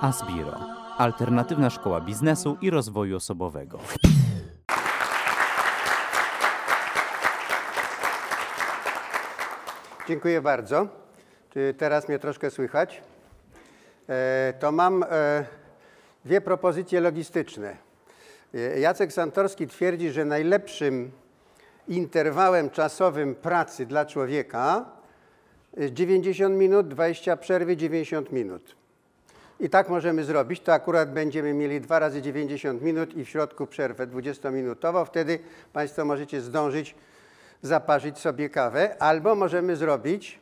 Asbiro. Alternatywna szkoła biznesu i rozwoju osobowego. Dziękuję bardzo. Czy teraz mnie troszkę słychać? E, to mam e, dwie propozycje logistyczne. E, Jacek Santorski twierdzi, że najlepszym interwałem czasowym pracy dla człowieka jest 90 minut, 20 przerwy, 90 minut. I tak możemy zrobić. To akurat będziemy mieli dwa razy 90 minut i w środku przerwę 20-minutową. Wtedy Państwo możecie zdążyć zaparzyć sobie kawę, albo możemy zrobić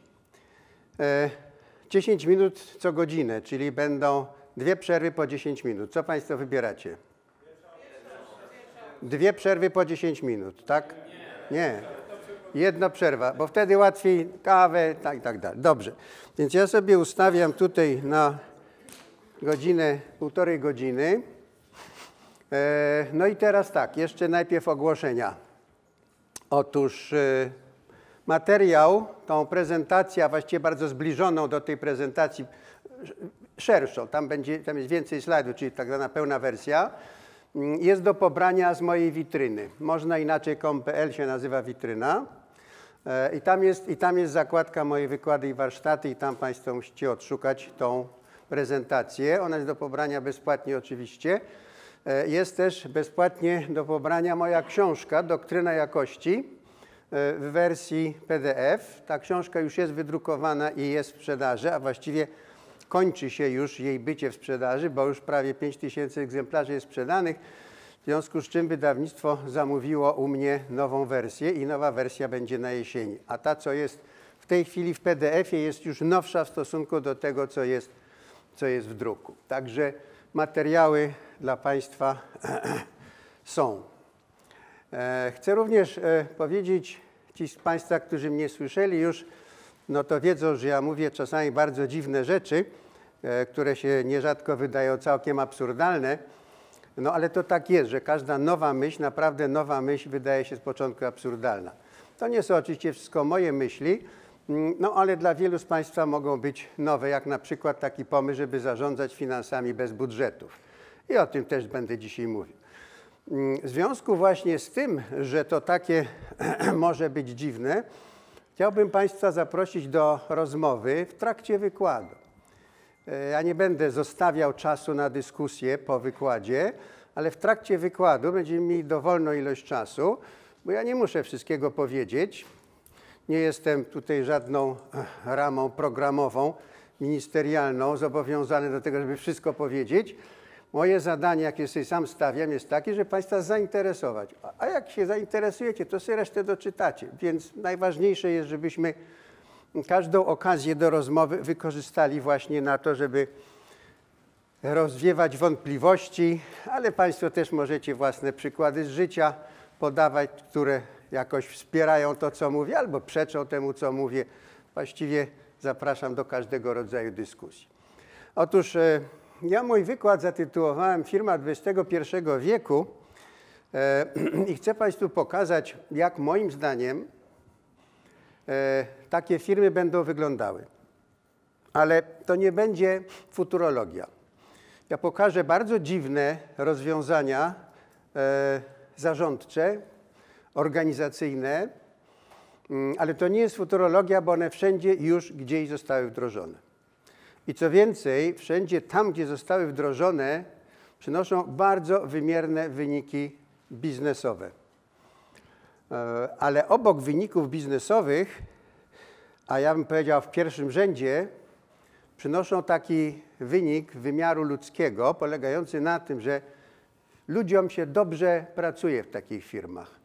e, 10 minut co godzinę, czyli będą dwie przerwy po 10 minut. Co Państwo wybieracie? Dwie przerwy po 10 minut, tak? Nie. Jedna przerwa, bo wtedy łatwiej kawę tak, i tak dalej. Dobrze. Więc ja sobie ustawiam tutaj na godzinę, półtorej godziny. E, no i teraz tak, jeszcze najpierw ogłoszenia. Otóż e, materiał, tą prezentację, właściwie bardzo zbliżoną do tej prezentacji, sz- szerszą, tam, będzie, tam jest więcej slajdów, czyli tak zwana pełna wersja, mm, jest do pobrania z mojej witryny. Można inaczej com.pl się nazywa witryna. E, I tam, jest, I tam jest zakładka moje wykłady i warsztaty i tam Państwo musicie odszukać tą prezentację. Ona jest do pobrania bezpłatnie oczywiście. E, Jest też bezpłatnie do pobrania moja książka Doktryna Jakości e, w wersji PDF. Ta książka już jest wydrukowana i jest w sprzedaży, a właściwie kończy się już jej bycie w sprzedaży, bo już prawie 5 tysięcy egzemplarzy jest sprzedanych. W związku z czym wydawnictwo zamówiło u mnie nową wersję i nowa wersja będzie na jesieni. A ta, co jest w tej chwili w PDF-ie, jest już nowsza w stosunku do tego, co jest, co jest w druku. Także materiały dla Państwa są. E, Chcę również e, powiedzieć, ci z Państwa, którzy mnie słyszeli już, no to wiedzą, że ja mówię czasami bardzo dziwne rzeczy, e, które się nierzadko wydają całkiem absurdalne. No ale to tak jest, że każda nowa myśl, naprawdę nowa myśl wydaje się z początku absurdalna. To nie są oczywiście wszystko moje myśli, no ale dla wielu z Państwa mogą być nowe, jak na przykład taki pomysł, żeby zarządzać finansami bez budżetów. I o tym też będę dzisiaj mówił. Mm, W związku właśnie z tym, że to takie może być dziwne, chciałbym Państwa zaprosić do rozmowy w trakcie wykładu. E, Ja nie będę zostawiał czasu na dyskusję po wykładzie, ale w trakcie wykładu będziemy mieli dowolną ilość czasu, bo ja nie muszę wszystkiego powiedzieć. Nie jestem tutaj żadną eh, ramą programową, ministerialną, zobowiązany do tego, żeby wszystko powiedzieć. Moje zadanie, jakie sobie sam stawiam, jest takie, żeby Państwa zainteresować. A- A jak się zainteresujecie, to sobie resztę doczytacie. Więc najważniejsze jest, żebyśmy każdą okazję do rozmowy wykorzystali właśnie na to, żeby rozwiewać wątpliwości, ale Państwo też możecie własne przykłady z życia podawać, które jakoś wspierają to, co mówię, albo przeczą temu, co mówię. Właściwie zapraszam do każdego rodzaju dyskusji. Otóż e, ja mój wykład zatytułowałem Firma XXI wieku e, i chcę Państwu pokazać, jak moim zdaniem e, takie firmy będą wyglądały. Ale to nie będzie futurologia. Ja pokażę bardzo dziwne rozwiązania zarządcze, organizacyjne, mm, ale to nie jest futurologia, bo one wszędzie już gdzieś zostały wdrożone. I co więcej, wszędzie tam, gdzie zostały wdrożone, przynoszą bardzo wymierne wyniki biznesowe. E, Ale obok wyników biznesowych, a ja bym powiedział w pierwszym rzędzie, przynoszą taki wynik wymiaru ludzkiego, polegający na tym, że ludziom się dobrze pracuje w takich firmach,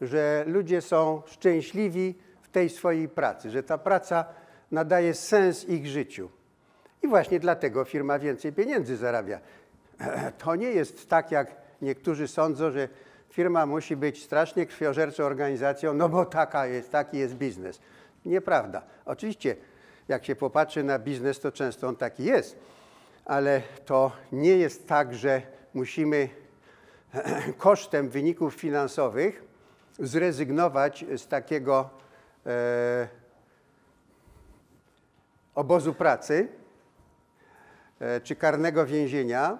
że ludzie są szczęśliwi w tej swojej pracy, że ta praca nadaje sens ich życiu. I właśnie dlatego firma więcej pieniędzy zarabia. To nie jest tak, jak niektórzy sądzą, że firma musi być strasznie krwiożerczą organizacją, no bo taka jest, taki jest biznes. Nieprawda. Oczywiście, jak się popatrzy na biznes, to często on taki jest, ale to nie jest tak, że musimy kosztem wyników finansowych zrezygnować z takiego e, obozu pracy, e, czy karnego więzienia,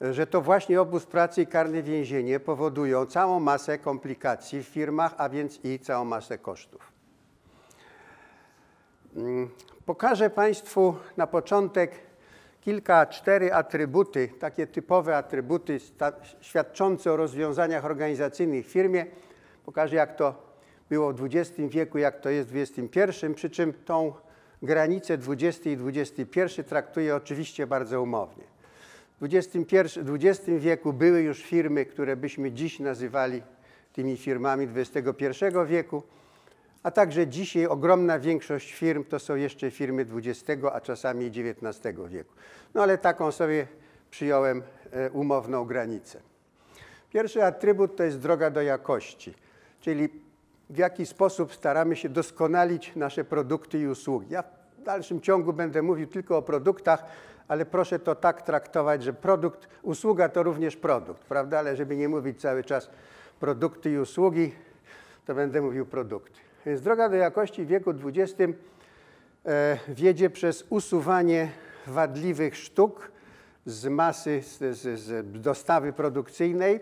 że to właśnie obóz pracy i karne więzienie powodują całą masę komplikacji w firmach, a więc i całą masę kosztów. Mm, Pokażę Państwu na początek kilka, cztery atrybuty, takie typowe atrybuty świadczące o rozwiązaniach organizacyjnych w firmie. Pokażę, jak to było w XX wieku, jak to jest w XXI, przy czym tą granicę XX i XXI traktuję oczywiście bardzo umownie. W XX wieku były już firmy, które byśmy dziś nazywali tymi firmami XXI wieku, a także dzisiaj ogromna większość firm to są jeszcze firmy XX, a czasami XIX wieku. No ale taką sobie przyjąłem e, umowną granicę. Pierwszy atrybut to jest droga do jakości, czyli w jaki sposób staramy się doskonalić nasze produkty i usługi. Ja w dalszym ciągu będę mówił tylko o produktach, ale proszę to tak traktować, że produkt, usługa to również produkt, prawda? Ale żeby nie mówić cały czas produkty i usługi, to będę mówił produkty. Więc droga do jakości w wieku XX e, wiedzie przez usuwanie wadliwych sztuk z masy, z, z, z dostawy produkcyjnej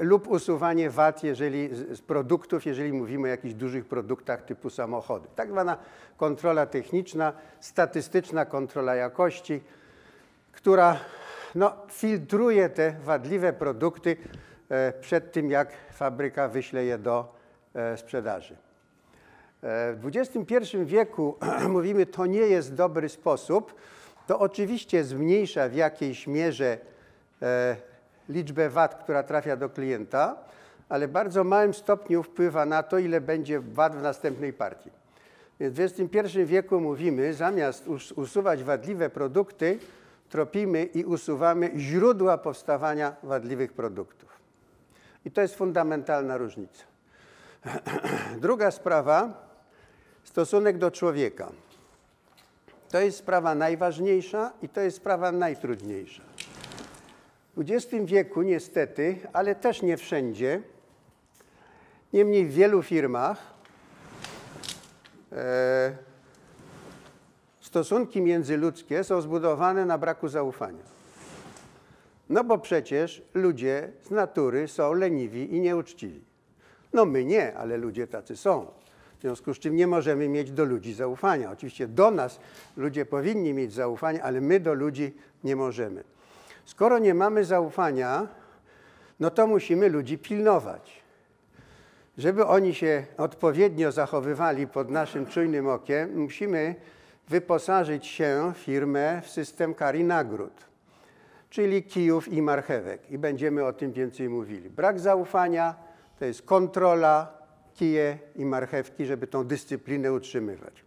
lub usuwanie wad jeżeli, z, produktów, jeżeli mówimy o jakichś dużych produktach typu samochody. Tak zwana kontrola techniczna, statystyczna kontrola jakości, która no, filtruje te wadliwe produkty e, przed tym, jak fabryka wyśle je do e, sprzedaży. E, W XXI wieku mówimy, to nie jest dobry sposób. To oczywiście zmniejsza w jakiejś mierze liczbę wad, która trafia do klienta, ale bardzo małym stopniu wpływa na to, ile będzie wad w następnej partii. Więc w XXI wieku mówimy, zamiast us- usuwać wadliwe produkty, tropimy i usuwamy źródła powstawania wadliwych produktów. I to jest fundamentalna różnica. Druga sprawa, stosunek do człowieka. To jest sprawa najważniejsza i to jest sprawa najtrudniejsza. W XX wieku niestety, ale też nie wszędzie, niemniej w wielu firmach e, stosunki międzyludzkie są zbudowane na braku zaufania. No bo przecież ludzie z natury są leniwi i nieuczciwi. No my nie, ale ludzie tacy są. W związku z czym nie możemy mieć do ludzi zaufania. Oczywiście do nas ludzie powinni mieć zaufanie, ale my do ludzi nie możemy. Skoro nie mamy zaufania, no to musimy ludzi pilnować. Żeby oni się odpowiednio zachowywali pod naszym czujnym okiem, musimy wyposażyć się firmę w system kar nagród, czyli kijów i marchewek. I będziemy o tym więcej mówili. Brak zaufania to jest kontrola, kije i marchewki, żeby tą dyscyplinę utrzymywać.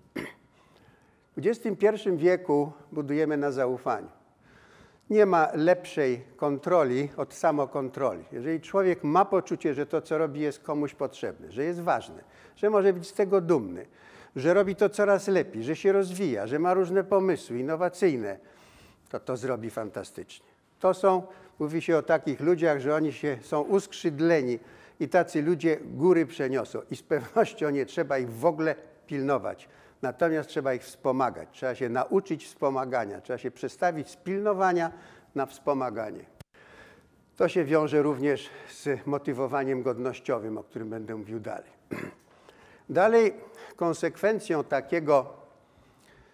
W XXI wieku budujemy na zaufaniu. Nie ma lepszej kontroli od samokontroli. Jeżeli człowiek ma poczucie, że to, co robi, jest komuś potrzebne, że jest ważne, że może być z tego dumny, że robi to coraz lepiej, że się rozwija, że ma różne pomysły innowacyjne, to to zrobi fantastycznie. To są, mówi się o takich ludziach, że oni się są uskrzydleni i tacy ludzie góry przeniosą i z pewnością nie trzeba ich w ogóle pilnować. Natomiast trzeba ich wspomagać. Trzeba się nauczyć wspomagania. Trzeba się przestawić z pilnowania na wspomaganie. To się wiąże również z motywowaniem godnościowym, o którym będę mówił dalej. Dalej, konsekwencją takiego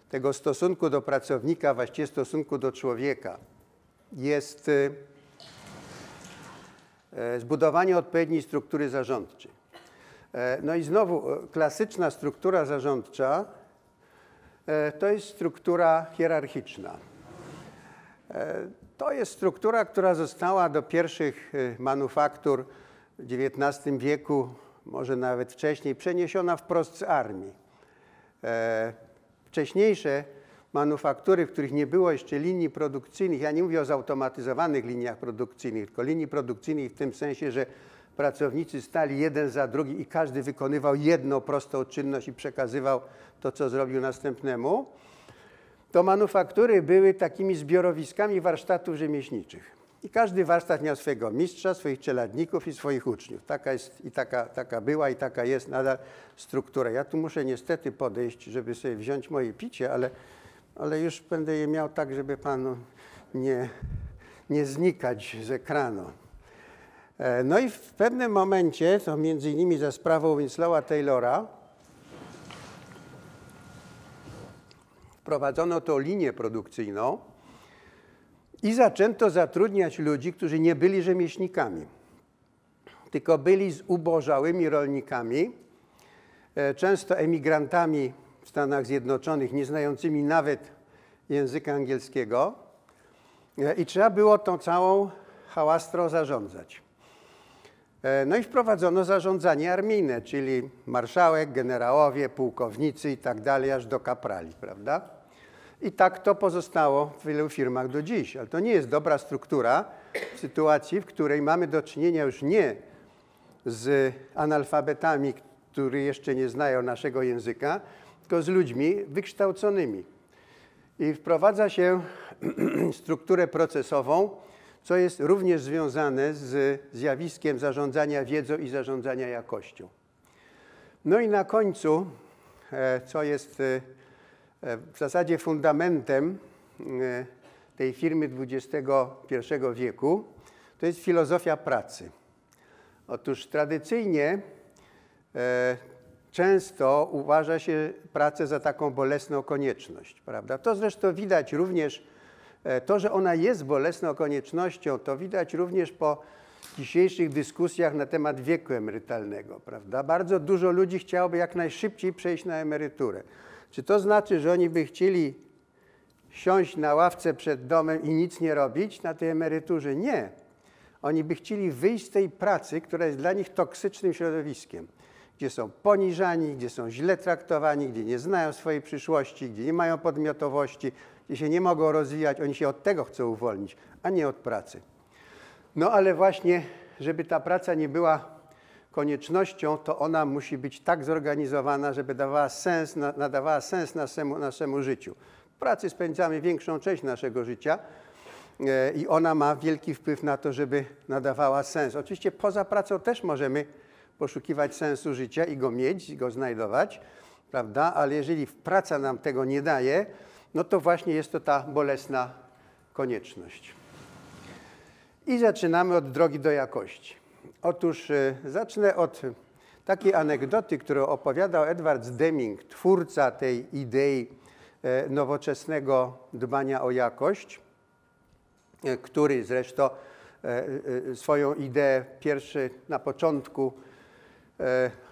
tego stosunku do pracownika, właściwie stosunku do człowieka, jest e, zbudowanie odpowiedniej struktury zarządczej. E, No i znowu e, klasyczna struktura zarządcza e, to jest struktura hierarchiczna. To jest struktura, która została do pierwszych manufaktur w XIX wieku, może nawet wcześniej, przeniesiona wprost z armii. Wcześniejsze manufaktury, w których nie było jeszcze linii produkcyjnych, ja nie mówię o zautomatyzowanych liniach produkcyjnych, tylko linii produkcyjnych w tym sensie, że pracownicy stali jeden za drugi i każdy wykonywał jedną prostą czynność i przekazywał to, co zrobił następnemu, to manufaktury były takimi zbiorowiskami warsztatów rzemieślniczych. I każdy warsztat miał swojego mistrza, swoich czeladników i swoich uczniów. Taka jest i taka, taka była i taka jest nadal struktura. Ja tu muszę niestety podejść, żeby sobie wziąć moje picie, ale ale już będę je miał tak, żeby panu nie, nie znikać z ekranu. E, No i w pewnym momencie, to między innymi za sprawą Winslowa Taylora, wprowadzono tą linię produkcyjną i zaczęto zatrudniać ludzi, którzy nie byli rzemieślnikami, tylko byli zubożałymi rolnikami, e, często emigrantami w Stanach Zjednoczonych, nie znającymi nawet języka angielskiego. E, I trzeba było tą całą hałastrą zarządzać. E, No i wprowadzono zarządzanie armijne, czyli marszałek, generałowie, pułkownicy i tak dalej, aż do kaprali, prawda? I tak to pozostało w wielu firmach do dziś. Ale to nie jest dobra struktura w sytuacji, w której mamy do czynienia już nie z analfabetami, którzy jeszcze nie znają naszego języka, tylko z ludźmi wykształconymi. I wprowadza się strukturę procesową, co jest również związane z zjawiskiem zarządzania wiedzą i zarządzania jakością. No i na końcu, e, co jest e, e, w zasadzie fundamentem tej firmy XXI wieku, to jest filozofia pracy. Otóż tradycyjnie często uważa się pracę za taką bolesną konieczność, prawda? To zresztą widać również, to, że ona jest bolesną koniecznością, to widać również po dzisiejszych dyskusjach na temat wieku emerytalnego, prawda? Bardzo dużo ludzi chciałoby jak najszybciej przejść na emeryturę. Czy to znaczy, że oni by chcieli siąść na ławce przed domem i nic nie robić na tej emeryturze? Nie. Oni by chcieli wyjść z tej pracy, która jest dla nich toksycznym środowiskiem, gdzie są poniżani, gdzie są źle traktowani, gdzie nie znają swojej przyszłości, gdzie nie mają podmiotowości, gdzie się nie mogą rozwijać. Oni się od tego chcą uwolnić, a nie od pracy. No ale właśnie, żeby ta praca nie była koniecznością, to ona musi być tak zorganizowana, żeby dawała sens, na- nadawała sens naszemu, naszemu życiu. W pracy spędzamy większą część naszego życia e, i ona ma wielki wpływ na to, żeby nadawała sens. Oczywiście poza pracą też możemy poszukiwać sensu życia i go mieć, i go znajdować, prawda? Ale jeżeli praca nam tego nie daje, no to właśnie jest to ta bolesna konieczność. I zaczynamy od drogi do jakości. Otóż e, zacznę od takiej anegdoty, którą opowiadał Edward Deming, twórca tej idei e, nowoczesnego dbania o jakość, e, który zresztą e, swoją ideę pierwszy na początku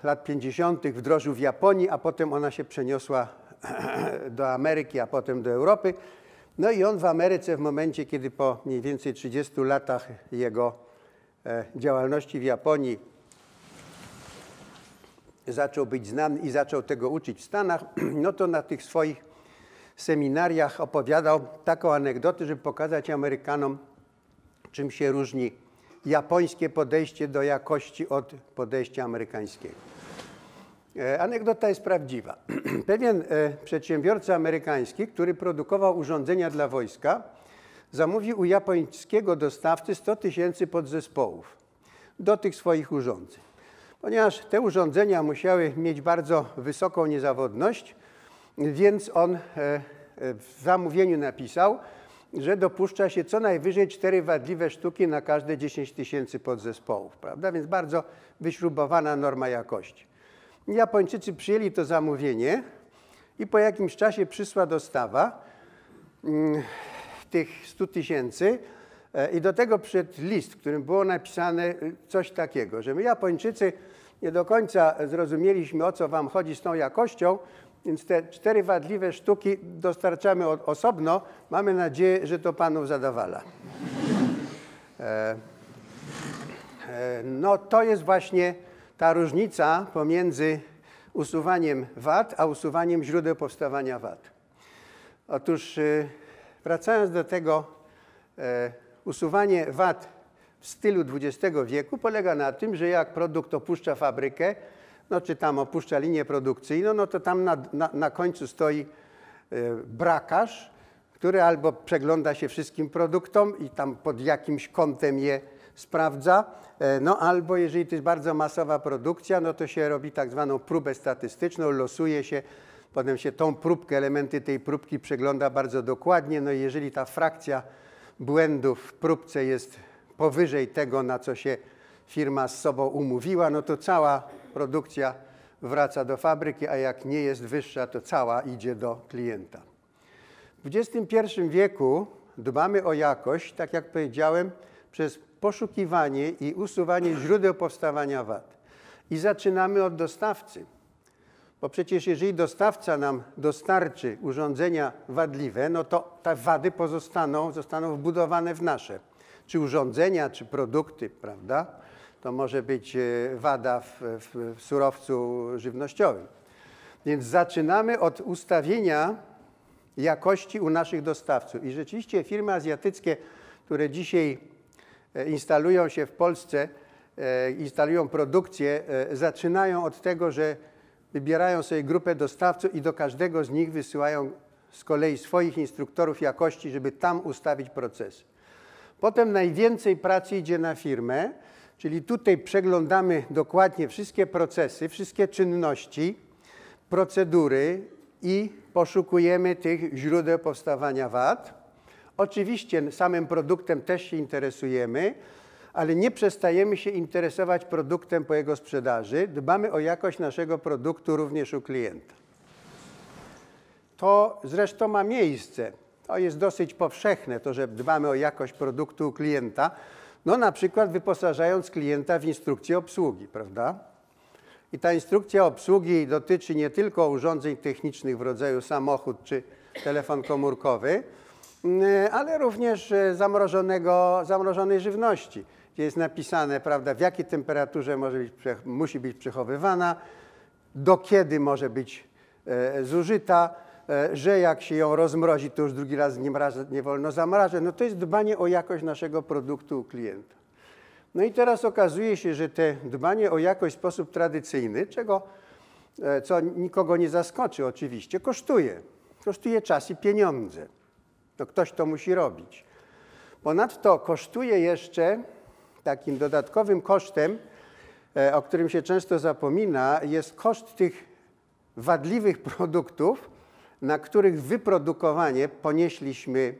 lat 50. wdrożył w Japonii, a potem ona się przeniosła do Ameryki, a potem do Europy. No i on w Ameryce w momencie, kiedy po mniej więcej 30 latach jego e, działalności w Japonii zaczął być znany i zaczął tego uczyć w Stanach, no to na tych swoich seminariach opowiadał taką anegdotę, żeby pokazać Amerykanom, czym się różni japońskie podejście do jakości od podejścia amerykańskiego. E, Anegdota jest prawdziwa. Pewien e, przedsiębiorca amerykański, który produkował urządzenia dla wojska, zamówił u japońskiego dostawcy 100 tysięcy podzespołów do tych swoich urządzeń. Ponieważ te urządzenia musiały mieć bardzo wysoką niezawodność, więc on e, w zamówieniu napisał, że dopuszcza się co najwyżej cztery wadliwe sztuki na każde 10 tysięcy podzespołów, prawda? Więc bardzo wyśrubowana norma jakości. Japończycy przyjęli to zamówienie i po jakimś czasie przyszła dostawa mm, tych 100 tysięcy e, i do tego przyszedł list, w którym było napisane y, coś takiego, że my Japończycy nie do końca zrozumieliśmy, o co wam chodzi z tą jakością, więc te cztery wadliwe sztuki dostarczamy osobno. Mamy nadzieję, że to panów zadowala. E, e, no to jest właśnie ta różnica pomiędzy usuwaniem wad, a usuwaniem źródeł powstawania wad. Otóż y, wracając do tego, e, usuwanie wad w stylu XX wieku polega na tym, że jak produkt opuszcza fabrykę, no czy tam opuszcza linię produkcyjną, no to tam na, na, na końcu stoi e, brakarz, który albo przegląda się wszystkim produktom i tam pod jakimś kątem je sprawdza, e, no albo jeżeli to jest bardzo masowa produkcja, no to się robi tak zwaną próbę statystyczną, losuje się Potem się tą próbkę, elementy tej próbki przegląda bardzo dokładnie. No i jeżeli ta frakcja błędów w próbce jest powyżej tego, na co się firma z sobą umówiła, no to cała produkcja wraca do fabryki, a jak nie jest wyższa, to cała idzie do klienta. W XXI wieku dbamy o jakość, tak jak powiedziałem, przez poszukiwanie i usuwanie źródeł powstawania wad. I zaczynamy od dostawcy. Bo przecież jeżeli dostawca nam dostarczy urządzenia wadliwe, no to te wady pozostaną, zostaną wbudowane w nasze. Czy urządzenia, czy produkty, prawda? To może być e, wada w, w, w surowcu żywnościowym. Więc zaczynamy od ustawienia jakości u naszych dostawców. I rzeczywiście firmy azjatyckie, które dzisiaj instalują się w Polsce, e, instalują produkcję, zaczynają od tego, że wybierają sobie grupę dostawców i do każdego z nich wysyłają z kolei swoich instruktorów jakości, żeby tam ustawić procesy. Potem najwięcej pracy idzie na firmę, czyli tutaj przeglądamy dokładnie wszystkie procesy, wszystkie czynności, procedury i poszukujemy tych źródeł powstawania wad. Oczywiście samym produktem też się interesujemy, ale nie przestajemy się interesować produktem po jego sprzedaży. Dbamy o jakość naszego produktu również u klienta. To zresztą ma miejsce. To jest dosyć powszechne, to, że dbamy o jakość produktu u klienta. No na przykład wyposażając klienta w instrukcję obsługi, prawda? I ta instrukcja obsługi dotyczy nie tylko urządzeń technicznych w rodzaju samochód czy telefon komórkowy, ale również e, zamrożonego, zamrożonej żywności gdzie jest napisane, prawda, w jakiej temperaturze może być, musi być przechowywana, do kiedy może być e, zużyta, e, że jak się ją rozmrozi, to już drugi raz nie, nie wolno zamrażać. No to jest dbanie o jakość naszego produktu u klienta. No i teraz okazuje się, że te dbanie o jakość w sposób tradycyjny, czego, e, co nikogo nie zaskoczy oczywiście, kosztuje. Kosztuje czas i pieniądze. No ktoś to musi robić. Ponadto kosztuje jeszcze takim dodatkowym kosztem, e, o którym się często zapomina, jest koszt tych wadliwych produktów, na których wyprodukowanie ponieśliśmy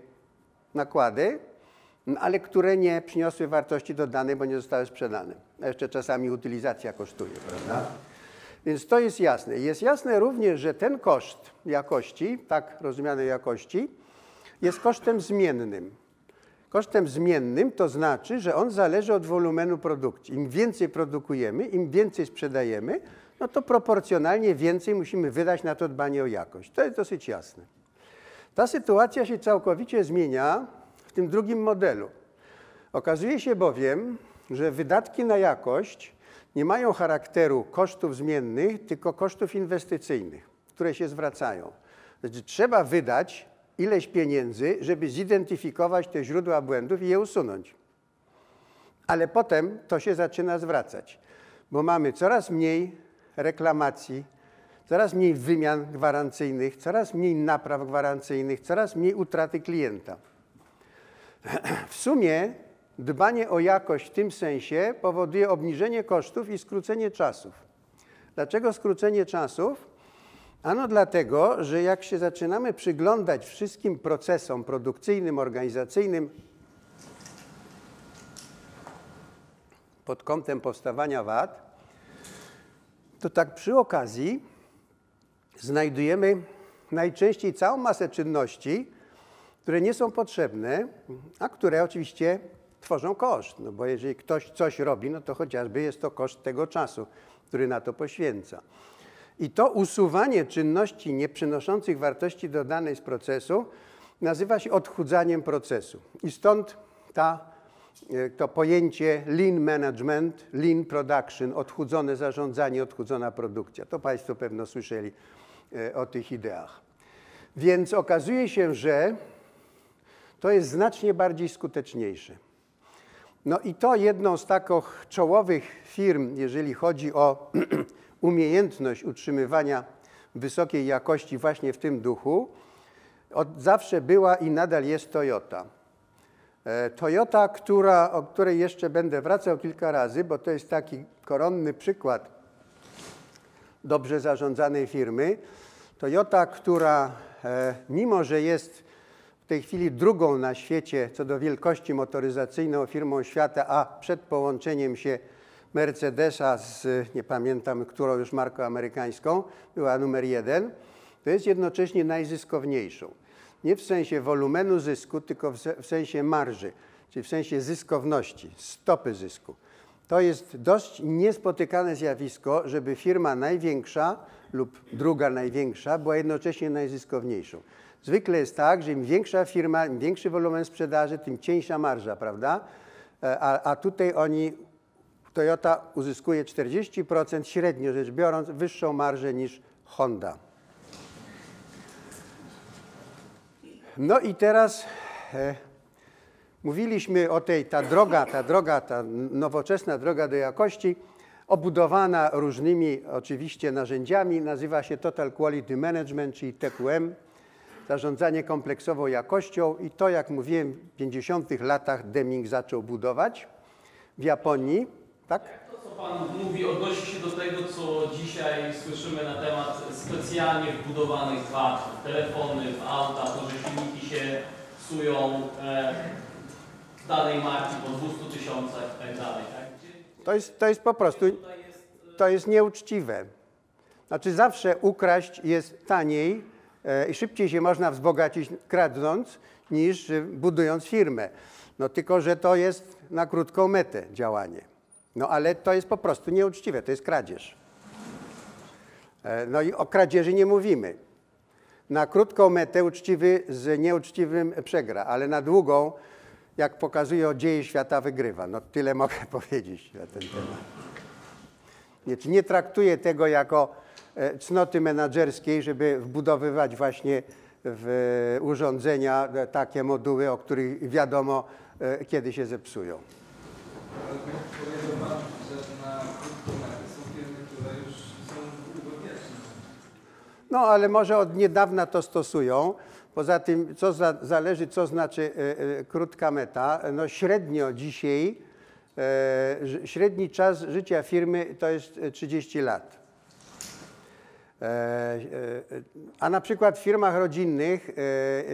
nakłady, ale które nie przyniosły wartości dodanej, bo nie zostały sprzedane. A jeszcze czasami utylizacja kosztuje, prawda? Więc to jest jasne. Jest jasne również, że ten koszt jakości, tak rozumianej jakości, jest kosztem zmiennym. Kosztem zmiennym to znaczy, że on zależy od wolumenu produkcji. Im więcej produkujemy, im więcej sprzedajemy, no to proporcjonalnie więcej musimy wydać na to dbanie o jakość. To jest dosyć jasne. Ta sytuacja się całkowicie zmienia w tym drugim modelu. Okazuje się bowiem, że wydatki na jakość nie mają charakteru kosztów zmiennych, tylko kosztów inwestycyjnych, które się zwracają. Znaczy, trzeba wydać ileś pieniędzy, żeby zidentyfikować te źródła błędów i je usunąć. Ale potem to się zaczyna zwracać, bo mamy coraz mniej reklamacji, coraz mniej wymian gwarancyjnych, coraz mniej napraw gwarancyjnych, coraz mniej utraty klienta. W sumie dbanie o jakość w tym sensie powoduje obniżenie kosztów i skrócenie czasów. Dlaczego skrócenie czasów? Ano dlatego, że jak się zaczynamy przyglądać wszystkim procesom produkcyjnym, organizacyjnym pod kątem powstawania wad, to tak przy okazji znajdujemy najczęściej całą masę czynności, które nie są potrzebne, a które oczywiście tworzą koszt. No bo jeżeli ktoś coś robi, no to chociażby jest to koszt tego czasu, który na to poświęca. I to usuwanie czynności nieprzynoszących wartości dodanej z procesu nazywa się odchudzaniem procesu. I stąd ta, e, to pojęcie lean management, lean production, odchudzone zarządzanie, odchudzona produkcja. To Państwo pewno słyszeli e, o tych ideach. Więc okazuje się, że to jest znacznie bardziej skuteczniejsze. No i to jedną z takich czołowych firm, jeżeli chodzi o umiejętność utrzymywania wysokiej jakości właśnie w tym duchu, od zawsze była i nadal jest Toyota. E, Toyota, która, o której jeszcze będę wracał kilka razy, bo to jest taki koronny przykład dobrze zarządzanej firmy. Toyota, która e, mimo, że jest w tej chwili drugą na świecie co do wielkości motoryzacyjną firmą świata, a przed połączeniem się Mercedesa z, nie pamiętam, którą już marką amerykańską, była numer jeden, to jest jednocześnie najzyskowniejszą. Nie w sensie wolumenu zysku, tylko w, se, w sensie marży, czyli w sensie zyskowności, stopy zysku. To jest dość niespotykane zjawisko, żeby firma największa lub druga największa była jednocześnie najzyskowniejszą. Zwykle jest tak, że im większa firma, im większy wolumen sprzedaży, tym cieńsza marża, prawda? E, a, a tutaj oni, Toyota uzyskuje 40% średnio rzecz biorąc wyższą marżę niż Honda. No i teraz e, mówiliśmy o tej, ta droga, ta droga, ta nowoczesna droga do jakości, obudowana różnymi oczywiście narzędziami, nazywa się Total Quality Management, czyli TQM, zarządzanie kompleksową jakością. I to, jak mówiłem, w 50 latach Deming zaczął budować w Japonii, tak? To, co Pan mówi, odnosi się do tego, co dzisiaj słyszymy na temat specjalnie wbudowanych wad w telefony, w auta, to, że silniki się psują e, danej marki po 200 tysiącach i tak dalej. Tak? Gdzie To jest, to jest po prostu, jest e, to jest nieuczciwe. Znaczy zawsze ukraść jest taniej e, i szybciej się można wzbogacić kradnąc niż budując firmę. No tylko, że to jest na krótką metę działanie. No ale to jest po prostu nieuczciwe, to jest kradzież. E, No i o kradzieży nie mówimy. Na krótką metę uczciwy z nieuczciwym przegra, ale na długą, jak pokazują dzieje świata, wygrywa. No tyle mogę powiedzieć na ten temat. Nie, nie traktuję tego jako e, cnoty menedżerskiej, żeby wbudowywać właśnie w urządzenia e, takie moduły, o których wiadomo, kiedy się zepsują. Że na są firmy, które już są. No, ale może od niedawna to stosują. Poza tym, co za, zależy, co znaczy e, e, krótka meta. No, średnio dzisiaj, ż- średni czas życia firmy to jest e, 30 lat. A na przykład w firmach rodzinnych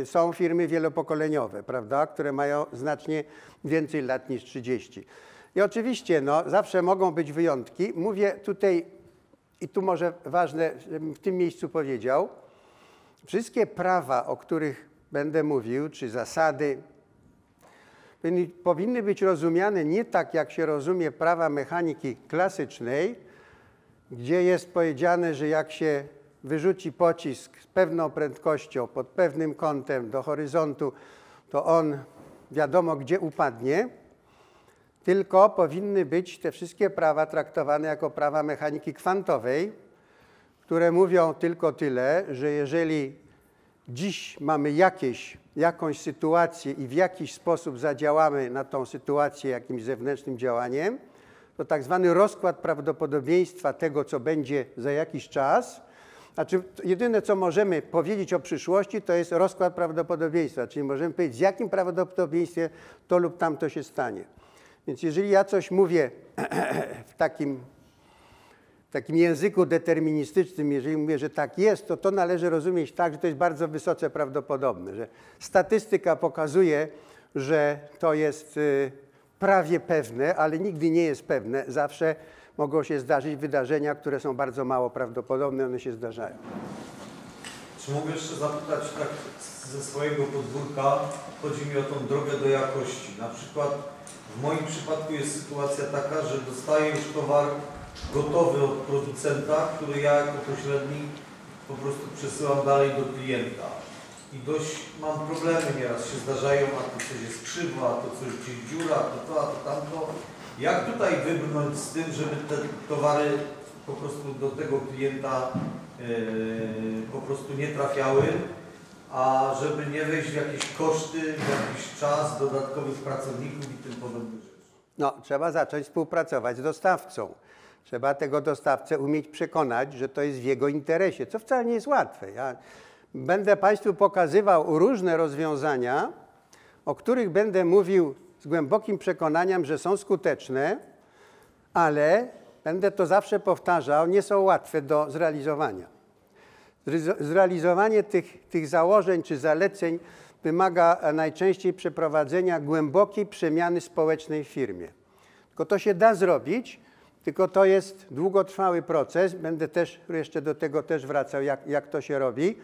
są firmy wielopokoleniowe, prawda, które mają znacznie więcej lat niż 30. I oczywiście no, zawsze mogą być wyjątki. Mówię tutaj, i tu może ważne, żebym w tym miejscu powiedział, wszystkie prawa, o których będę mówił, czy zasady, powinny- powinny być rozumiane nie tak, jak się rozumie prawa mechaniki klasycznej, gdzie jest powiedziane, że jak się wyrzuci pocisk z pewną prędkością, pod pewnym kątem do horyzontu, to on wiadomo gdzie upadnie, tylko powinny być te wszystkie prawa traktowane jako prawa mechaniki kwantowej, które mówią tylko tyle, że jeżeli dziś mamy jakieś, jakąś sytuację i w jakiś sposób zadziałamy na tą sytuację jakimś zewnętrznym działaniem, to tak zwany rozkład prawdopodobieństwa tego, co będzie za jakiś czas, znaczy jedyne, co możemy powiedzieć o przyszłości, to jest rozkład prawdopodobieństwa, czyli możemy powiedzieć, z jakim prawdopodobieństwem to lub tamto się stanie. Więc jeżeli ja coś mówię w takim w takim języku deterministycznym, jeżeli mówię, że tak jest, to to należy rozumieć tak, że to jest bardzo wysoce prawdopodobne, że statystyka pokazuje, że to jest y, prawie pewne, ale nigdy nie jest pewne. Zawsze mogą się zdarzyć wydarzenia, które są bardzo mało prawdopodobne, one się zdarzają. Czy mogę jeszcze zapytać tak ze swojego podwórka? Chodzi mi o tą drogę do jakości. Na przykład w moim przypadku jest sytuacja taka, że dostaję już towar gotowy od producenta, który ja jako pośrednik po prostu przesyłam dalej do klienta. I dość mam problemy nieraz się zdarzają, a to coś jest krzywo, a to coś gdzieś dziura, a to to, a to tamto. Jak tutaj wybrnąć z tym, żeby te towary po prostu do tego klienta e, po prostu nie trafiały, a żeby nie wejść w jakieś koszty, w jakiś czas dodatkowych pracowników i. No, trzeba zacząć współpracować z dostawcą. Trzeba tego dostawcę umieć przekonać, że to jest w jego interesie, co wcale nie jest łatwe. Ja będę Państwu pokazywał różne rozwiązania, o których będę mówił z głębokim przekonaniem, że są skuteczne, ale będę to zawsze powtarzał, nie są łatwe do zrealizowania. Zrealizo- Zrealizowanie tych, tych założeń czy zaleceń wymaga e, najczęściej przeprowadzenia głębokiej przemiany społecznej w firmie. Tylko to się da zrobić, tylko to jest długotrwały proces. Będę też jeszcze do tego też wracał, jak, jak to się robi.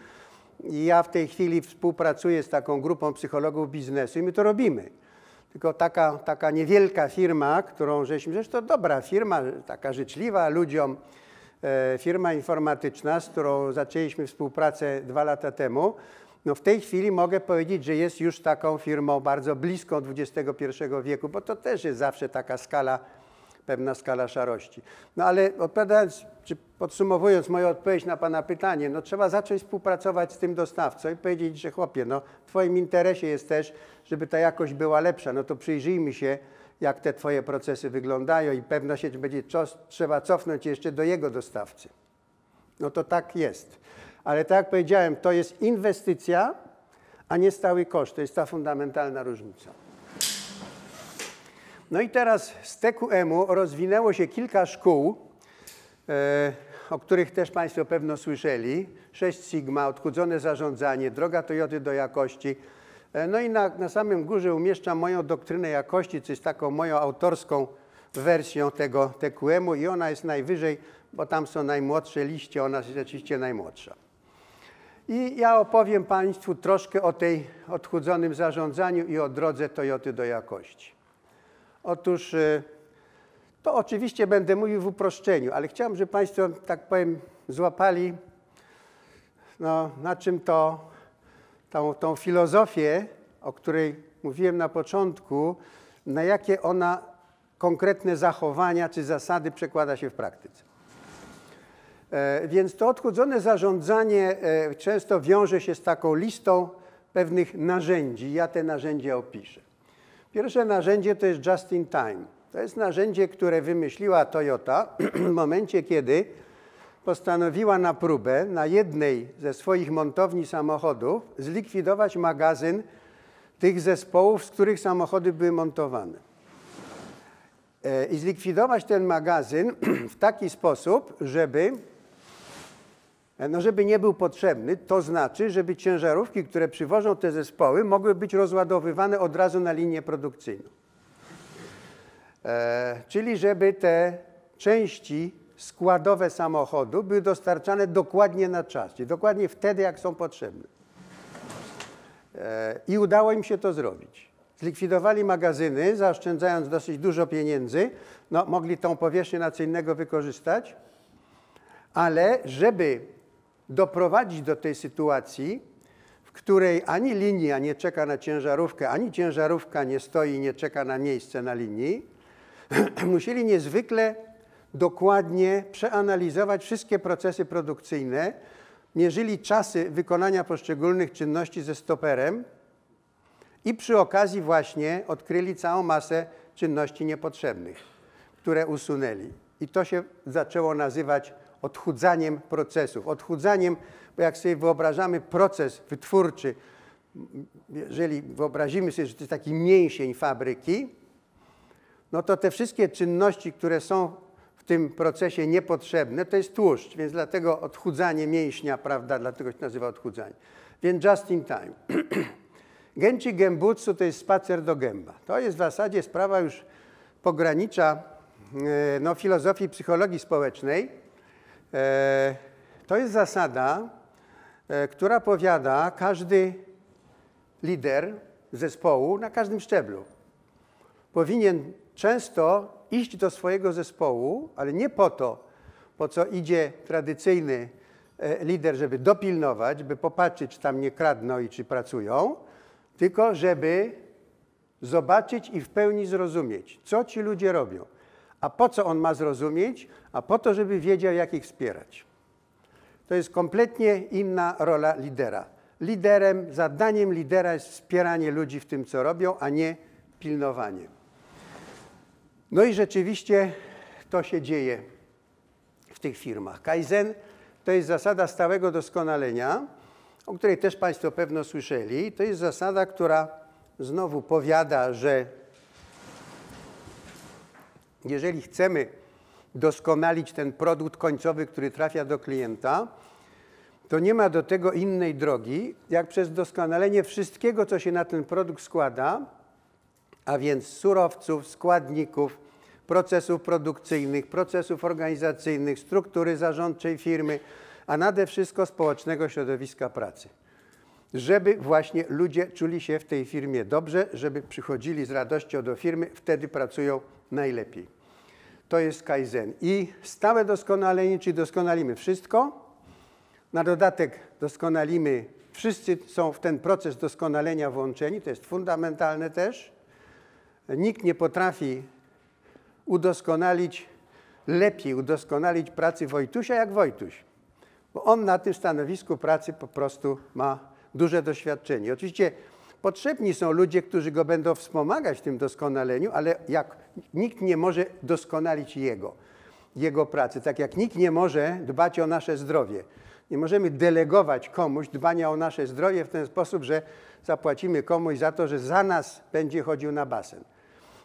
I ja w tej chwili współpracuję z taką grupą psychologów biznesu i my to robimy. Tylko taka, taka niewielka firma, którą żeśmy, zresztą dobra firma, taka życzliwa ludziom, e, firma informatyczna, z którą zaczęliśmy współpracę dwa lata temu, no w tej chwili mogę powiedzieć, że jest już taką firmą bardzo bliską XXI wieku, bo to też jest zawsze taka skala, pewna skala szarości. No ale odpowiadając, czy podsumowując moją odpowiedź na Pana pytanie, no trzeba zacząć współpracować z tym dostawcą i powiedzieć, że chłopie, no w Twoim interesie jest też, żeby ta jakość była lepsza, no to przyjrzyjmy się, jak te Twoje procesy wyglądają i pewno się będzie trzeba cofnąć jeszcze do jego dostawcy. No to tak jest. Ale tak jak powiedziałem, to jest inwestycja, a nie stały koszt. To jest ta fundamentalna różnica. No i teraz z TQM-u rozwinęło się kilka szkół, e, o których też Państwo pewno słyszeli. 6 Sigma, odchudzone zarządzanie, droga Toyoty do jakości. E, no i na, na samym górze umieszczam moją doktrynę jakości, co jest taką moją autorską wersją tego TQM-u i ona jest najwyżej, bo tam są najmłodsze liście, ona jest rzeczywiście najmłodsza. I ja opowiem Państwu troszkę o tej odchudzonym zarządzaniu i o drodze Toyoty do jakości. Otóż y, to oczywiście będę mówił w uproszczeniu, ale chciałbym, żeby Państwo, tak powiem, złapali no, na czym to, tą, tą filozofię, o której mówiłem na początku, na jakie ona konkretne zachowania czy zasady przekłada się w praktyce. E, Więc to odchudzone zarządzanie e, często wiąże się z taką listą pewnych narzędzi. Ja te narzędzia opiszę. Pierwsze narzędzie to jest just in time. To jest narzędzie, które wymyśliła Toyota w momencie, kiedy postanowiła na próbę na jednej ze swoich montowni samochodów zlikwidować magazyn tych zespołów, z których samochody były montowane. E, I zlikwidować ten magazyn w taki sposób, żeby no żeby nie był potrzebny, to znaczy, żeby ciężarówki, które przywożą te zespoły, mogły być rozładowywane od razu na linię produkcyjną. E, czyli żeby te części składowe samochodu były dostarczane dokładnie na czas, czyli dokładnie wtedy, jak są potrzebne. E, I udało im się to zrobić. Zlikwidowali magazyny, zaoszczędzając dosyć dużo pieniędzy. No, mogli tą powierzchnię na co innego wykorzystać, ale żeby doprowadzić do tej sytuacji, w której ani linia nie czeka na ciężarówkę, ani ciężarówka nie stoi i nie czeka na miejsce na linii, musieli niezwykle dokładnie przeanalizować wszystkie procesy produkcyjne, mierzyli czasy wykonania poszczególnych czynności ze stoperem i przy okazji właśnie odkryli całą masę czynności niepotrzebnych, które usunęli. I to się zaczęło nazywać odchudzaniem procesów. Odchudzaniem, bo jak sobie wyobrażamy proces wytwórczy, jeżeli wyobrazimy sobie, że to jest taki mięsień fabryki, no to te wszystkie czynności, które są w tym procesie niepotrzebne, to jest tłuszcz, więc dlatego odchudzanie mięśnia, prawda, dlatego się nazywa odchudzanie. Więc just in time. Genchi Gembutsu to jest spacer do gęba. To jest w zasadzie sprawa już pogranicza e, no, filozofii psychologii społecznej. E, To jest zasada, e, która powiada każdy lider zespołu na każdym szczeblu. Powinien często iść do swojego zespołu, ale nie po to, po co idzie tradycyjny e, lider, żeby dopilnować, by popatrzeć, czy tam nie kradną i czy pracują, tylko żeby zobaczyć i w pełni zrozumieć, co ci ludzie robią. A po co on ma zrozumieć? A po to, żeby wiedział, jak ich wspierać. To jest kompletnie inna rola lidera. Liderem, zadaniem lidera jest wspieranie ludzi w tym, co robią, a nie pilnowanie. No i rzeczywiście to się dzieje w tych firmach. Kaizen to jest zasada stałego doskonalenia, o której też Państwo pewno słyszeli. To jest zasada, która znowu powiada, że jeżeli chcemy doskonalić ten produkt końcowy, który trafia do klienta, to nie ma do tego innej drogi, jak przez doskonalenie wszystkiego, co się na ten produkt składa, a więc surowców, składników, procesów produkcyjnych, procesów organizacyjnych, struktury zarządczej firmy, a nade wszystko społecznego środowiska pracy. Żeby właśnie ludzie czuli się w tej firmie dobrze, żeby przychodzili z radością do firmy, wtedy pracują najlepiej. To jest Kaizen. I stałe doskonalenie, czyli doskonalimy wszystko, na dodatek doskonalimy, wszyscy są w ten proces doskonalenia włączeni, to jest fundamentalne też. Nikt nie potrafi udoskonalić, lepiej udoskonalić pracy Wojtusia jak Wojtuś, bo on na tym stanowisku pracy po prostu ma duże doświadczenie. Oczywiście potrzebni są ludzie, którzy go będą wspomagać w tym doskonaleniu, ale jak nikt nie może doskonalić jego, jego pracy, tak jak nikt nie może dbać o nasze zdrowie. Nie możemy delegować komuś dbania o nasze zdrowie w ten sposób, że zapłacimy komuś za to, że za nas będzie chodził na basen.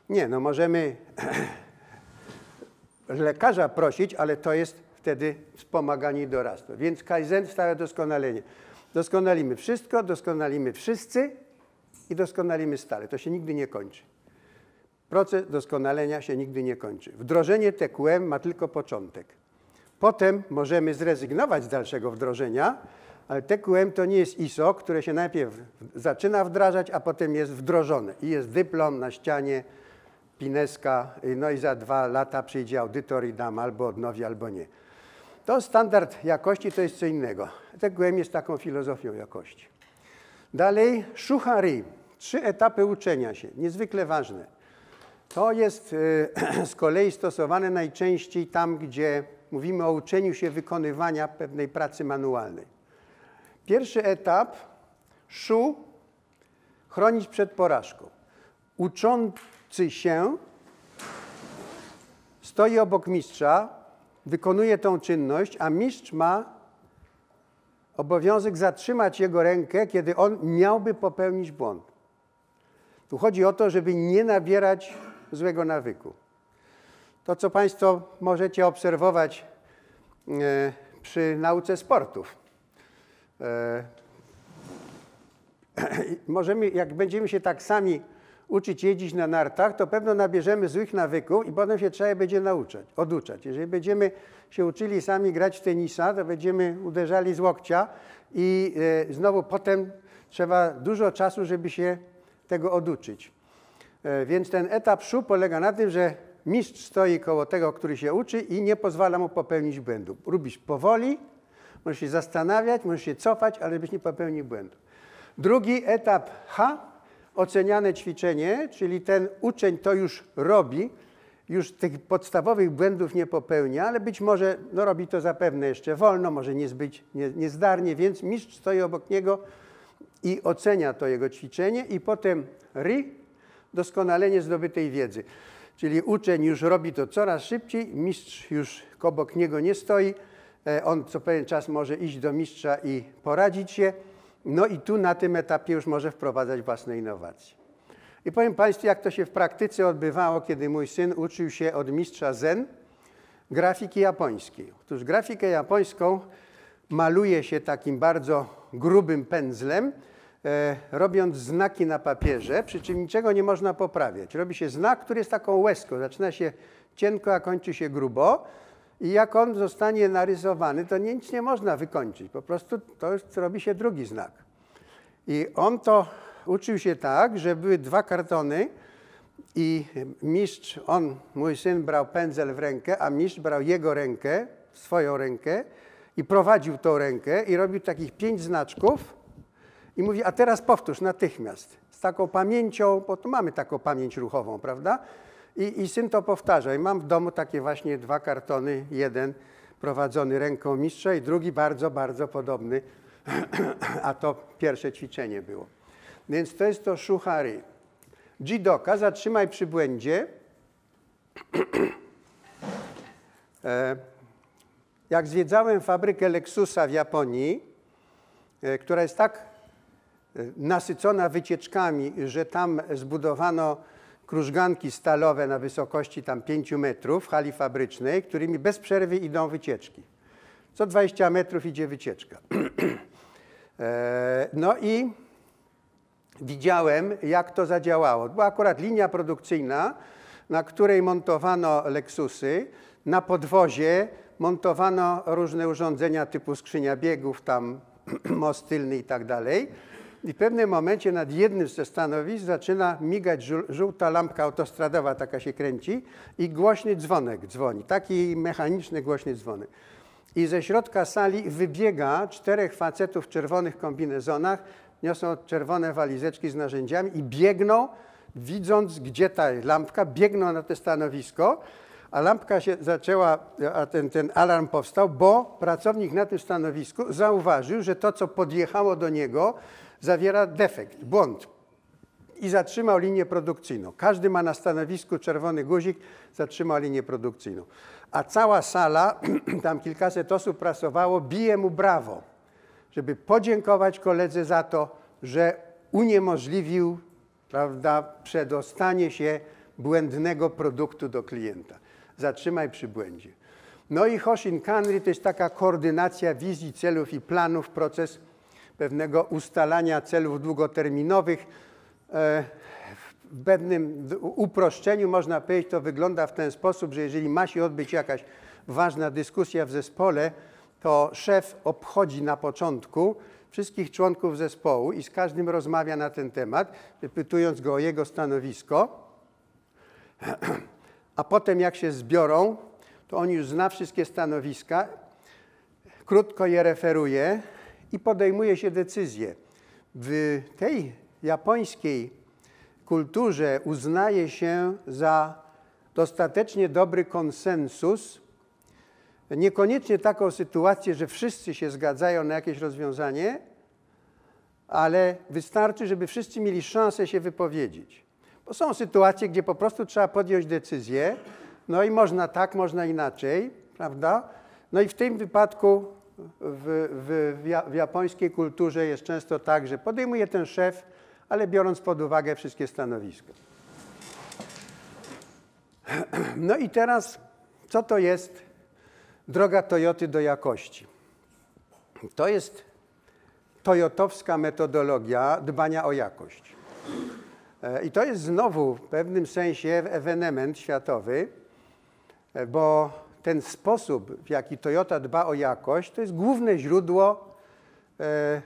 Nie, no możemy lekarza prosić, ale to jest wtedy wspomaganie i doradztwo. Więc Kaizen, stałe doskonalenie. Doskonalimy wszystko, doskonalimy wszyscy i doskonalimy stale. To się nigdy nie kończy. Proces doskonalenia się nigdy nie kończy. Wdrożenie TQM ma tylko początek. Potem możemy zrezygnować z dalszego wdrożenia, ale TQM to nie jest ISO, które się najpierw zaczyna wdrażać, a potem jest wdrożone. I jest dyplom na ścianie, pineska, no i za dwa lata przyjdzie audytor i dam albo odnowi, albo nie. To standard jakości to jest co innego. TQM jest taką filozofią jakości. Dalej, szuchary. Trzy etapy uczenia się, niezwykle ważne. To jest e, z kolei stosowane najczęściej tam, gdzie mówimy o uczeniu się wykonywania pewnej pracy manualnej. Pierwszy etap, szu, chronić przed porażką. Uczący się stoi obok mistrza, wykonuje tą czynność, a mistrz ma obowiązek zatrzymać jego rękę, kiedy on miałby popełnić błąd. Tu chodzi o to, żeby nie nabierać złego nawyku. To, co Państwo możecie obserwować e, przy nauce sportów. E, możemy, jak będziemy się tak sami uczyć jeździć na nartach, to pewno nabierzemy złych nawyków i potem się trzeba będzie nauczać, oduczać. Jeżeli będziemy się uczyli sami grać w tenisa, to będziemy uderzali z łokcia i e, znowu potem trzeba dużo czasu, żeby się tego oduczyć. E, więc ten etap szu polega na tym, że mistrz stoi koło tego, który się uczy i nie pozwala mu popełnić błędu. Robisz powoli, możesz się zastanawiać, możesz się cofać, ale żebyś nie popełnił błędu. Drugi etap H, oceniane ćwiczenie, czyli ten uczeń to już robi, już tych podstawowych błędów nie popełnia, ale być może no, robi to zapewne jeszcze wolno, może niezbyt nie, niezdarnie, więc mistrz stoi obok niego i ocenia to jego ćwiczenie i potem RI, doskonalenie zdobytej wiedzy. Czyli uczeń już robi to coraz szybciej, mistrz już obok niego nie stoi, e, on co pewien czas może iść do mistrza i poradzić się, no i tu na tym etapie już może wprowadzać własne innowacje. I powiem Państwu, jak to się w praktyce odbywało, kiedy mój syn uczył się od mistrza Zen grafiki japońskiej. Otóż grafikę japońską maluje się takim bardzo grubym pędzlem, robiąc znaki na papierze, przy czym niczego nie można poprawiać. Robi się znak, który jest taką łezką. Zaczyna się cienko, a kończy się grubo. I jak on zostanie narysowany, to nic nie można wykończyć. Po prostu to robi się drugi znak. I on to uczył się tak, że były dwa kartony i mistrz, on, mój syn brał pędzel w rękę, a mistrz brał jego rękę, swoją rękę i prowadził tą rękę i robił takich pięć znaczków i mówi, a teraz powtórz natychmiast. Z taką pamięcią, bo tu mamy taką pamięć ruchową, prawda? I, I syn to powtarza. I mam w domu takie właśnie dwa kartony. Jeden prowadzony ręką mistrza i drugi bardzo, bardzo podobny, a to pierwsze ćwiczenie było. Więc to jest to szuchary. Jidoka, zatrzymaj przy błędzie. E, jak zwiedzałem fabrykę Lexusa w Japonii, e, która jest tak nasycona wycieczkami, że tam zbudowano krużganki stalowe na wysokości tam 5 metrów hali fabrycznej, którymi bez przerwy idą wycieczki. Co 20 metrów idzie wycieczka. E, No i widziałem, jak to zadziałało. Była akurat linia produkcyjna, na której montowano Lexusy. Na podwozie montowano różne urządzenia typu skrzynia biegów, tam most tylny i tak dalej. I w pewnym momencie nad jednym ze stanowisk zaczyna migać żół- żółta lampka autostradowa, taka się kręci i głośny dzwonek dzwoni, taki mechaniczny głośny dzwonek. I ze środka sali wybiega czterech facetów w czerwonych kombinezonach, niosą czerwone walizeczki z narzędziami i biegną, widząc gdzie ta lampka, biegną na to stanowisko, a lampka się zaczęła, a ten, ten alarm powstał, bo pracownik na tym stanowisku zauważył, że to, co podjechało do niego, zawiera defekt, błąd i zatrzymał linię produkcyjną. Każdy ma na stanowisku czerwony guzik, zatrzymał linię produkcyjną. A cała sala, tam kilkaset osób pracowało, bije mu brawo, żeby podziękować koledze za to, że uniemożliwił prawda, przedostanie się błędnego produktu do klienta. Zatrzymaj przy błędzie. No i Hoshin Kanri to jest taka koordynacja wizji, celów i planów, proces pewnego ustalania celów długoterminowych. E, W pewnym uproszczeniu można powiedzieć, to wygląda w ten sposób, że jeżeli ma się odbyć jakaś ważna dyskusja w zespole, to szef obchodzi na początku wszystkich członków zespołu i z każdym rozmawia na ten temat, wypytując go o jego stanowisko. A potem jak się zbiorą, to on już zna wszystkie stanowiska, krótko je referuje i podejmuje się decyzję. W tej japońskiej kulturze uznaje się za dostatecznie dobry konsensus, niekoniecznie taką sytuację, że wszyscy się zgadzają na jakieś rozwiązanie, ale wystarczy, żeby wszyscy mieli szansę się wypowiedzieć. Bo są sytuacje, gdzie po prostu trzeba podjąć decyzję, no i można tak, można inaczej, prawda? No i w tym wypadku w, w, w, ja- w japońskiej kulturze jest często tak, że podejmuje ten szef, ale biorąc pod uwagę wszystkie stanowiska. No i teraz, co to jest droga Toyoty do jakości? To jest toyotowska metodologia dbania o jakość. E, I to jest znowu w pewnym sensie ewenement światowy, e, bo ten sposób, w jaki Toyota dba o jakość, to jest główne źródło e,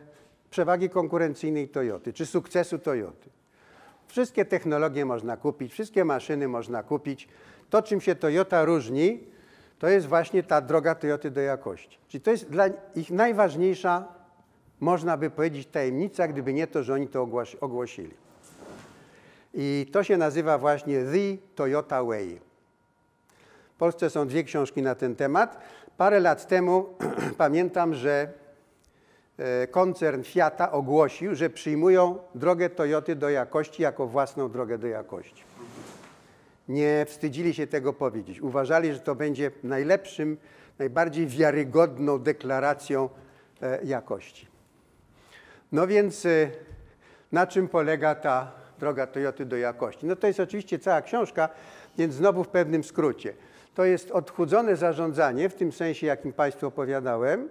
przewagi konkurencyjnej Toyoty, czy sukcesu Toyoty. Wszystkie technologie można kupić, wszystkie maszyny można kupić. To, czym się Toyota różni, to jest właśnie ta droga Toyoty do jakości. Czyli to jest dla ich najważniejsza, można by powiedzieć, tajemnica, gdyby nie to, że oni to ogłos- ogłosili. I to się nazywa właśnie The Toyota Way. W Polsce są dwie książki na ten temat. Parę lat temu pamiętam, że e, koncern Fiata ogłosił, że przyjmują drogę Toyoty do jakości jako własną drogę do jakości. Nie wstydzili się tego powiedzieć. Uważali, że to będzie najlepszym, najbardziej wiarygodną deklaracją e, jakości. No więc e, na czym polega ta droga Toyoty do jakości? No to jest oczywiście cała książka, więc znowu w pewnym skrócie. To jest odchudzone zarządzanie, w tym sensie, jakim Państwu opowiadałem,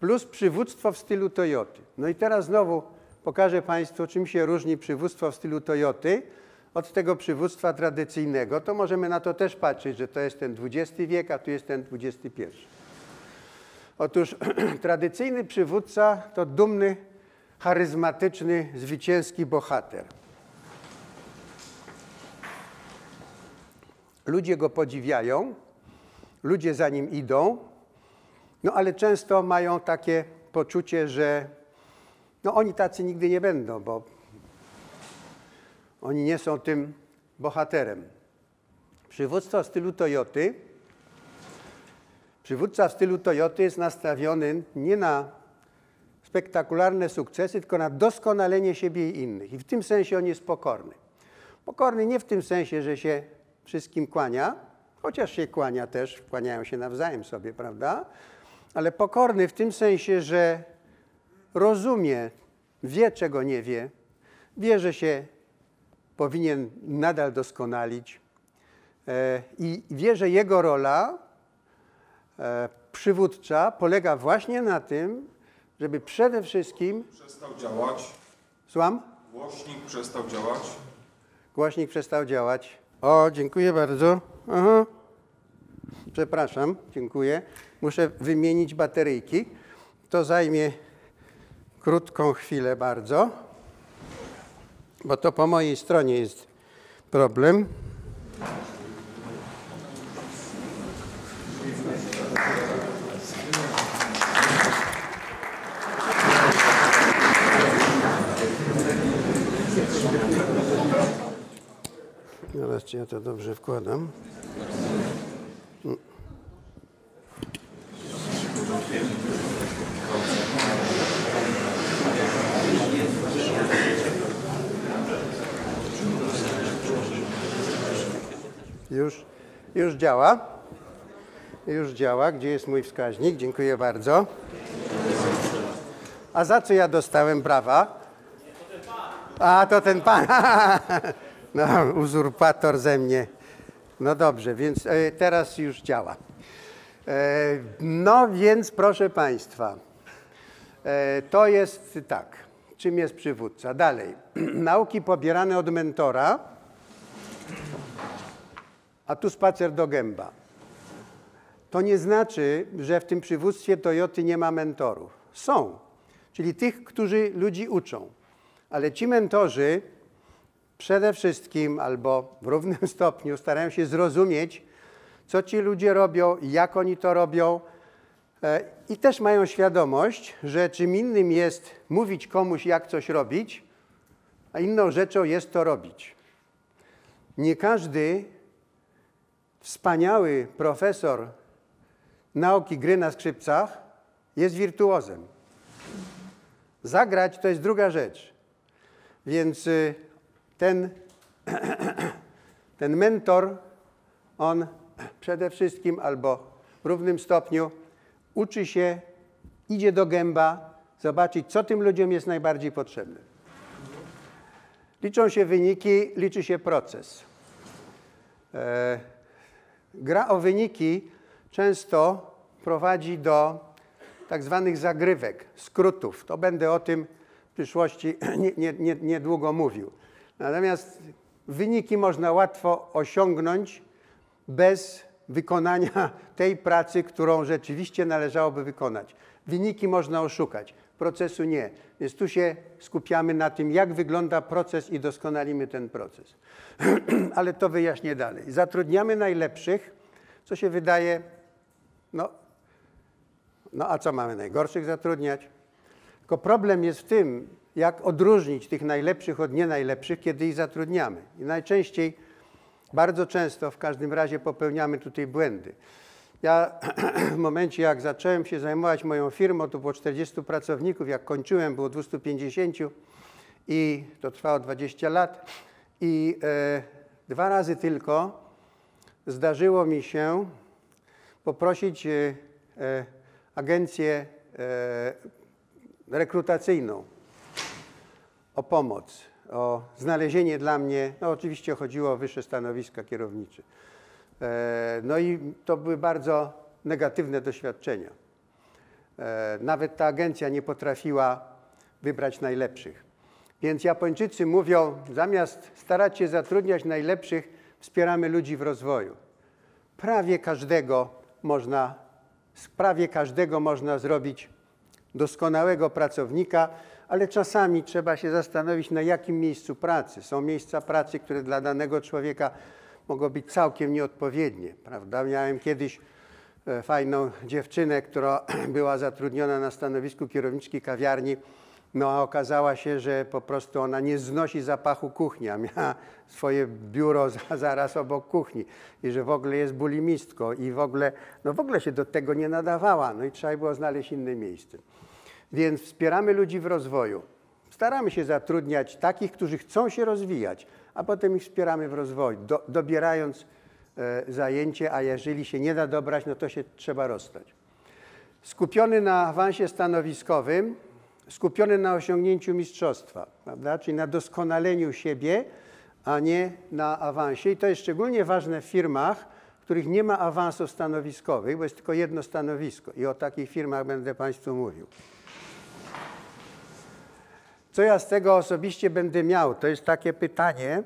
plus przywództwo w stylu Toyoty. No i teraz znowu pokażę Państwu, czym się różni przywództwo w stylu Toyoty od tego przywództwa tradycyjnego. To możemy na to też patrzeć, że to jest ten XX wiek, a tu jest ten XXI. Otóż tradycyjny przywódca to dumny, charyzmatyczny, zwycięski bohater. Ludzie go podziwiają, ludzie za nim idą, no ale często mają takie poczucie, że no oni tacy nigdy nie będą, bo oni nie są tym bohaterem. Przywództwo w stylu Toyoty, przywódca w stylu Toyoty jest nastawiony nie na spektakularne sukcesy, tylko na doskonalenie siebie i innych. I w tym sensie on jest pokorny. Pokorny nie w tym sensie, że się wszystkim kłania, chociaż się kłania też, kłaniają się nawzajem sobie, prawda? Ale pokorny w tym sensie, że rozumie, wie czego nie wie, wie, że się powinien nadal doskonalić e, i wie, że jego rola e, przywódcza polega właśnie na tym, żeby przede wszystkim, Przestał działać. słucham, Głośnik przestał działać. głośnik przestał działać. O, dziękuję bardzo. Aha. Przepraszam, dziękuję. Muszę wymienić bateryjki. To zajmie krótką chwilę bardzo, bo to po mojej stronie jest problem. Teraz czy ja to dobrze wkładam. Już, już działa. Już działa. Gdzie jest mój wskaźnik? Dziękuję bardzo. A za co ja dostałem brawa? A, to ten pan. No, uzurpator ze mnie. No dobrze, więc e, teraz już działa. E, no więc, proszę Państwa, e, to jest tak. Czym jest przywódca? Dalej. Nauki pobierane od mentora, a tu spacer do gęba. To nie znaczy, że w tym przywództwie Toyoty nie ma mentorów. Są, czyli tych, którzy ludzi uczą. Ale ci mentorzy przede wszystkim albo w równym stopniu starają się zrozumieć, co ci ludzie robią, jak oni to robią. E, I też mają świadomość, że czym innym jest mówić komuś, jak coś robić, a inną rzeczą jest to robić. Nie każdy wspaniały profesor nauki gry na skrzypcach jest wirtuozem. Zagrać to jest druga rzecz. Więc y, ten, ten mentor, on przede wszystkim albo w równym stopniu uczy się, idzie do gęba, zobaczyć, co tym ludziom jest najbardziej potrzebne. Liczą się wyniki, liczy się proces. E, gra o wyniki często prowadzi do tak zwanych zagrywek, skrótów. To będę o tym w przyszłości nie, nie, nie, niedługo mówił. Natomiast wyniki można łatwo osiągnąć bez wykonania tej pracy, którą rzeczywiście należałoby wykonać. Wyniki można oszukać, procesu nie. Więc tu się skupiamy na tym, jak wygląda proces i doskonalimy ten proces. Ale to wyjaśnię dalej. Zatrudniamy najlepszych, co się wydaje, no, no a co mamy najgorszych zatrudniać? Tylko problem jest w tym, jak odróżnić tych najlepszych od nie najlepszych, kiedy ich zatrudniamy. I najczęściej, bardzo często w każdym razie popełniamy tutaj błędy. Ja w momencie, jak zacząłem się zajmować moją firmą, to było 40 pracowników, jak kończyłem, było 250 i to trwało 20 lat. I e, dwa razy tylko zdarzyło mi się poprosić e, e, agencję e, rekrutacyjną o pomoc, o znalezienie dla mnie, no oczywiście chodziło o wyższe stanowiska kierownicze. E, No i to były bardzo negatywne doświadczenia. E, Nawet ta agencja nie potrafiła wybrać najlepszych. Więc Japończycy mówią, zamiast starać się zatrudniać najlepszych, wspieramy ludzi w rozwoju. Prawie każdego można, prawie każdego można zrobić doskonałego pracownika, ale czasami trzeba się zastanowić, na jakim miejscu pracy. Są miejsca pracy, które dla danego człowieka mogą być całkiem nieodpowiednie. Prawda? Miałem kiedyś e, fajną dziewczynę, która była zatrudniona na stanowisku kierowniczki kawiarni. No a okazała się, że po prostu ona nie znosi zapachu kuchni, a miała swoje biuro za, zaraz obok kuchni i że w ogóle jest bulimistką i w ogóle, no w ogóle się do tego nie nadawała. No i trzeba było znaleźć inne miejsce. Więc wspieramy ludzi w rozwoju. Staramy się zatrudniać takich, którzy chcą się rozwijać, a potem ich wspieramy w rozwoju, do, dobierając e, zajęcie, a jeżeli się nie da dobrać, no to się trzeba rozstać. Skupiony na awansie stanowiskowym, skupiony na osiągnięciu mistrzostwa, prawda? czyli na doskonaleniu siebie, a nie na awansie. I to jest szczególnie ważne w firmach, w których nie ma awansów stanowiskowych, bo jest tylko jedno stanowisko. I o takich firmach będę Państwu mówił. Co ja z tego osobiście będę miał? To jest takie pytanie,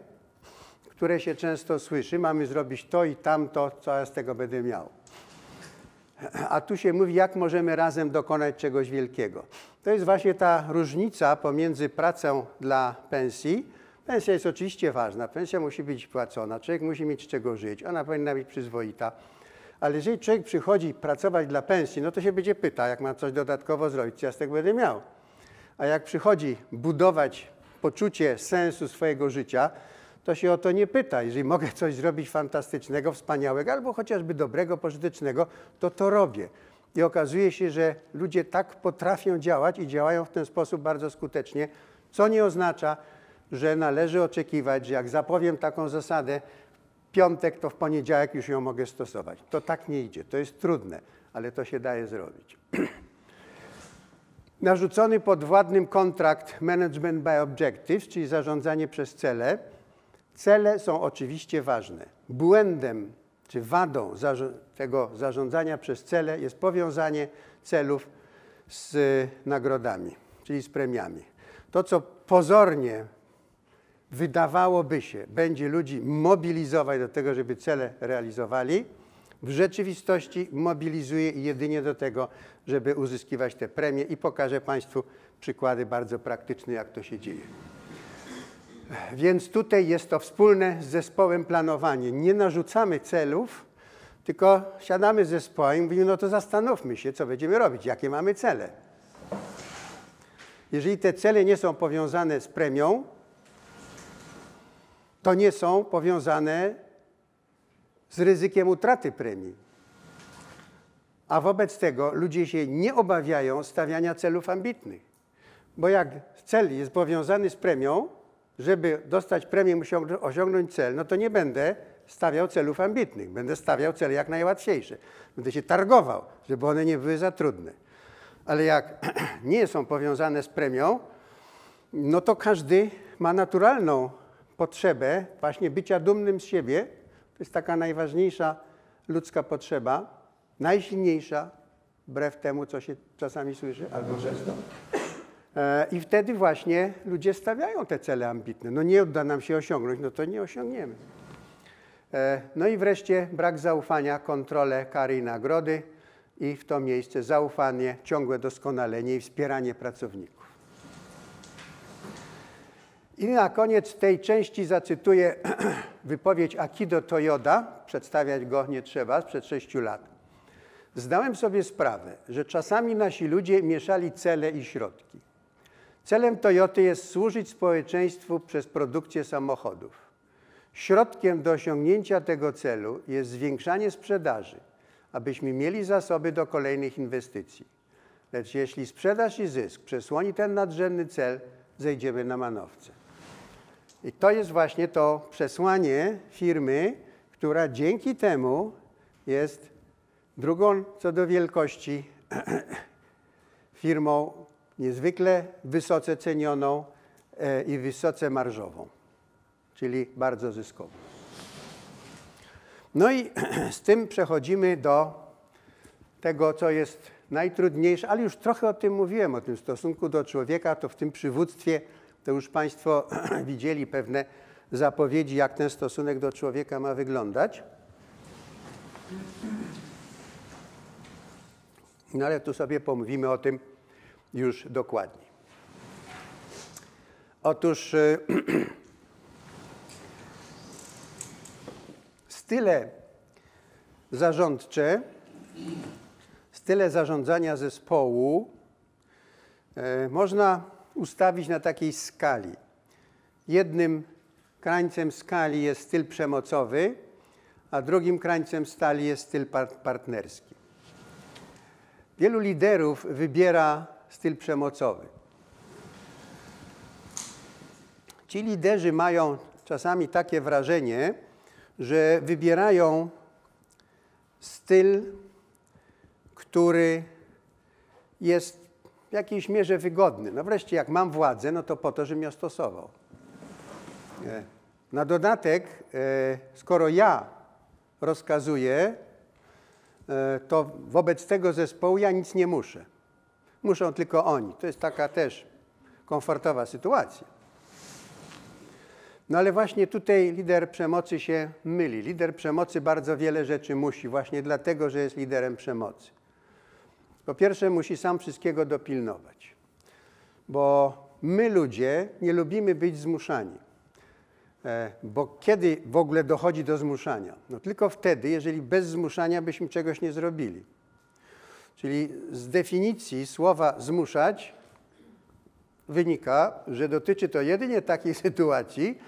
które się często słyszy. Mamy zrobić to i tamto, co ja z tego będę miał. A tu się mówi, jak możemy razem dokonać czegoś wielkiego. To jest właśnie ta różnica pomiędzy pracą dla pensji. Pensja jest oczywiście ważna, pensja musi być płacona, człowiek musi mieć czego żyć, ona powinna być przyzwoita. Ale jeżeli człowiek przychodzi pracować dla pensji, no to się będzie pyta, jak mam coś dodatkowo zrobić, co ja z tego będę miał. A jak przychodzi budować poczucie sensu swojego życia, to się o to nie pyta. Jeżeli mogę coś zrobić fantastycznego, wspaniałego, albo chociażby dobrego, pożytecznego, to to robię. I okazuje się, że ludzie tak potrafią działać i działają w ten sposób bardzo skutecznie, co nie oznacza, że należy oczekiwać, że jak zapowiem taką zasadę, w piątek, to w poniedziałek już ją mogę stosować. To tak nie idzie. To jest trudne, ale to się daje zrobić. Narzucony podwładnym kontrakt Management by Objectives, czyli zarządzanie przez cele. Cele są oczywiście ważne. Błędem czy wadą tego zarządzania przez cele jest powiązanie celów z nagrodami, czyli z premiami. To, co pozornie wydawałoby się, będzie ludzi mobilizować do tego, żeby cele realizowali, w rzeczywistości mobilizuje jedynie do tego, żeby uzyskiwać te premie i pokażę Państwu przykłady bardzo praktyczne, jak to się dzieje. Więc tutaj jest to wspólne z zespołem planowanie. Nie narzucamy celów, tylko siadamy z zespołem i mówimy, no to zastanówmy się, co będziemy robić, jakie mamy cele. Jeżeli te cele nie są powiązane z premią, to nie są powiązane z ryzykiem utraty premii. A wobec tego ludzie się nie obawiają stawiania celów ambitnych. Bo jak cel jest powiązany z premią, żeby dostać premię, musi osiągnąć cel, no to nie będę stawiał celów ambitnych. Będę stawiał cele jak najłatwiejsze. Będę się targował, żeby one nie były za trudne. Ale jak nie są powiązane z premią, no to każdy ma naturalną potrzebę właśnie bycia dumnym z siebie. Jest taka najważniejsza ludzka potrzeba, najsilniejsza, wbrew temu, co się czasami słyszy, albo często. E, I wtedy właśnie ludzie stawiają te cele ambitne. No nie uda nam się osiągnąć, no to nie osiągniemy. E, No i wreszcie brak zaufania, kontrolę, kary i nagrody i w to miejsce zaufanie, ciągłe doskonalenie i wspieranie pracowników. I na koniec tej części zacytuję wypowiedź Akido Toyoda, przedstawiać go nie trzeba, sprzed sześciu lat. Zdałem sobie sprawę, że czasami nasi ludzie mieszali cele i środki. Celem Toyoty jest służyć społeczeństwu przez produkcję samochodów. Środkiem do osiągnięcia tego celu jest zwiększanie sprzedaży, abyśmy mieli zasoby do kolejnych inwestycji. Lecz jeśli sprzedaż i zysk przesłoni ten nadrzędny cel, zejdziemy na manowce. I to jest właśnie to przesłanie firmy, która dzięki temu jest drugą co do wielkości firmą niezwykle wysoce cenioną e, i wysoce marżową, czyli bardzo zyskową. No i z tym przechodzimy do tego, co jest najtrudniejsze, ale już trochę o tym mówiłem, o tym stosunku do człowieka, to w tym przywództwie, to już Państwo widzieli pewne zapowiedzi, jak ten stosunek do człowieka ma wyglądać. No ale tu sobie pomówimy o tym już dokładniej. Otóż y, style zarządcze, style zarządzania zespołu e, można ustawić na takiej skali. Jednym krańcem skali jest styl przemocowy, a drugim krańcem skali jest styl par- partnerski. Wielu liderów wybiera styl przemocowy. Ci liderzy mają czasami takie wrażenie, że wybierają styl, który jest w jakiejś mierze wygodny. No wreszcie, jak mam władzę, no to po to, żebym ją stosował. E, Na dodatek, e, skoro ja rozkazuję, e, to wobec tego zespołu ja nic nie muszę. Muszą tylko oni. To jest taka też komfortowa sytuacja. No ale właśnie tutaj lider przemocy się myli. Lider przemocy bardzo wiele rzeczy musi, właśnie dlatego, że jest liderem przemocy. Po pierwsze, musi sam wszystkiego dopilnować, bo my ludzie nie lubimy być zmuszani. E, Bo kiedy w ogóle dochodzi do zmuszania? No tylko wtedy, jeżeli bez zmuszania byśmy czegoś nie zrobili. Czyli z definicji słowa zmuszać wynika, że dotyczy to jedynie takiej sytuacji,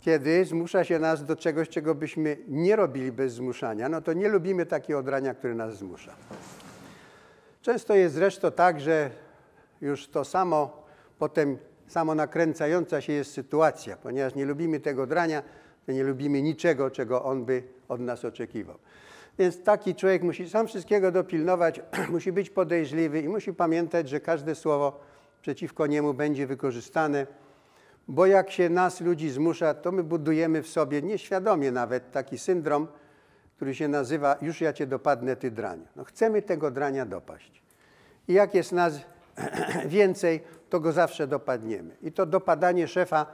kiedy zmusza się nas do czegoś, czego byśmy nie robili bez zmuszania, no to nie lubimy takiego odrania, który nas zmusza. Często jest zresztą tak, że już to samo potem samo nakręcająca się jest sytuacja, ponieważ nie lubimy tego drania, to nie lubimy niczego, czego on by od nas oczekiwał. Więc taki człowiek musi sam wszystkiego dopilnować, musi być podejrzliwy i musi pamiętać, że każde słowo przeciwko niemu będzie wykorzystane, bo jak się nas, ludzi, zmusza, to my budujemy w sobie nieświadomie nawet taki syndrom, który się nazywa już ja cię dopadnę, ty draniu. No chcemy tego drania dopaść. I jak jest nas więcej, to go zawsze dopadniemy. I to dopadanie szefa,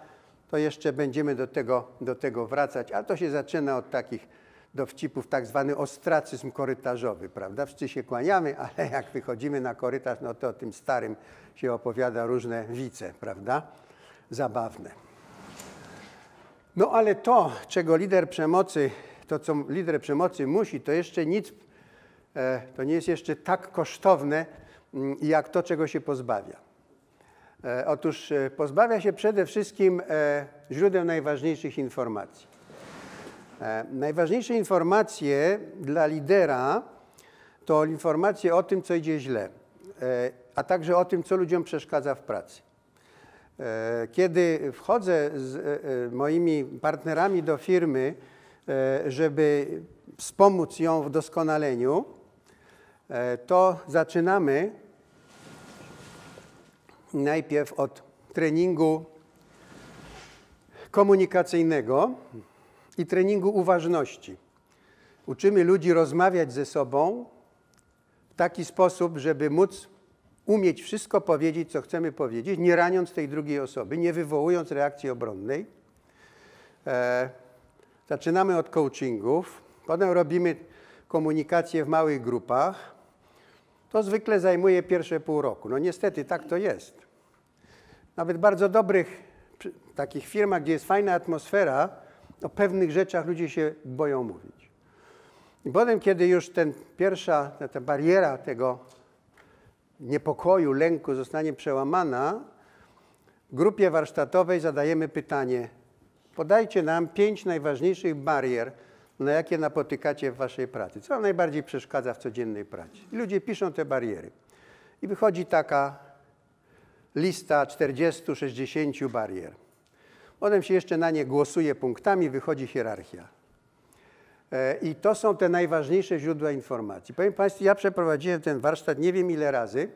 to jeszcze będziemy do tego, do tego wracać, ale to się zaczyna od takich dowcipów, tak zwany ostracyzm korytarzowy, prawda? Wszyscy się kłaniamy, ale jak wychodzimy na korytarz, no to o tym starym się opowiada różne wice, prawda? Zabawne. No ale to, czego lider przemocy, to co lider przemocy musi, to jeszcze nic, e, to nie jest jeszcze tak kosztowne, mm, jak to, czego się pozbawia. E, Otóż e, pozbawia się przede wszystkim źródeł najważniejszych informacji. Najważniejsze informacje dla lidera to informacje o tym, co idzie źle, a także o tym, co ludziom przeszkadza w pracy. Kiedy wchodzę z moimi partnerami do firmy, żeby wspomóc ją w doskonaleniu, e, to zaczynamy najpierw od treningu komunikacyjnego i treningu uważności. Uczymy ludzi rozmawiać ze sobą w taki sposób, żeby móc umieć wszystko powiedzieć, co chcemy powiedzieć, nie raniąc tej drugiej osoby, nie wywołując reakcji obronnej. Zaczynamy od coachingów, potem robimy komunikację w małych grupach. To zwykle zajmuje pierwsze pół roku. No niestety tak to jest. Nawet bardzo dobrych takich firmach, gdzie jest fajna atmosfera, o pewnych rzeczach ludzie się boją mówić. I potem, kiedy już ten pierwsza, ta, bariera tego niepokoju, lęku zostanie przełamana, grupie warsztatowej zadajemy pytanie: podajcie nam pięć najważniejszych barier, na jakie napotykacie w waszej pracy. Co najbardziej przeszkadza w codziennej pracy? I ludzie piszą te bariery. I wychodzi taka lista 40-60 barier. Potem się jeszcze na nie głosuje punktami, wychodzi hierarchia. E, I to są te najważniejsze źródła informacji. Powiem Państwu, ja przeprowadziłem ten warsztat nie wiem ile razy,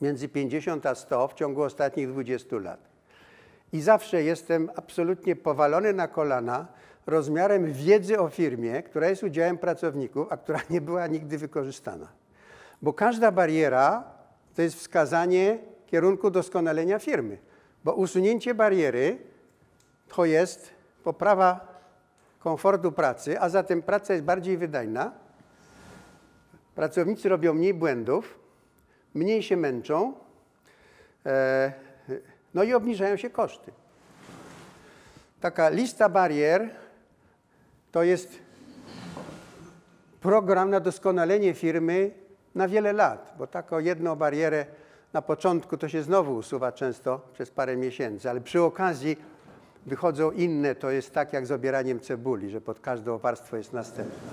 między 50 a 100 w ciągu ostatnich 20 lat. I zawsze jestem absolutnie powalony na kolana rozmiarem wiedzy o firmie, która jest udziałem pracowników, a która nie była nigdy wykorzystana. Bo każda bariera to jest wskazanie kierunku doskonalenia firmy. Bo usunięcie bariery to jest poprawa komfortu pracy, a zatem praca jest bardziej wydajna. Pracownicy robią mniej błędów, mniej się męczą, e, no i obniżają się koszty. Taka lista barier to jest program na doskonalenie firmy na wiele lat, bo taką jedną barierę na początku to się znowu usuwa często przez parę miesięcy, ale przy okazji wychodzą inne, to jest tak jak z obieraniem cebuli, że pod każdą warstwą jest następna.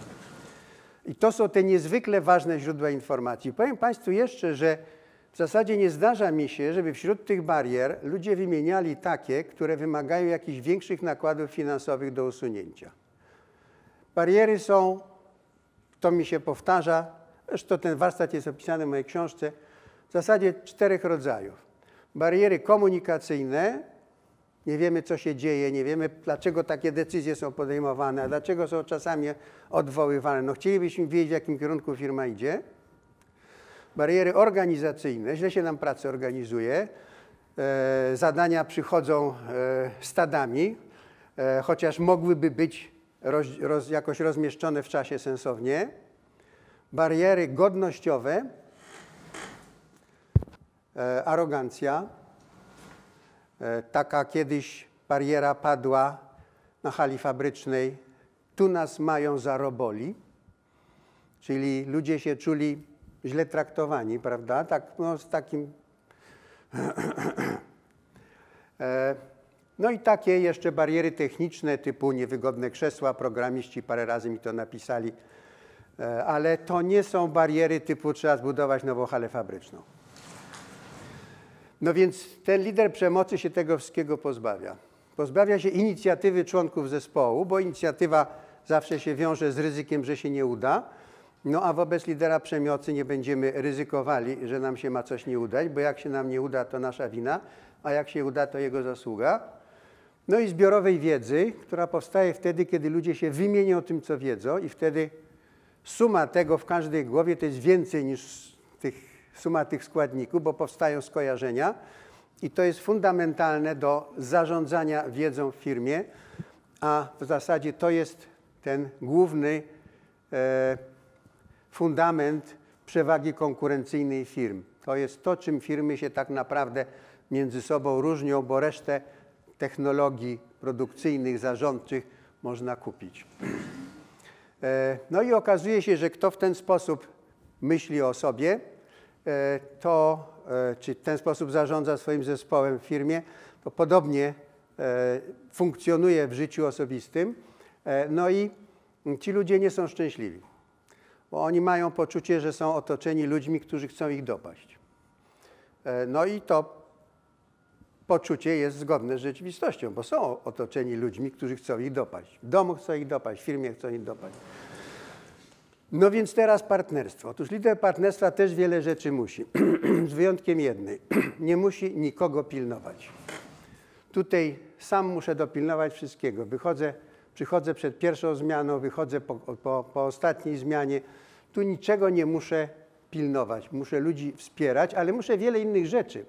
I to są te niezwykle ważne źródła informacji. Powiem Państwu jeszcze, że w zasadzie nie zdarza mi się, żeby wśród tych barier ludzie wymieniali takie, które wymagają jakichś większych nakładów finansowych do usunięcia. Bariery są, to mi się powtarza, zresztą ten warsztat jest opisany w mojej książce, w zasadzie czterech rodzajów. Bariery komunikacyjne, nie wiemy, co się dzieje, nie wiemy, dlaczego takie decyzje są podejmowane, dlaczego są czasami odwoływane. No chcielibyśmy wiedzieć, w jakim kierunku firma idzie. Bariery organizacyjne, źle się nam pracę organizuje. e, zadania przychodzą e, stadami, e, chociaż mogłyby być roz, roz, jakoś rozmieszczone w czasie sensownie. Bariery godnościowe, arogancja. Taka kiedyś bariera padła na hali fabrycznej. Tu nas mają za roboli. Czyli ludzie się czuli źle traktowani, prawda? Tak, no, z takim. E, No i takie jeszcze bariery techniczne typu niewygodne krzesła, programiści parę razy mi to napisali, E, ale to nie są bariery typu trzeba zbudować nową halę fabryczną. No więc ten lider przemocy się tego wszystkiego pozbawia. Pozbawia się inicjatywy członków zespołu, bo inicjatywa zawsze się wiąże z ryzykiem, że się nie uda. No a wobec lidera przemocy nie będziemy ryzykowali, że nam się ma coś nie udać, bo jak się nam nie uda, to nasza wina, a jak się uda, to jego zasługa. No i zbiorowej wiedzy, która powstaje wtedy, kiedy ludzie się wymienią tym, co wiedzą i wtedy suma tego w każdej głowie to jest więcej niż tych, suma tych składników, bo powstają skojarzenia i to jest fundamentalne do zarządzania wiedzą w firmie, a w zasadzie to jest ten główny e, fundament przewagi konkurencyjnej firm. To jest to, czym firmy się tak naprawdę między sobą różnią, bo resztę technologii produkcyjnych, zarządczych można kupić. E, No i okazuje się, że kto w ten sposób myśli o sobie, e, to e, czy w ten sposób zarządza swoim zespołem w firmie, to podobnie funkcjonuje w życiu osobistym. No i ci ludzie nie są szczęśliwi, bo oni mają poczucie, że są otoczeni ludźmi, którzy chcą ich dopaść. E, No i to poczucie jest zgodne z rzeczywistością, bo są otoczeni ludźmi, którzy chcą ich dopaść. W domu chcą ich dopaść, w firmie chcą ich dopaść. No więc teraz partnerstwo. Otóż lider partnerstwa też wiele rzeczy musi, z wyjątkiem jednej. Nie musi nikogo pilnować. Tutaj sam muszę dopilnować wszystkiego. Wychodzę, przychodzę przed pierwszą zmianą, wychodzę po, po, po ostatniej zmianie. Tu niczego nie muszę pilnować. Muszę ludzi wspierać, ale muszę wiele innych rzeczy.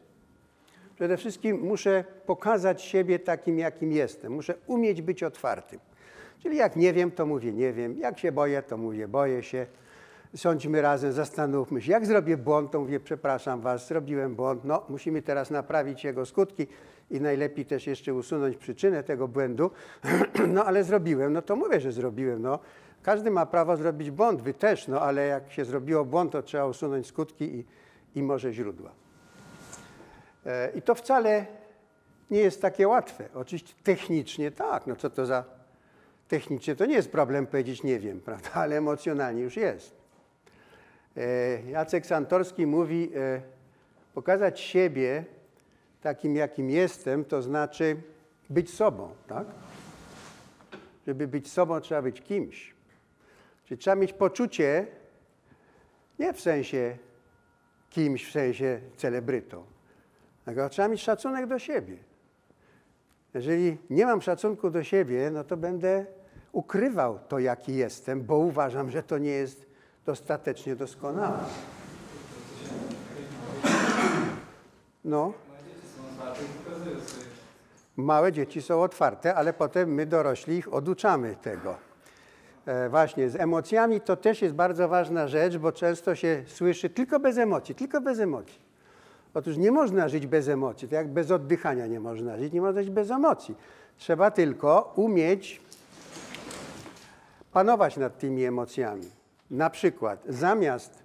Przede wszystkim muszę pokazać siebie takim, jakim jestem. Muszę umieć być otwartym. Czyli jak nie wiem, to mówię nie wiem. Jak się boję, to mówię boję się. Siądźmy razem, zastanówmy się. Jak zrobię błąd, to mówię przepraszam was, zrobiłem błąd. No, musimy teraz naprawić jego skutki i najlepiej też jeszcze usunąć przyczynę tego błędu. No, ale zrobiłem, no to mówię, że zrobiłem. No. Każdy ma prawo zrobić błąd, wy też, no ale jak się zrobiło błąd, to trzeba usunąć skutki i, i może źródła. E, I to wcale nie jest takie łatwe. Oczywiście technicznie tak, no co to za technicznie to nie jest problem powiedzieć nie wiem, prawda, ale emocjonalnie już jest. E, Jacek Santorski mówi, e, pokazać siebie takim, jakim jestem, to znaczy być sobą, tak? Żeby być sobą, trzeba być kimś. Czyli trzeba mieć poczucie, nie w sensie kimś, w sensie celebrytą, tylko trzeba mieć szacunek do siebie. Jeżeli nie mam szacunku do siebie, no to będę ukrywał to, jaki jestem, bo uważam, że to nie jest dostatecznie doskonałe. No, Moje dzieci są otwarte i pokazują swoje małe dzieci są otwarte, ale potem my dorośli ich oduczamy tego. E, właśnie, z emocjami to też jest bardzo ważna rzecz, bo często się słyszy tylko bez emocji, tylko bez emocji. Otóż nie można żyć bez emocji, tak jak bez oddychania nie można żyć, nie można żyć bez emocji. Trzeba tylko umieć panować nad tymi emocjami. Na przykład zamiast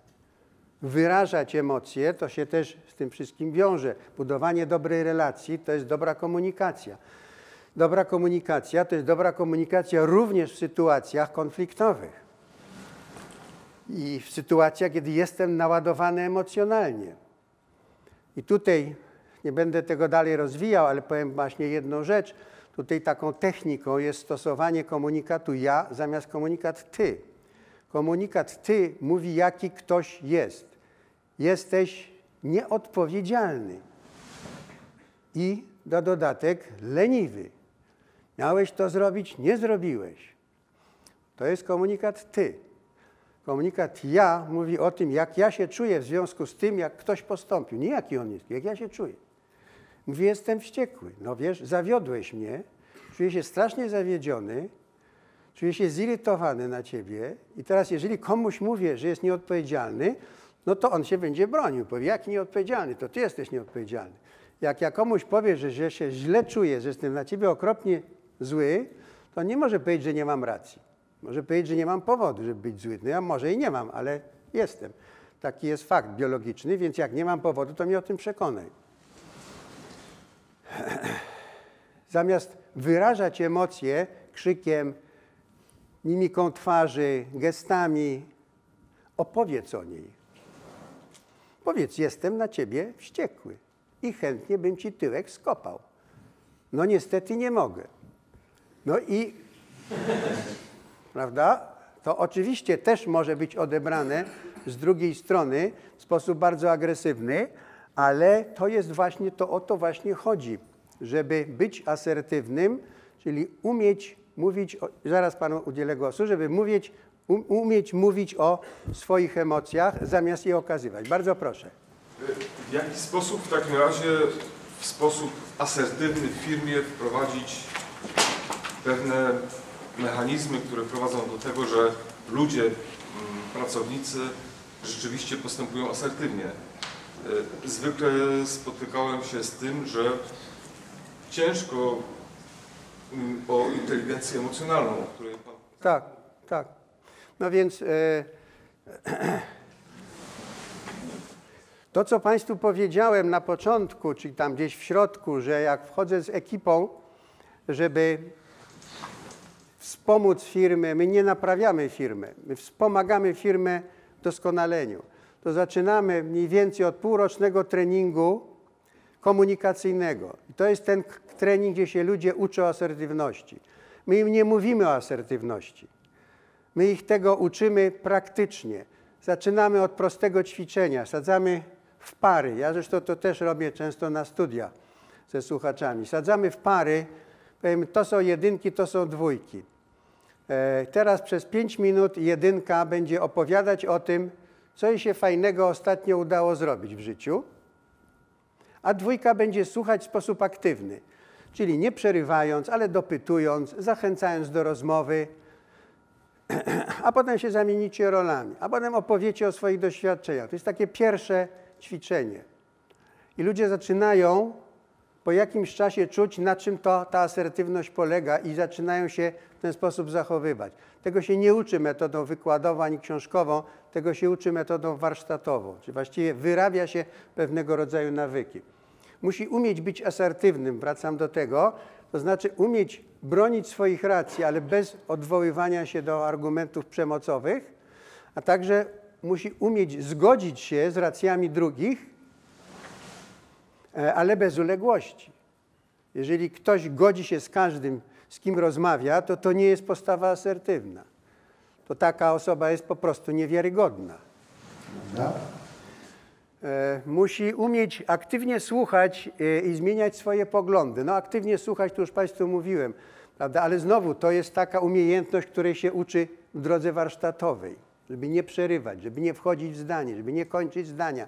wyrażać emocje, to się też z tym wszystkim wiąże. Budowanie dobrej relacji to jest dobra komunikacja. Dobra komunikacja to jest dobra komunikacja również w sytuacjach konfliktowych i w sytuacjach, kiedy jestem naładowany emocjonalnie. I tutaj nie będę tego dalej rozwijał, ale powiem właśnie jedną rzecz. Tutaj taką techniką jest stosowanie komunikatu ja zamiast komunikat ty. Komunikat ty mówi, jaki ktoś jest. Jesteś nieodpowiedzialny i na dodatek leniwy. Miałeś to zrobić, nie zrobiłeś. To jest komunikat ty. Komunikat ja mówi o tym, jak ja się czuję w związku z tym, jak ktoś postąpił. Nie jaki on jest, jak ja się czuję. Mówi, jestem wściekły. No wiesz, zawiodłeś mnie, czuję się strasznie zawiedziony, czuję się zirytowany na ciebie i teraz jeżeli komuś mówię, że jest nieodpowiedzialny, no to on się będzie bronił. Powie, jak nieodpowiedzialny? To ty jesteś nieodpowiedzialny. Jak ja komuś powiem, że, że się źle czuję, że jestem na ciebie okropnie zły, to nie może powiedzieć, że nie mam racji. Może powiedzieć, że nie mam powodu, żeby być zły. No ja może i nie mam, ale jestem. Taki jest fakt biologiczny, więc jak nie mam powodu, to mnie o tym przekonaj. Zamiast wyrażać emocje krzykiem, mimiką twarzy, gestami, opowiedz o niej. Powiedz, jestem na ciebie wściekły i chętnie bym ci tyłek skopał. No niestety nie mogę. No i, prawda? To oczywiście też może być odebrane z drugiej strony w sposób bardzo agresywny, ale to jest właśnie, to o to właśnie chodzi, żeby być asertywnym, czyli umieć mówić, zaraz panu udzielę głosu, żeby mówić, um, umieć mówić o swoich emocjach, zamiast je okazywać. Bardzo proszę. W jaki sposób w takim razie w sposób asertywny w firmie wprowadzić pewne mechanizmy, które prowadzą do tego, że ludzie, mm, pracownicy rzeczywiście postępują asertywnie. Y, Zwykle spotykałem się z tym, że ciężko o inteligencję emocjonalną, o której Pan Tak, tak. No więc e, to, co Państwu powiedziałem na początku, czyli tam gdzieś w środku, że jak wchodzę z ekipą, żeby wspomóc firmę, my nie naprawiamy firmy, my wspomagamy firmę w doskonaleniu. To zaczynamy mniej więcej od półrocznego treningu komunikacyjnego. I to jest ten trening, gdzie się ludzie uczą asertywności. My im nie mówimy o asertywności. My ich tego uczymy praktycznie. Zaczynamy od prostego ćwiczenia. Sadzamy w pary. Ja zresztą to też robię często na studia ze słuchaczami. Sadzamy w pary. Powiemy, to są jedynki, to są dwójki. E, Teraz przez 5 minut jedynka będzie opowiadać o tym, co jej się fajnego ostatnio udało zrobić w życiu, a dwójka będzie słuchać w sposób aktywny, czyli nie przerywając, ale dopytując, zachęcając do rozmowy, a potem się zamienicie rolami, a potem opowiecie o swoich doświadczeniach. To jest takie pierwsze ćwiczenie. I ludzie zaczynają po jakimś czasie czuć, na czym to, ta asertywność polega i zaczynają się w ten sposób zachowywać. Tego się nie uczy metodą wykładową ani książkową, tego się uczy metodą warsztatową, czyli właściwie wyrabia się pewnego rodzaju nawyki. Musi umieć być asertywnym, wracam do tego, to znaczy umieć bronić swoich racji, ale bez odwoływania się do argumentów przemocowych, a także musi umieć zgodzić się z racjami drugich, e, ale bez uległości. Jeżeli ktoś godzi się z każdym, z kim rozmawia, to to nie jest postawa asertywna. To taka osoba jest po prostu niewiarygodna. Prawda? E, musi umieć aktywnie słuchać e, i zmieniać swoje poglądy. No aktywnie słuchać, to już Państwu mówiłem, prawda? ale znowu to jest taka umiejętność, której się uczy w drodze warsztatowej, żeby nie przerywać, żeby nie wchodzić w zdanie, żeby nie kończyć zdania,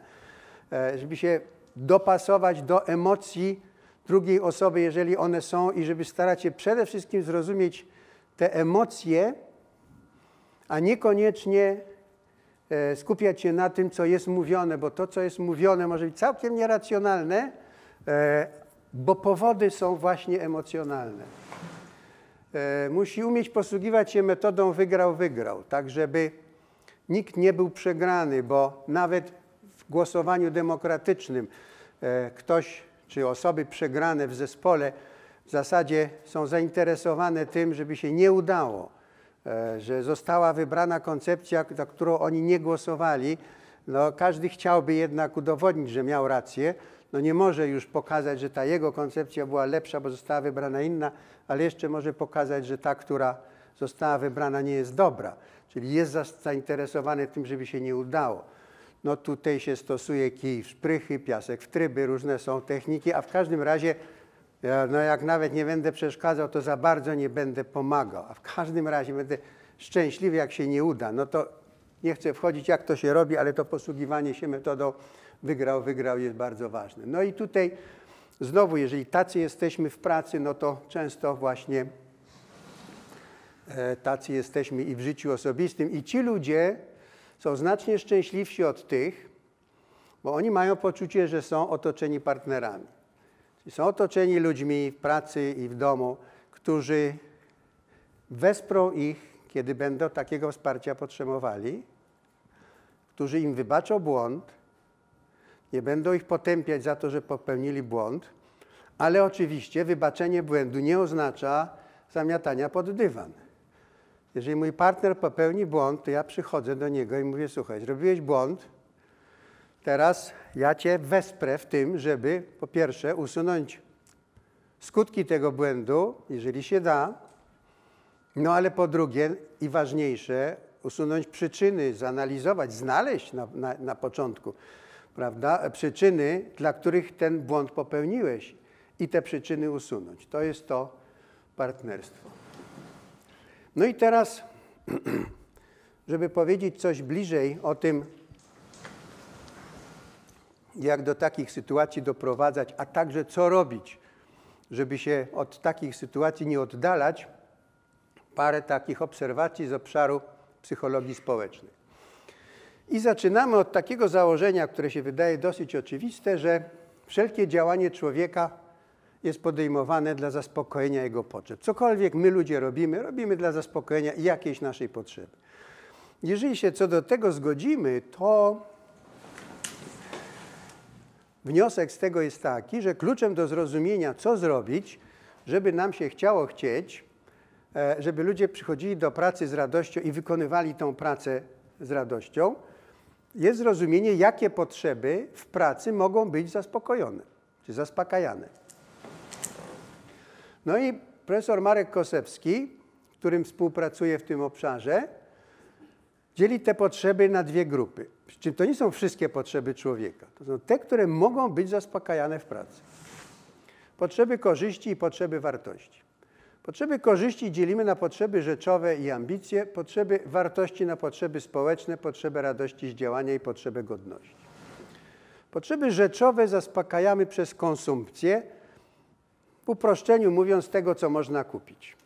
e, żeby się dopasować do emocji drugiej osoby, jeżeli one są i żeby starać się przede wszystkim zrozumieć te emocje, a niekoniecznie skupiać się na tym, co jest mówione, bo to, co jest mówione, może być całkiem nieracjonalne, e, bo powody są właśnie emocjonalne. E, Musi umieć posługiwać się metodą wygrał-wygrał, tak żeby nikt nie był przegrany, bo nawet w głosowaniu demokratycznym e, ktoś czy osoby przegrane w zespole w zasadzie są zainteresowane tym, żeby się nie udało e, że została wybrana koncepcja, za którą oni nie głosowali. No, każdy chciałby jednak udowodnić, że miał rację. No, nie może już pokazać, że ta jego koncepcja była lepsza, bo została wybrana inna, ale jeszcze może pokazać, że ta, która została wybrana, nie jest dobra. Czyli jest za- zainteresowany tym, żeby się nie udało. No tutaj się stosuje kij w szprychy, piasek w tryby, różne są techniki, a w każdym razie no jak nawet nie będę przeszkadzał, to za bardzo nie będę pomagał. A w każdym razie będę szczęśliwy, jak się nie uda. No to nie chcę wchodzić, jak to się robi, ale to posługiwanie się metodą wygrał, wygrał jest bardzo ważne. No i tutaj Znowu, jeżeli tacy jesteśmy w pracy, no to często właśnie e, tacy jesteśmy i w życiu osobistym. I ci ludzie są znacznie szczęśliwsi od tych, bo oni mają poczucie, że są otoczeni partnerami. Czyli są otoczeni ludźmi w pracy i w domu, którzy wesprą ich, kiedy będą takiego wsparcia potrzebowali, którzy im wybaczą błąd, nie będą ich potępiać za to, że popełnili błąd, ale oczywiście wybaczenie błędu nie oznacza zamiatania pod dywan. Jeżeli mój partner popełni błąd, to ja przychodzę do niego i mówię: Słuchaj, zrobiłeś błąd, teraz ja cię wesprę w tym, żeby po pierwsze usunąć skutki tego błędu, jeżeli się da, no ale po drugie i ważniejsze, usunąć przyczyny, zanalizować, znaleźć na, na, na początku, prawda, przyczyny, dla których ten błąd popełniłeś i te przyczyny usunąć. To jest to partnerstwo. No i teraz, żeby powiedzieć coś bliżej o tym, jak do takich sytuacji doprowadzać, a także co robić, żeby się od takich sytuacji nie oddalać, parę takich obserwacji z obszaru psychologii społecznej. I zaczynamy od takiego założenia, które się wydaje dosyć oczywiste, że wszelkie działanie człowieka jest podejmowane dla zaspokojenia jego potrzeb. Cokolwiek my ludzie robimy, robimy dla zaspokojenia jakiejś naszej potrzeby. Jeżeli się co do tego zgodzimy, to wniosek z tego jest taki, że kluczem do zrozumienia, co zrobić, żeby nam się chciało chcieć, e, żeby ludzie przychodzili do pracy z radością i wykonywali tą pracę z radością, jest zrozumienie, jakie potrzeby w pracy mogą być zaspokojone, czy zaspokajane. No i profesor Marek Kosewski, którym współpracuję w tym obszarze, dzieli te potrzeby na dwie grupy. Przy czym to nie są wszystkie potrzeby człowieka. To są te, które mogą być zaspokajane w pracy. Potrzeby korzyści i potrzeby wartości. Potrzeby korzyści dzielimy na potrzeby rzeczowe i ambicje, potrzeby wartości na potrzeby społeczne, potrzeby radości z działania i potrzeby godności. Potrzeby rzeczowe zaspokajamy przez konsumpcję, w uproszczeniu mówiąc tego, co można kupić.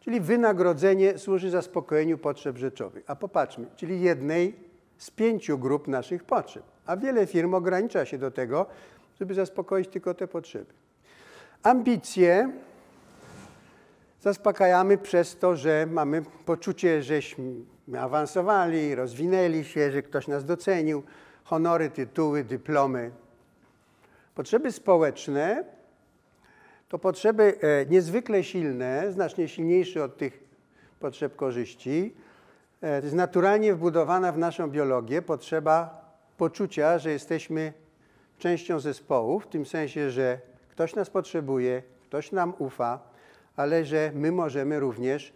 Czyli wynagrodzenie służy zaspokojeniu potrzeb rzeczowych. A popatrzmy, czyli jednej z pięciu grup naszych potrzeb. A wiele firm ogranicza się do tego, żeby zaspokoić tylko te potrzeby. Ambicje zaspokajamy przez to, że mamy poczucie, żeśmy awansowali, rozwinęli się, że ktoś nas docenił, honory, tytuły, dyplomy. Potrzeby społeczne to potrzeby e, niezwykle silne, znacznie silniejsze od tych potrzeb korzyści. E, to jest naturalnie wbudowana w naszą biologię potrzeba poczucia, że jesteśmy częścią zespołu, w tym sensie, że ktoś nas potrzebuje, ktoś nam ufa, ale że my możemy również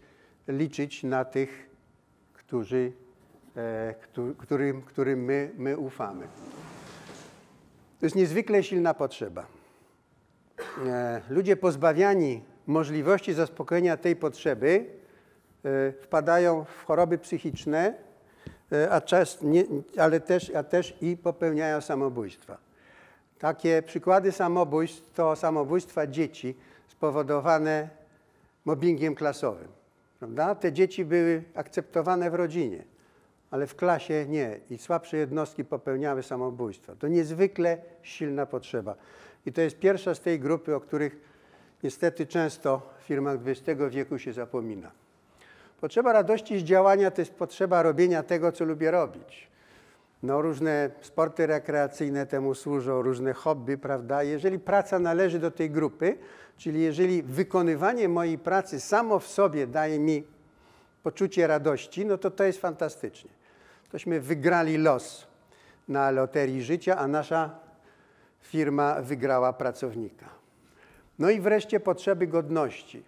liczyć na tych, którzy, e, którym, którym my, my ufamy. To jest niezwykle silna potrzeba. E, ludzie pozbawiani możliwości zaspokojenia tej potrzeby wpadają w choroby psychiczne, e, a czas nie, ale też, a też i popełniają samobójstwa. Takie przykłady samobójstw to samobójstwa dzieci spowodowane mobbingiem klasowym. Prawda? Te dzieci były akceptowane w rodzinie, ale w klasie nie i słabsze jednostki popełniały samobójstwa. To niezwykle silna potrzeba. I to jest pierwsza z tej grupy, o których niestety często w firmach XX wieku się zapomina. Potrzeba radości z działania to jest potrzeba robienia tego, co lubię robić. No, różne sporty rekreacyjne temu służą, różne hobby, prawda? Jeżeli praca należy do tej grupy, czyli jeżeli wykonywanie mojej pracy samo w sobie daje mi poczucie radości, no to to jest fantastycznie. Tośmy wygrali los na loterii życia, a nasza firma wygrała pracownika. No i wreszcie potrzeby godności.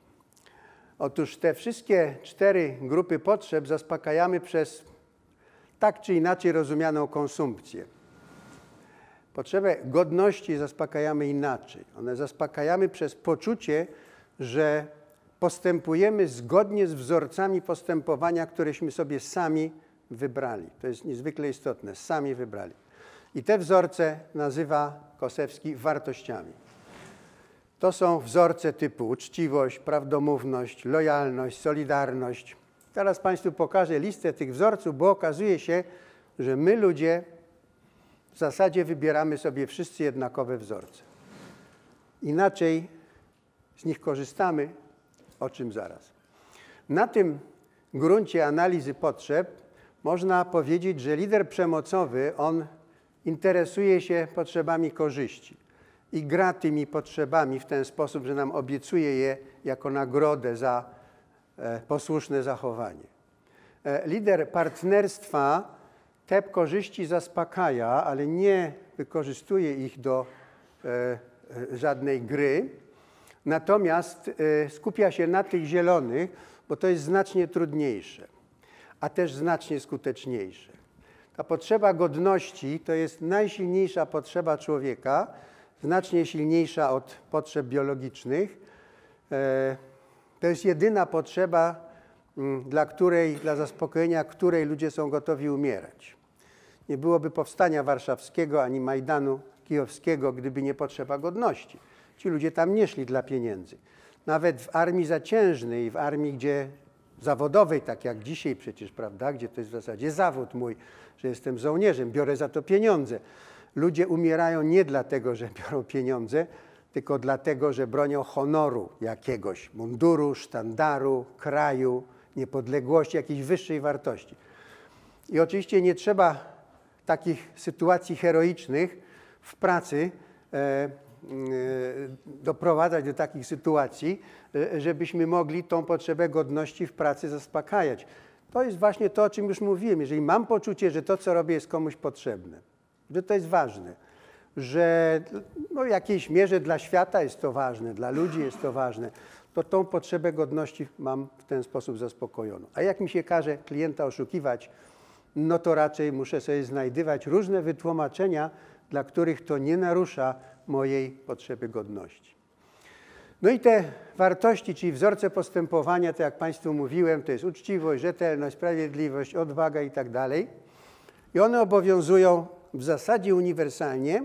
Otóż te wszystkie cztery grupy potrzeb zaspokajamy przez tak czy inaczej rozumianą konsumpcję. Potrzebę godności zaspokajamy inaczej. One zaspokajamy przez poczucie, że postępujemy zgodnie z wzorcami postępowania, któreśmy sobie sami wybrali. To jest niezwykle istotne, sami wybrali. I te wzorce nazywa Kosewski wartościami. To są wzorce typu uczciwość, prawdomówność, lojalność, solidarność. Teraz Państwu pokażę listę tych wzorców, bo okazuje się, że my ludzie w zasadzie wybieramy sobie wszyscy jednakowe wzorce. Inaczej z nich korzystamy, o czym zaraz. Na tym gruncie analizy potrzeb można powiedzieć, że lider przemocowy, on interesuje się potrzebami korzyści i gra tymi potrzebami w ten sposób, że nam obiecuje je jako nagrodę za e, posłuszne zachowanie. E, lider partnerstwa te korzyści zaspokaja, ale nie wykorzystuje ich do e, żadnej gry, natomiast skupia się na tych zielonych, bo to jest znacznie trudniejsze, a też znacznie skuteczniejsze. Ta potrzeba godności to jest najsilniejsza potrzeba człowieka, znacznie silniejsza od potrzeb biologicznych. E, To jest jedyna potrzeba, mm, dla której, dla zaspokojenia której ludzie są gotowi umierać. Nie byłoby powstania warszawskiego ani Majdanu kijowskiego, gdyby nie potrzeba godności. Ci ludzie tam nie szli dla pieniędzy. Nawet w armii zaciężnej, w armii, gdzie zawodowej, tak jak dzisiaj przecież, prawda, gdzie to jest w zasadzie zawód mój, że jestem żołnierzem, biorę za to pieniądze. Ludzie umierają nie dlatego, że biorą pieniądze, tylko dlatego, że bronią honoru jakiegoś, munduru, sztandaru, kraju, niepodległości, jakiejś wyższej wartości. I oczywiście nie trzeba takich sytuacji heroicznych w pracy e, e, doprowadzać do takich sytuacji, e, żebyśmy mogli tą potrzebę godności w pracy zaspokajać. To jest właśnie to, o czym już mówiłem. Jeżeli mam poczucie, że to, co robię, jest komuś potrzebne, że to jest ważne, że no, w jakiejś mierze dla świata jest to ważne, dla ludzi jest to ważne, to tą potrzebę godności mam w ten sposób zaspokojoną. A jak mi się każe klienta oszukiwać, no to raczej muszę sobie znajdywać różne wytłumaczenia, dla których to nie narusza mojej potrzeby godności. No i te wartości, czyli wzorce postępowania, to jak Państwu mówiłem, to jest uczciwość, rzetelność, sprawiedliwość, odwaga i tak dalej. I one obowiązują w zasadzie uniwersalnie,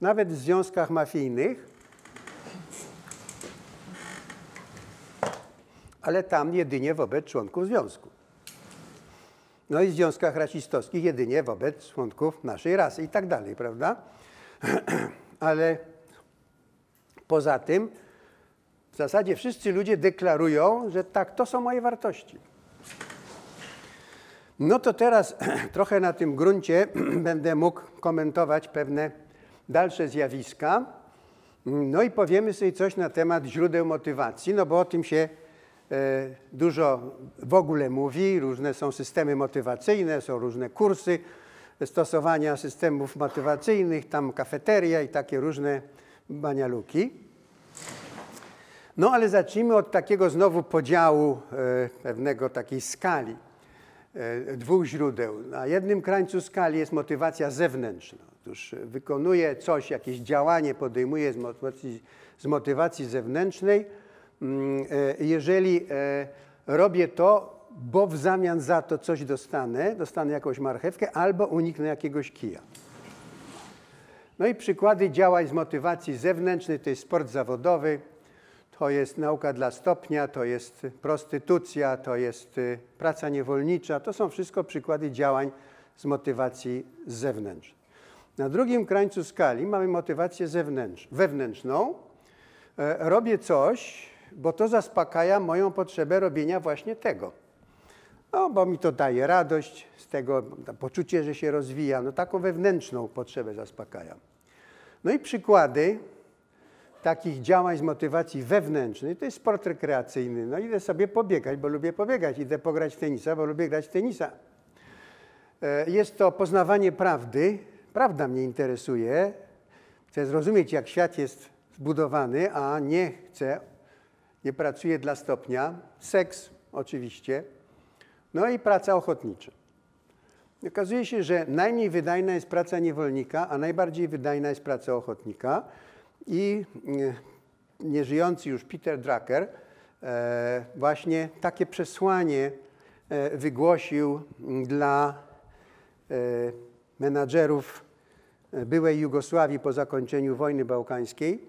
nawet w związkach mafijnych, ale tam jedynie wobec członków związku. No i w związkach rasistowskich jedynie wobec członków naszej rasy i tak dalej, prawda? Ale poza tym w zasadzie wszyscy ludzie deklarują, że tak, to są moje wartości. No to teraz trochę na tym gruncie będę mógł komentować pewne dalsze zjawiska. No i powiemy sobie coś na temat źródeł motywacji, no bo o tym się e, dużo w ogóle mówi. Różne są systemy motywacyjne, są różne kursy stosowania systemów motywacyjnych, tam kafeteria i takie różne banialuki. No ale zacznijmy od takiego znowu podziału e, pewnego takiej skali dwóch źródeł. Na jednym krańcu skali jest motywacja zewnętrzna. Otóż wykonuje coś, jakieś działanie podejmuje z motywacji, z motywacji zewnętrznej, mm, e, jeżeli e, robię to, bo w zamian za to coś dostanę, dostanę jakąś marchewkę albo uniknę jakiegoś kija. No i przykłady działań z motywacji zewnętrznej to jest sport zawodowy, to jest nauka dla stopnia, to jest prostytucja, to jest y, praca niewolnicza. To są wszystko przykłady działań z motywacji zewnętrznej. Na drugim krańcu skali mamy motywację zewnętrz, wewnętrzną. E, Robię coś, bo to zaspokaja moją potrzebę robienia właśnie tego. No, bo mi to daje radość z tego, poczucie, że się rozwija. No taką wewnętrzną potrzebę zaspokajam. No i przykłady takich działań z motywacji wewnętrznej to jest sport rekreacyjny. No idę sobie pobiegać, bo lubię pobiegać. Idę pograć w tenisa, bo lubię grać w tenisa. E, Jest to poznawanie prawdy. Prawda mnie interesuje. Chcę zrozumieć, jak świat jest zbudowany, a nie chcę, nie pracuję dla stopnia. Seks oczywiście. No i praca ochotnicza. Okazuje się, że najmniej wydajna jest praca niewolnika, a najbardziej wydajna jest praca ochotnika. I e, nieżyjący już Peter Drucker e, właśnie takie przesłanie e, wygłosił dla menadżerów byłej Jugosławii po zakończeniu wojny bałkańskiej.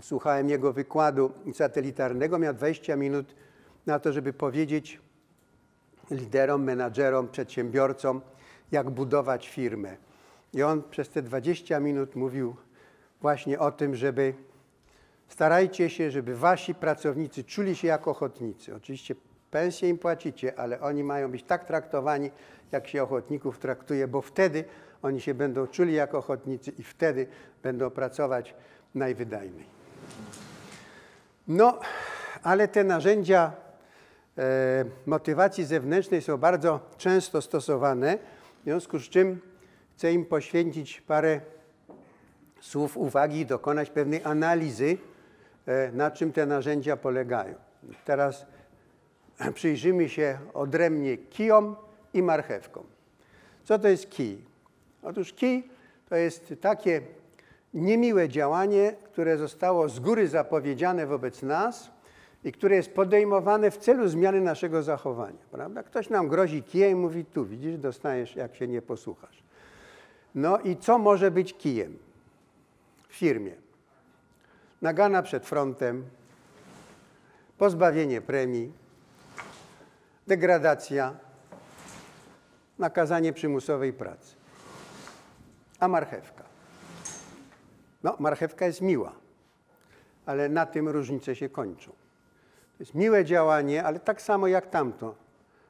Słuchałem jego wykładu satelitarnego, miał 20 minut na to, żeby powiedzieć liderom, menadżerom, przedsiębiorcom, jak budować firmę. I on przez te 20 minut mówił właśnie o tym, żeby starajcie się, żeby wasi pracownicy czuli się jak ochotnicy. Oczywiście pensje im płacicie, ale oni mają być tak traktowani, jak się ochotników traktuje, bo wtedy oni się będą czuli jak ochotnicy i wtedy będą pracować najwydajniej. No, ale te narzędzia e, motywacji zewnętrznej są bardzo często stosowane, w związku z czym chcę im poświęcić parę słów uwagi dokonać pewnej analizy, e, na czym te narzędzia polegają. Teraz przyjrzymy się odrębnie kijom i marchewkom. Co to jest kij? Otóż kij to jest takie niemiłe działanie, które zostało z góry zapowiedziane wobec nas i które jest podejmowane w celu zmiany naszego zachowania. Prawda? Ktoś nam grozi kijem i mówi, tu widzisz, dostajesz, jak się nie posłuchasz. No i co może być kijem w firmie? Nagana przed frontem, pozbawienie premii, degradacja, nakazanie przymusowej pracy. A marchewka? No, marchewka jest miła, ale na tym różnice się kończą. To jest miłe działanie, ale tak samo jak tamto.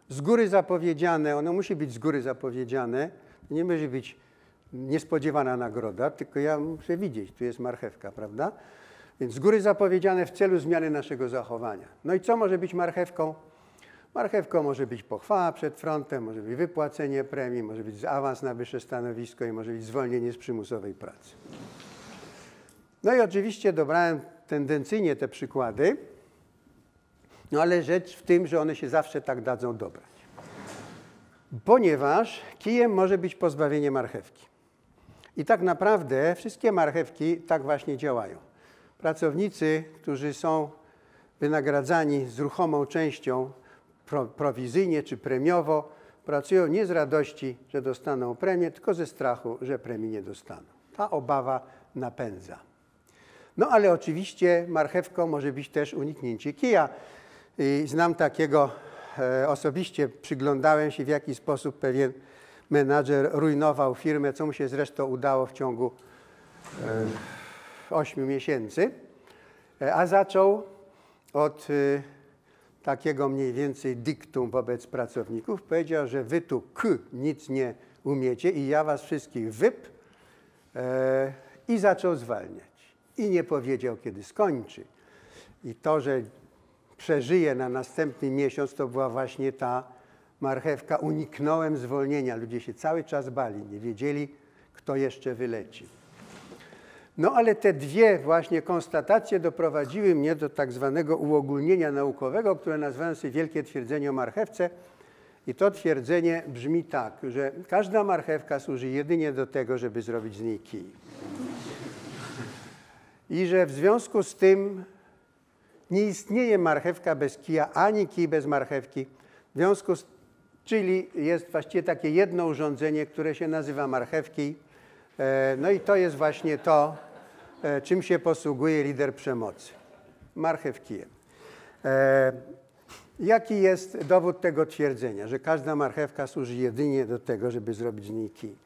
Z góry zapowiedziane, ono musi być z góry zapowiedziane. Nie może być niespodziewana nagroda, tylko ja muszę widzieć, tu jest marchewka, prawda? Więc z góry zapowiedziane w celu zmiany naszego zachowania. No i co może być marchewką? Marchewką może być pochwała przed frontem, może być wypłacenie premii, może być awans na wyższe stanowisko i może być zwolnienie z przymusowej pracy. No i oczywiście dobrałem tendencyjnie te przykłady, no ale rzecz w tym, że one się zawsze tak dadzą dobrać. Ponieważ kijem może być pozbawienie marchewki. I tak naprawdę wszystkie marchewki tak właśnie działają. Pracownicy, którzy są wynagradzani z ruchomą częścią pro, prowizyjnie czy premiowo, pracują nie z radości, że dostaną premię, tylko ze strachu, że premii nie dostaną. Ta obawa napędza. No ale oczywiście marchewką może być też uniknięcie kija. I znam takiego e, osobiście, przyglądałem się w jaki sposób pewien menadżer rujnował firmę, co mu się zresztą udało w ciągu e, 8 miesięcy, e, a zaczął od e, takiego mniej więcej dyktum wobec pracowników. Powiedział, że wy tu k nic nie umiecie i ja was wszystkich wyp i zaczął zwalniać. I nie powiedział, kiedy skończy. I to, że przeżyje na następny miesiąc, to była właśnie ta marchewka. Uniknąłem zwolnienia. Ludzie się cały czas bali, nie wiedzieli, kto jeszcze wyleci. No ale te dwie właśnie konstatacje doprowadziły mnie do tak zwanego uogólnienia naukowego, które nazwałem sobie Wielkie Twierdzenie o marchewce. I to twierdzenie brzmi tak, że każda marchewka służy jedynie do tego, żeby zrobić z niej kij. I że w związku z tym nie istnieje marchewka bez kija, ani kij bez marchewki. W związku z, czyli jest właściwie takie jedno urządzenie, które się nazywa marchewki. E, no i to jest właśnie to, e, czym się posługuje lider przemocy. Marchew kijem. E, jaki jest dowód tego twierdzenia, że każda marchewka służy jedynie do tego, żeby zrobić z niej kij?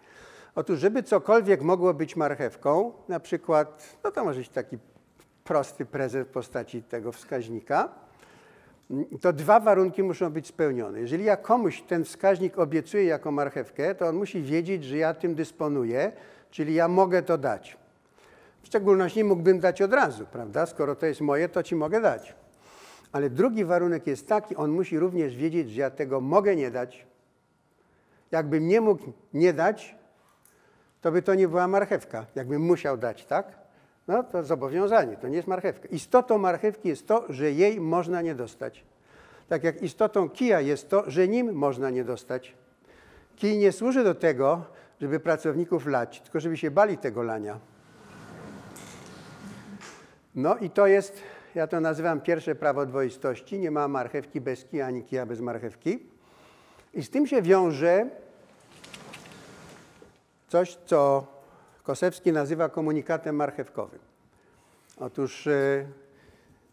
Otóż, żeby cokolwiek mogło być marchewką, na przykład, no to może być taki prosty prezent w postaci tego wskaźnika, to dwa warunki muszą być spełnione. Jeżeli ja komuś ten wskaźnik obiecuję jako marchewkę, to on musi wiedzieć, że ja tym dysponuję, czyli ja mogę to dać. W szczególności mógłbym dać od razu, prawda? Skoro to jest moje, to ci mogę dać. Ale drugi warunek jest taki, on musi również wiedzieć, że ja tego mogę nie dać. Jakbym nie mógł nie dać, to by to nie była marchewka. Jakbym musiał dać, tak? No to zobowiązanie, to nie jest marchewka. Istotą marchewki jest to, że jej można nie dostać. Tak jak istotą kija jest to, że nim można nie dostać. Kij nie służy do tego, żeby pracowników lać, tylko żeby się bali tego lania. No i to jest, ja to nazywam pierwsze prawo dwoistości. Nie ma marchewki bez kija, ani kija bez marchewki. I z tym się wiąże coś, co Kosewski nazywa komunikatem marchewkowym. Otóż e,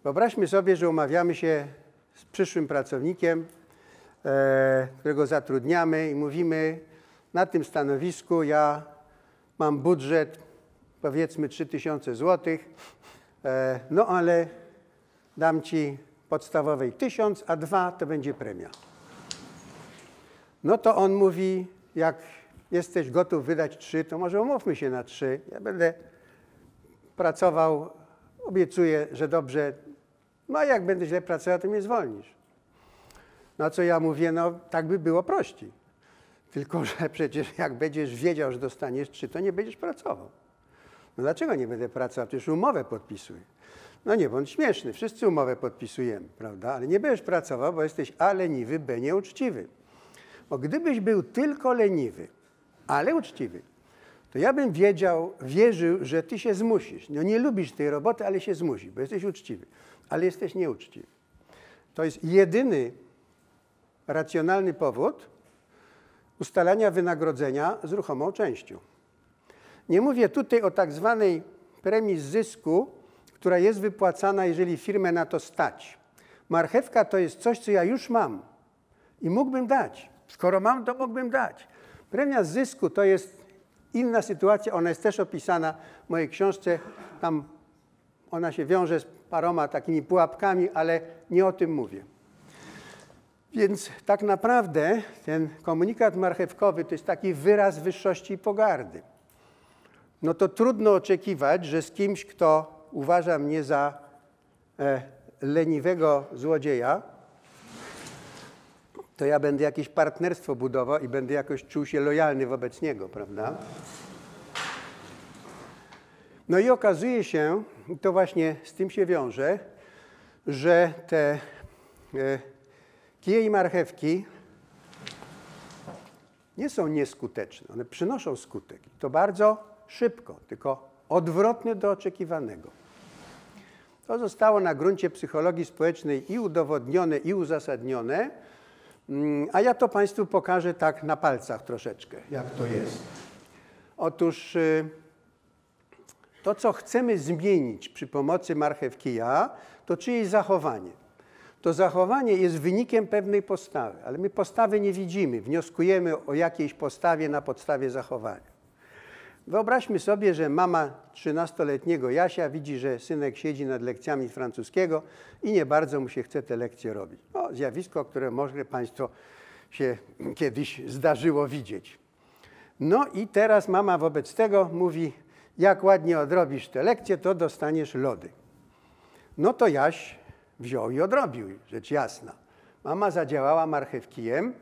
wyobraźmy sobie, że umawiamy się z przyszłym pracownikiem, e, którego zatrudniamy i mówimy, na tym stanowisku ja mam budżet powiedzmy 3000 zł, e, no ale dam Ci podstawowej 1000, a dwa to będzie premia. No to on mówi, jak jesteś gotów wydać trzy, to może umówmy się na trzy. Ja będę pracował, obiecuję, że dobrze. No a jak będę źle pracował, to mnie zwolnisz. Na co ja mówię, no tak by było prościej. Tylko, że przecież jak będziesz wiedział, że dostaniesz trzy, to nie będziesz pracował. No dlaczego nie będę pracował? Przecież umowę podpisuję. No nie bądź śmieszny, wszyscy umowę podpisujemy, prawda? Ale nie będziesz pracował, bo jesteś A leniwy, B nieuczciwy. Bo gdybyś był tylko leniwy, ale uczciwy, to ja bym wiedział, wierzył, że ty się zmusisz. No nie lubisz tej roboty, ale się zmusisz, bo jesteś uczciwy. Ale jesteś nieuczciwy. To jest jedyny racjonalny powód ustalania wynagrodzenia z ruchomą częścią. Nie mówię tutaj o tak zwanej premii zysku, która jest wypłacana, jeżeli firmę na to stać. Marchewka to jest coś, co ja już mam i mógłbym dać. Skoro mam, to mógłbym dać. Premia z zysku to jest inna sytuacja, ona jest też opisana w mojej książce. Tam ona się wiąże z paroma takimi pułapkami, ale nie o tym mówię. Więc tak naprawdę ten komunikat marchewkowy to jest taki wyraz wyższości i pogardy. No to trudno oczekiwać, że z kimś, kto uważa mnie za e, leniwego złodzieja, to ja będę jakieś partnerstwo budował i będę jakoś czuł się lojalny wobec niego, prawda? No i okazuje się, to właśnie z tym się wiąże, że te e, kije i marchewki nie są nieskuteczne. One przynoszą skutek. To bardzo szybko, tylko odwrotny do oczekiwanego. To zostało na gruncie psychologii społecznej i udowodnione, i uzasadnione, a ja to Państwu pokażę tak na palcach troszeczkę, jak to jest. Otóż y, to, co chcemy zmienić przy pomocy marchewkija, to czyjeś zachowanie. To zachowanie jest wynikiem pewnej postawy, ale my postawy nie widzimy. Wnioskujemy o jakiejś postawie na podstawie zachowania. Wyobraźmy sobie, że mama 13-letniego Jasia widzi, że synek siedzi nad lekcjami francuskiego i nie bardzo mu się chce te lekcje robić. No, zjawisko, które może Państwo się kiedyś zdarzyło widzieć. No i teraz mama wobec tego mówi, jak ładnie odrobisz te lekcje, to dostaniesz lody. No to Jaś wziął i odrobił, rzecz jasna. Mama zadziałała marchewkijem,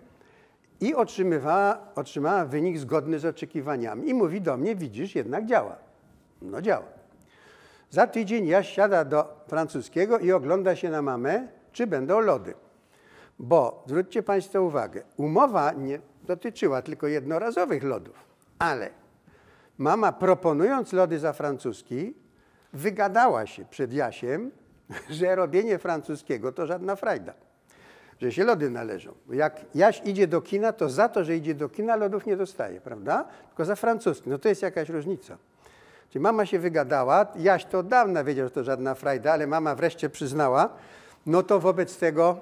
i otrzymywała, otrzymała wynik zgodny z oczekiwaniami. I mówi do mnie, widzisz, jednak działa. No działa. Za tydzień ja siada do francuskiego i ogląda się na mamę, czy będą lody. Bo zwróćcie Państwo uwagę, umowa nie dotyczyła tylko jednorazowych lodów, ale mama proponując lody za francuski, wygadała się przed Jasiem, że robienie francuskiego to żadna frajda że się lody należą. Bo jak Jaś idzie do kina, to za to, że idzie do kina, lodów nie dostaje, prawda? Tylko za francuski. No to jest jakaś różnica. Czyli mama się wygadała, Jaś to od dawna wiedział, że to żadna frajda, ale mama wreszcie przyznała, no to wobec tego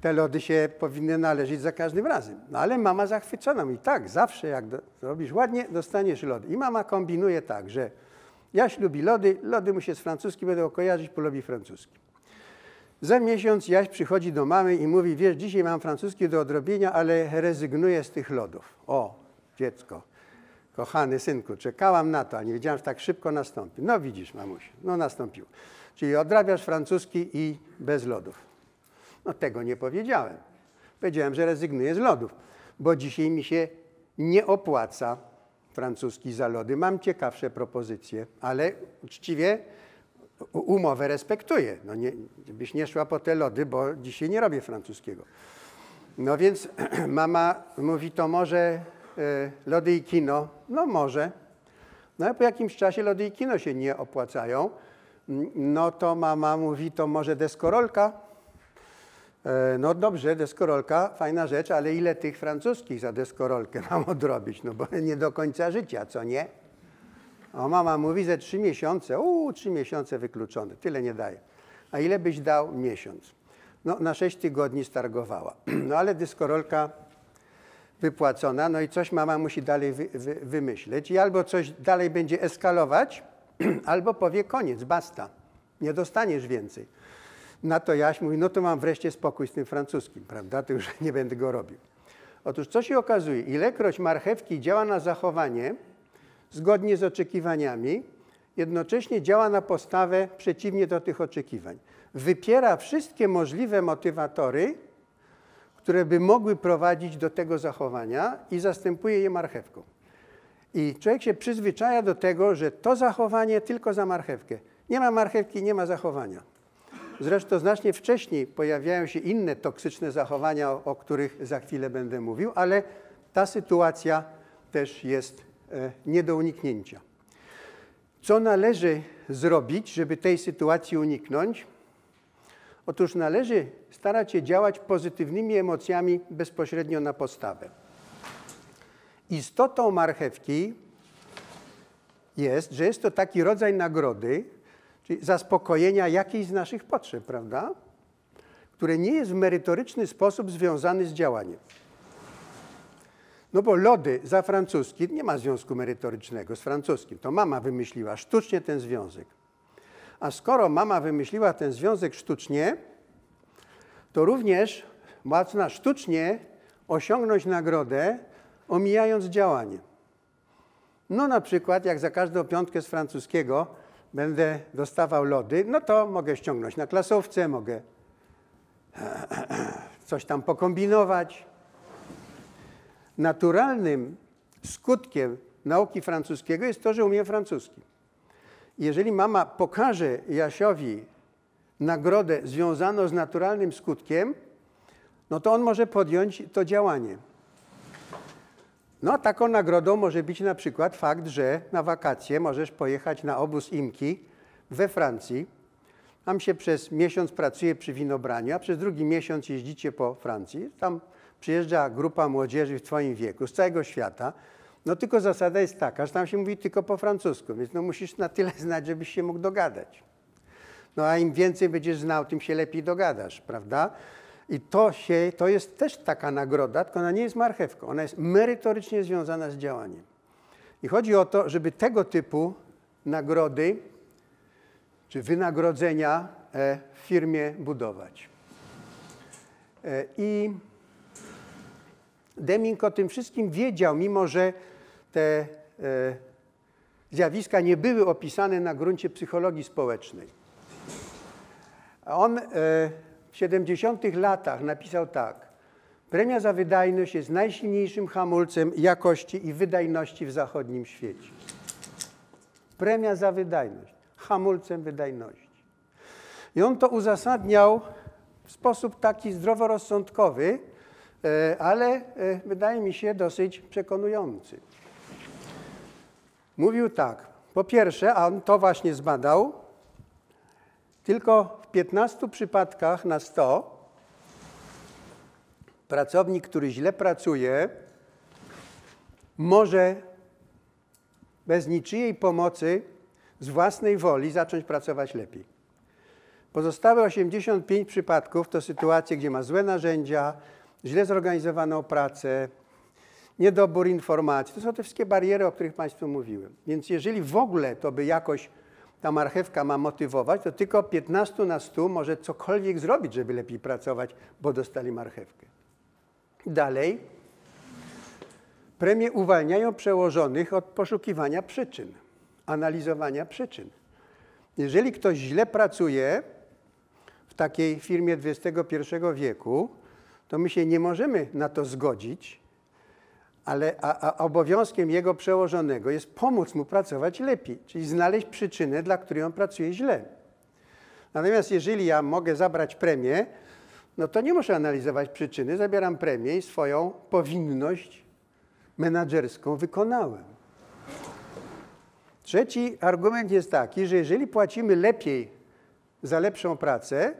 te lody się powinny należeć za każdym razem. No ale mama zachwycona mówi, tak, zawsze jak do, zrobisz ładnie, dostaniesz lody. I mama kombinuje tak, że Jaś lubi lody, lody mu się z francuskim będą kojarzyć, polubi francuski. Za miesiąc Jaś przychodzi do mamy i mówi, wiesz, dzisiaj mam francuski do odrobienia, ale rezygnuję z tych lodów. O, dziecko, kochany synku, czekałam na to, a nie wiedziałam, że tak szybko nastąpi. No widzisz, mamusiu, no nastąpiło. Czyli odrabiasz francuski i bez lodów. No tego nie powiedziałem. Powiedziałem, że rezygnuję z lodów, bo dzisiaj mi się nie opłaca francuski za lody. Mam ciekawsze propozycje, ale uczciwie umowę respektuję. No nie, byś nie szła po te lody, bo dzisiaj nie robię francuskiego. No więc mama mówi, to może e, lody i kino? No może. No a po jakimś czasie lody i kino się nie opłacają. No to mama mówi, to może deskorolka? E, no dobrze, deskorolka, fajna rzecz, ale ile tych francuskich za deskorolkę mam odrobić? No bo nie do końca życia, co nie? A mama mówi, że trzy miesiące, uuu, trzy miesiące wykluczone, tyle nie daje. A ile byś dał? Miesiąc. No, na sześć tygodni stargowała. No ale dyskorolka wypłacona, no i coś mama musi dalej wy, wy, wymyśleć i albo coś dalej będzie eskalować, albo powie koniec, basta, nie dostaniesz więcej. Na to Jaś mówi, no to mam wreszcie spokój z tym francuskim, prawda, to już nie będę go robił. Otóż co się okazuje, ilekroć marchewki działa na zachowanie, zgodnie z oczekiwaniami, jednocześnie działa na postawę przeciwnie do tych oczekiwań. Wypiera wszystkie możliwe motywatory, które by mogły prowadzić do tego zachowania i zastępuje je marchewką. I człowiek się przyzwyczaja do tego, że to zachowanie tylko za marchewkę. Nie ma marchewki, nie ma zachowania. Zresztą znacznie wcześniej pojawiają się inne toksyczne zachowania, o, o których za chwilę będę mówił, ale ta sytuacja też jest nie do uniknięcia. Co należy zrobić, żeby tej sytuacji uniknąć? Otóż należy starać się działać pozytywnymi emocjami bezpośrednio na postawę. Istotą marchewki jest, że jest to taki rodzaj nagrody, czyli zaspokojenia jakiejś z naszych potrzeb, prawda? Które nie jest w merytoryczny sposób związany z działaniem. No bo lody za francuski nie ma związku merytorycznego z francuskim. To mama wymyśliła sztucznie ten związek. A skoro mama wymyśliła ten związek sztucznie, to również można sztucznie osiągnąć nagrodę, omijając działanie. No na przykład, jak za każdą piątkę z francuskiego będę dostawał lody, no to mogę ściągnąć na klasówce, mogę coś tam pokombinować. Naturalnym skutkiem nauki francuskiego jest to, że umiem francuski. Jeżeli mama pokaże Jasiowi nagrodę związaną z naturalnym skutkiem, no to on może podjąć to działanie. No, taką nagrodą może być na przykład fakt, że na wakacje możesz pojechać na obóz Imki we Francji. Tam się przez miesiąc pracuje przy winobraniu, a przez drugi miesiąc jeździcie po Francji. Tam przyjeżdża grupa młodzieży w twoim wieku z całego świata. No tylko zasada jest taka, że tam się mówi tylko po francusku, więc no musisz na tyle znać, żebyś się mógł dogadać. No a im więcej będziesz znał, tym się lepiej dogadasz, prawda? I to, się, to jest też taka nagroda, tylko ona nie jest marchewką, ona jest merytorycznie związana z działaniem. I chodzi o to, żeby tego typu nagrody czy wynagrodzenia e, w firmie budować. E, I Deming o tym wszystkim wiedział, mimo że te e, zjawiska nie były opisane na gruncie psychologii społecznej. On w 70 latach napisał tak. Premia za wydajność jest najsilniejszym hamulcem jakości i wydajności w zachodnim świecie. Premia za wydajność, hamulcem wydajności. I on to uzasadniał w sposób taki zdroworozsądkowy, ale wydaje mi się dosyć przekonujący. Mówił tak. Po pierwsze, a on to właśnie zbadał, tylko w 15 przypadkach na 100 pracownik, który źle pracuje, może bez niczyjej pomocy z własnej woli zacząć pracować lepiej. Pozostałe 85 przypadków to sytuacje, gdzie ma złe narzędzia, źle zorganizowaną pracę, niedobór informacji. To są te wszystkie bariery, o których Państwu mówiłem. Więc jeżeli w ogóle to by jakoś ta marchewka ma motywować, to tylko 15 na 100 może cokolwiek zrobić, żeby lepiej pracować, bo dostali marchewkę. Dalej, premie uwalniają przełożonych od poszukiwania przyczyn, analizowania przyczyn. Jeżeli ktoś źle pracuje w takiej firmie XXI wieku, to my się nie możemy na to zgodzić, ale a, a obowiązkiem jego przełożonego jest pomóc mu pracować lepiej, czyli znaleźć przyczynę, dla której on pracuje źle. Natomiast jeżeli ja mogę zabrać premię, no to nie muszę analizować przyczyny, zabieram premię i swoją powinność menadżerską wykonałem. Trzeci argument jest taki, że jeżeli płacimy lepiej za lepszą pracę,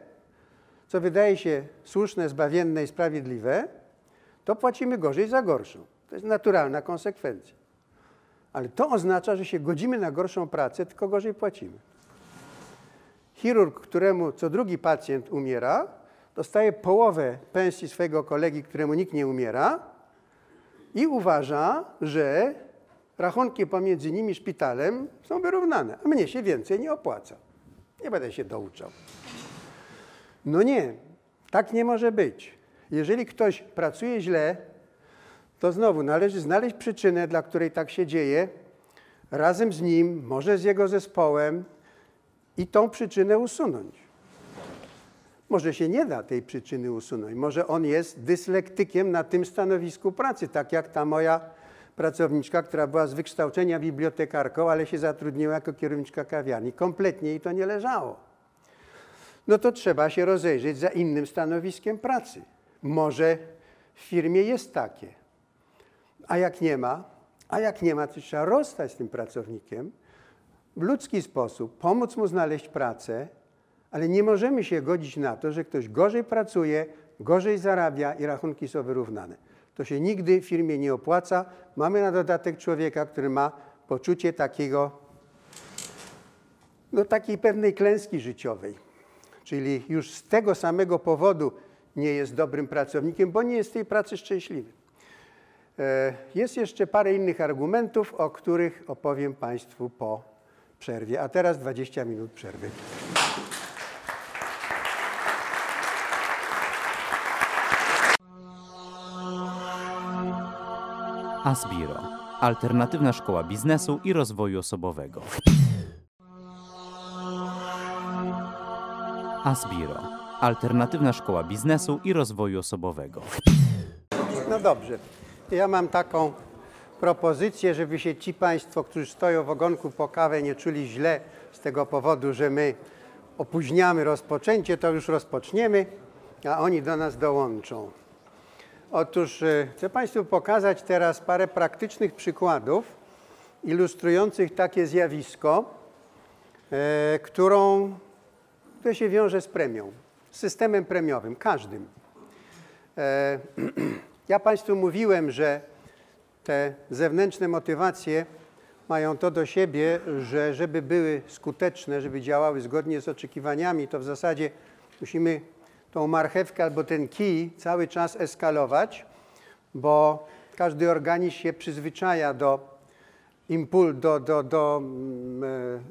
co wydaje się słuszne, zbawienne i sprawiedliwe, to płacimy gorzej za gorszą. To jest naturalna konsekwencja. Ale to oznacza, że się godzimy na gorszą pracę, tylko gorzej płacimy. Chirurg, któremu co drugi pacjent umiera, dostaje połowę pensji swojego kolegi, któremu nikt nie umiera i uważa, że rachunki pomiędzy nimi szpitalem są wyrównane, a mnie się więcej nie opłaca. Nie będę się douczał. No nie, tak nie może być. Jeżeli ktoś pracuje źle, to znowu należy znaleźć przyczynę, dla której tak się dzieje, razem z nim, może z jego zespołem i tą przyczynę usunąć. Może się nie da tej przyczyny usunąć. Może on jest dyslektykiem na tym stanowisku pracy, tak jak ta moja pracowniczka, która była z wykształcenia bibliotekarką, ale się zatrudniła jako kierowniczka kawiarni. Kompletnie jej to nie leżało. No to trzeba się rozejrzeć za innym stanowiskiem pracy. Może w firmie jest takie. A jak nie ma, a jak nie ma, to trzeba rozstać z tym pracownikiem w ludzki sposób, pomóc mu znaleźć pracę, ale nie możemy się godzić na to, że ktoś gorzej pracuje, gorzej zarabia i rachunki są wyrównane. To się nigdy w firmie nie opłaca. Mamy na dodatek człowieka, który ma poczucie takiego, no takiej pewnej klęski życiowej. Czyli już z tego samego powodu nie jest dobrym pracownikiem, bo nie jest tej pracy szczęśliwy. E, Jest jeszcze parę innych argumentów, o których opowiem Państwu po przerwie. A teraz 20 minut przerwy. Asbiro. Alternatywna szkoła biznesu i rozwoju osobowego. Asbiro. Alternatywna szkoła biznesu i rozwoju osobowego. No dobrze. Ja mam taką propozycję, żeby się ci Państwo, którzy stoją w ogonku po kawę, nie czuli źle z tego powodu, że my opóźniamy rozpoczęcie, to już rozpoczniemy, a oni do nas dołączą. Otóż e, chcę Państwu pokazać teraz parę praktycznych przykładów ilustrujących takie zjawisko, e, którą, które się wiąże z premią, z systemem premiowym, każdym. E, Ja Państwu mówiłem, że te zewnętrzne motywacje mają to do siebie, że żeby były skuteczne, żeby działały zgodnie z oczekiwaniami, to w zasadzie musimy tą marchewkę albo ten kij cały czas eskalować, bo każdy organizm się przyzwyczaja do, impul, do, do, do mm, e,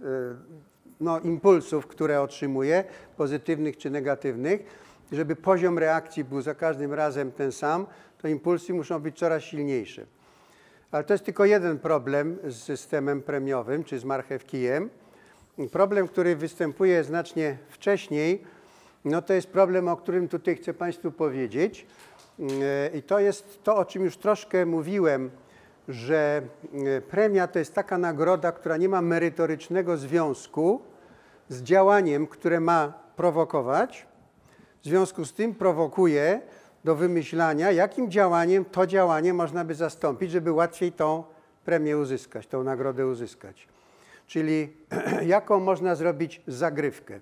no, impulsów, które otrzymuje, pozytywnych czy negatywnych. Żeby poziom reakcji był za każdym razem ten sam, to impulsy muszą być coraz silniejsze. Ale to jest tylko jeden problem z systemem premiowym czy z marchewkijem. Problem, który występuje znacznie wcześniej, no to jest problem, o którym tutaj chcę Państwu powiedzieć. Yy, I to jest to, o czym już troszkę mówiłem, że yy, premia to jest taka nagroda, która nie ma merytorycznego związku z działaniem, które ma prowokować. W związku z tym prowokuje do wymyślania, jakim działaniem to działanie można by zastąpić, żeby łatwiej tą premię uzyskać, tą nagrodę uzyskać. Czyli jaką można zrobić zagrywkę.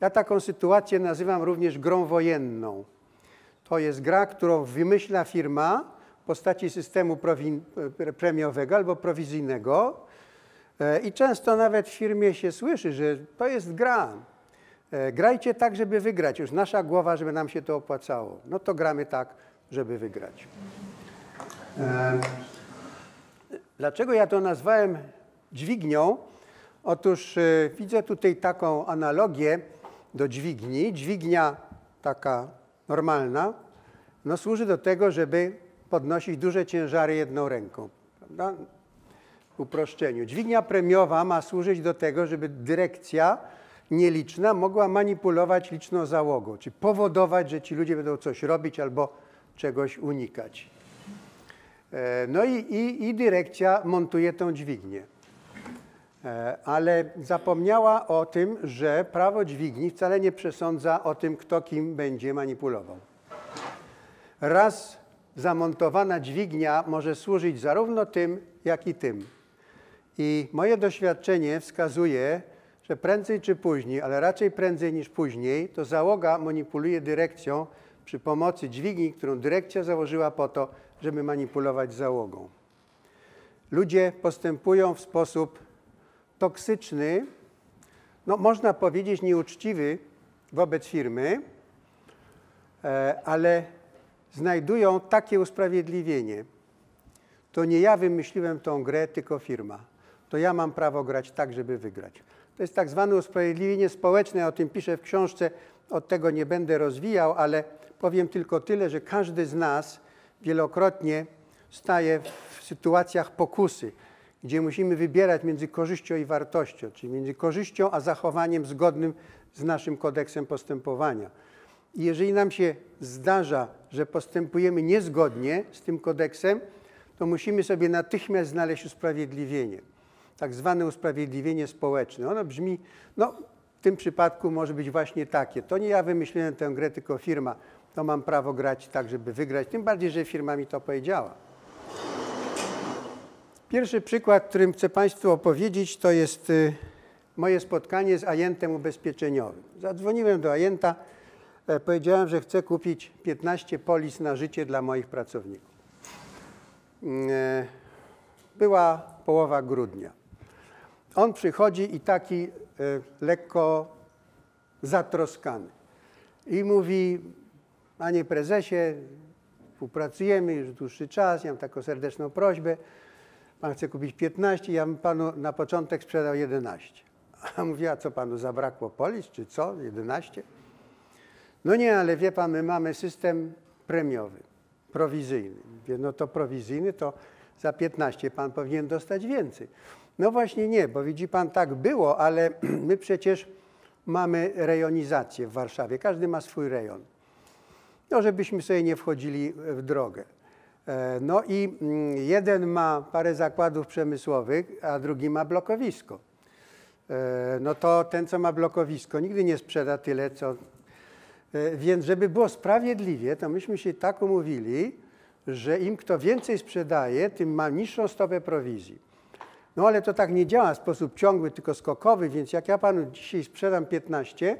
Ja taką sytuację nazywam również grą wojenną. To jest gra, którą wymyśla firma w postaci systemu prowi- premiowego albo prowizyjnego. E, I często nawet w firmie się słyszy, że to jest gra. E, Grajcie tak, żeby wygrać. Już nasza głowa, żeby nam się to opłacało. No to gramy tak, żeby wygrać. E, Dlaczego ja to nazwałem dźwignią? Otóż widzę tutaj taką analogię do dźwigni. Dźwignia taka normalna no, służy do tego, żeby podnosić duże ciężary jedną ręką. Uproszczeniu. Dźwignia premiowa ma służyć do tego, żeby dyrekcja nieliczna mogła manipulować liczną załogą, czy powodować, że ci ludzie będą coś robić albo czegoś unikać. E, No i, i, i dyrekcja montuje tą dźwignię. E, Ale zapomniała o tym, że prawo dźwigni wcale nie przesądza o tym, kto kim będzie manipulował. Raz zamontowana dźwignia może służyć zarówno tym, jak i tym. I moje doświadczenie wskazuje, że prędzej czy później, ale raczej prędzej niż później, to załoga manipuluje dyrekcją przy pomocy dźwigni, którą dyrekcja założyła po to, żeby manipulować załogą. ludzie postępują w sposób toksyczny, no można powiedzieć nieuczciwy wobec firmy, e, ale znajdują takie usprawiedliwienie. To nie ja wymyśliłem tą grę, tylko firma. To ja mam prawo grać tak, żeby wygrać. To jest tak zwane usprawiedliwienie społeczne, ja o tym piszę w książce, od tego nie będę rozwijał, ale powiem tylko tyle, że każdy z nas wielokrotnie staje w sytuacjach pokusy, gdzie musimy wybierać między korzyścią i wartością, czyli między korzyścią a zachowaniem zgodnym z naszym kodeksem postępowania. I jeżeli nam się zdarza, że postępujemy niezgodnie z tym kodeksem, to musimy sobie natychmiast znaleźć usprawiedliwienie. Tak zwane usprawiedliwienie społeczne. Ono brzmi, no w tym przypadku może być właśnie takie. To nie ja wymyśliłem tę grę, tylko firma. To mam prawo grać tak, żeby wygrać. Tym bardziej, że firma mi to powiedziała. Pierwszy przykład, którym chcę Państwu opowiedzieć, to jest y, moje spotkanie z ajentem ubezpieczeniowym. Zadzwoniłem do ajenta, e, powiedziałem, że chcę kupić 15 polis na życie dla moich pracowników. E, Była połowa grudnia. On przychodzi i taki e, lekko zatroskany. I mówi, panie prezesie, współpracujemy już dłuższy czas, ja mam taką serdeczną prośbę, pan chce kupić 15, ja bym panu na początek sprzedał 11. A mówi, a co panu zabrakło polis, czy co, 11? No nie, ale wie pan, my mamy system premiowy, prowizyjny. Mówię, no to prowizyjny to za 15 pan powinien dostać więcej. No właśnie nie, bo widzi pan, tak było, ale my przecież mamy rejonizację w Warszawie. Każdy ma swój rejon. No, żebyśmy sobie nie wchodzili w drogę. E, No i mm, jeden ma parę zakładów przemysłowych, a drugi ma blokowisko. E, No to ten, co ma blokowisko, nigdy nie sprzeda tyle, co. e, Więc, żeby było sprawiedliwie, to myśmy się tak umówili, że im kto więcej sprzedaje, tym ma niższą stopę prowizji. No ale to tak nie działa w sposób ciągły, tylko skokowy, więc jak ja panu dzisiaj sprzedam 15,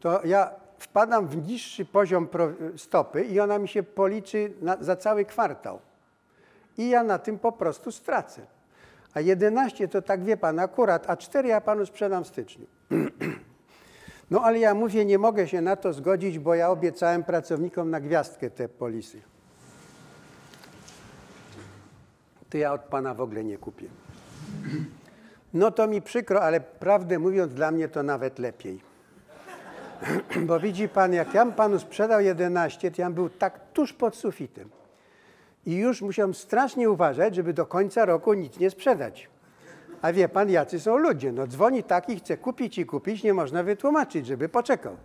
to ja wpadam w niższy poziom stopy i ona mi się policzy na, za cały kwartał. I ja na tym po prostu stracę. A 11 to tak wie pan akurat, a 4 ja panu sprzedam w styczniu. No ale ja mówię, nie mogę się na to zgodzić, bo ja obiecałem pracownikom na gwiazdkę te polisy. To ja od pana w ogóle nie kupię. No to mi przykro, ale prawdę mówiąc, dla mnie to nawet lepiej. Bo widzi pan, jak ja panu sprzedał 11, to ja był tak tuż pod sufitem. I już musiałem strasznie uważać, żeby do końca roku nic nie sprzedać. A wie pan, jacy są ludzie. No dzwoni taki, chce kupić i kupić, nie można wytłumaczyć, żeby poczekał.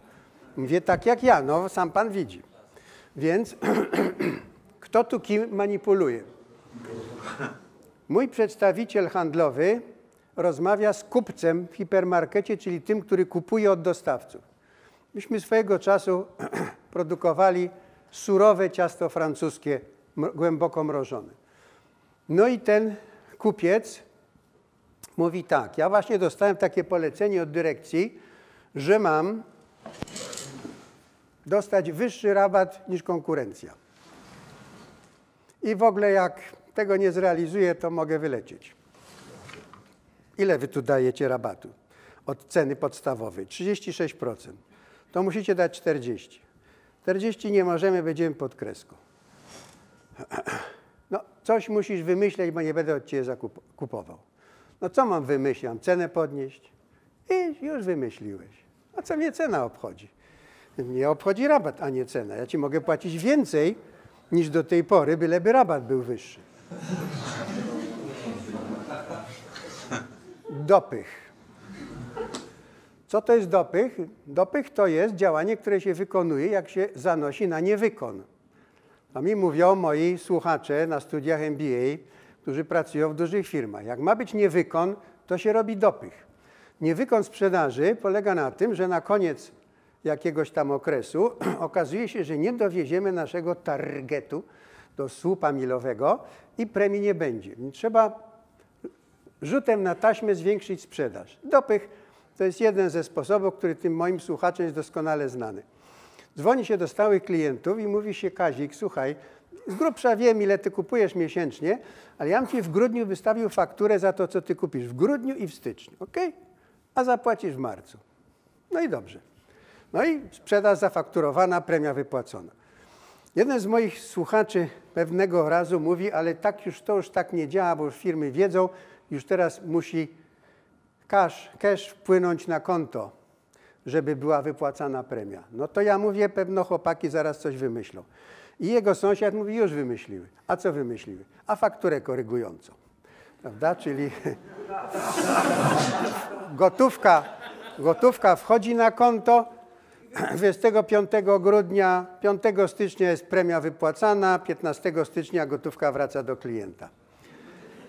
Mówię tak jak ja, no sam pan widzi. Więc kto tu kim manipuluje? Mój przedstawiciel handlowy rozmawia z kupcem w hipermarkecie, czyli tym, który kupuje od dostawców. Myśmy swojego czasu produkowali surowe ciasto francuskie, głęboko mrożone. No i ten kupiec mówi tak, ja właśnie dostałem takie polecenie od dyrekcji, że mam dostać wyższy rabat niż konkurencja. I w ogóle jak tego nie zrealizuję, to mogę wylecieć. Ile wy tu dajecie rabatu od ceny podstawowej? 36%. To musicie dać 40. 40 nie możemy, będziemy pod kreską. No, coś musisz wymyśleć, bo nie będę od ciebie zakup- kupował. No co mam wymyślić? Mam cenę podnieść? I już wymyśliłeś. A co mnie cena obchodzi? Mnie obchodzi rabat, a nie cena. Ja ci mogę płacić więcej niż do tej pory, byleby rabat był wyższy. Dopych. Co to jest dopych? Dopych to jest działanie, które się wykonuje, jak się zanosi na niewykon. To mi mówią moi słuchacze na studiach MBA, którzy pracują w dużych firmach. Jak ma być niewykon, to się robi dopych. Niewykon sprzedaży polega na tym, że na koniec jakiegoś tam okresu okazuje się, że nie dowieziemy naszego targetu do słupa milowego i premii nie będzie. Trzeba rzutem na taśmę zwiększyć sprzedaż. Dopych to jest jeden ze sposobów, który tym moim słuchaczom jest doskonale znany. Dzwoni się do stałych klientów i mówi się, Kazik, słuchaj, Z grubsza wiem, ile ty kupujesz miesięcznie, ale ja bym ci w grudniu wystawił fakturę za to, co ty kupisz w grudniu i w styczniu, ok? A zapłacisz w marcu. No i dobrze. No i sprzedaż zafakturowana, premia wypłacona. Jeden z moich słuchaczy pewnego razu mówi, ale tak już to już tak nie działa, bo firmy wiedzą, już teraz musi cash, cash wpłynąć na konto, żeby była wypłacana premia. No to ja mówię, pewno chłopaki zaraz coś wymyślą. I jego sąsiad mówi, już wymyśliły. A co wymyśliły? A fakturę korygującą. Prawda? Czyli gotówka, gotówka wchodzi na konto, 25 grudnia, 5 stycznia jest premia wypłacana, 15 stycznia gotówka wraca do klienta.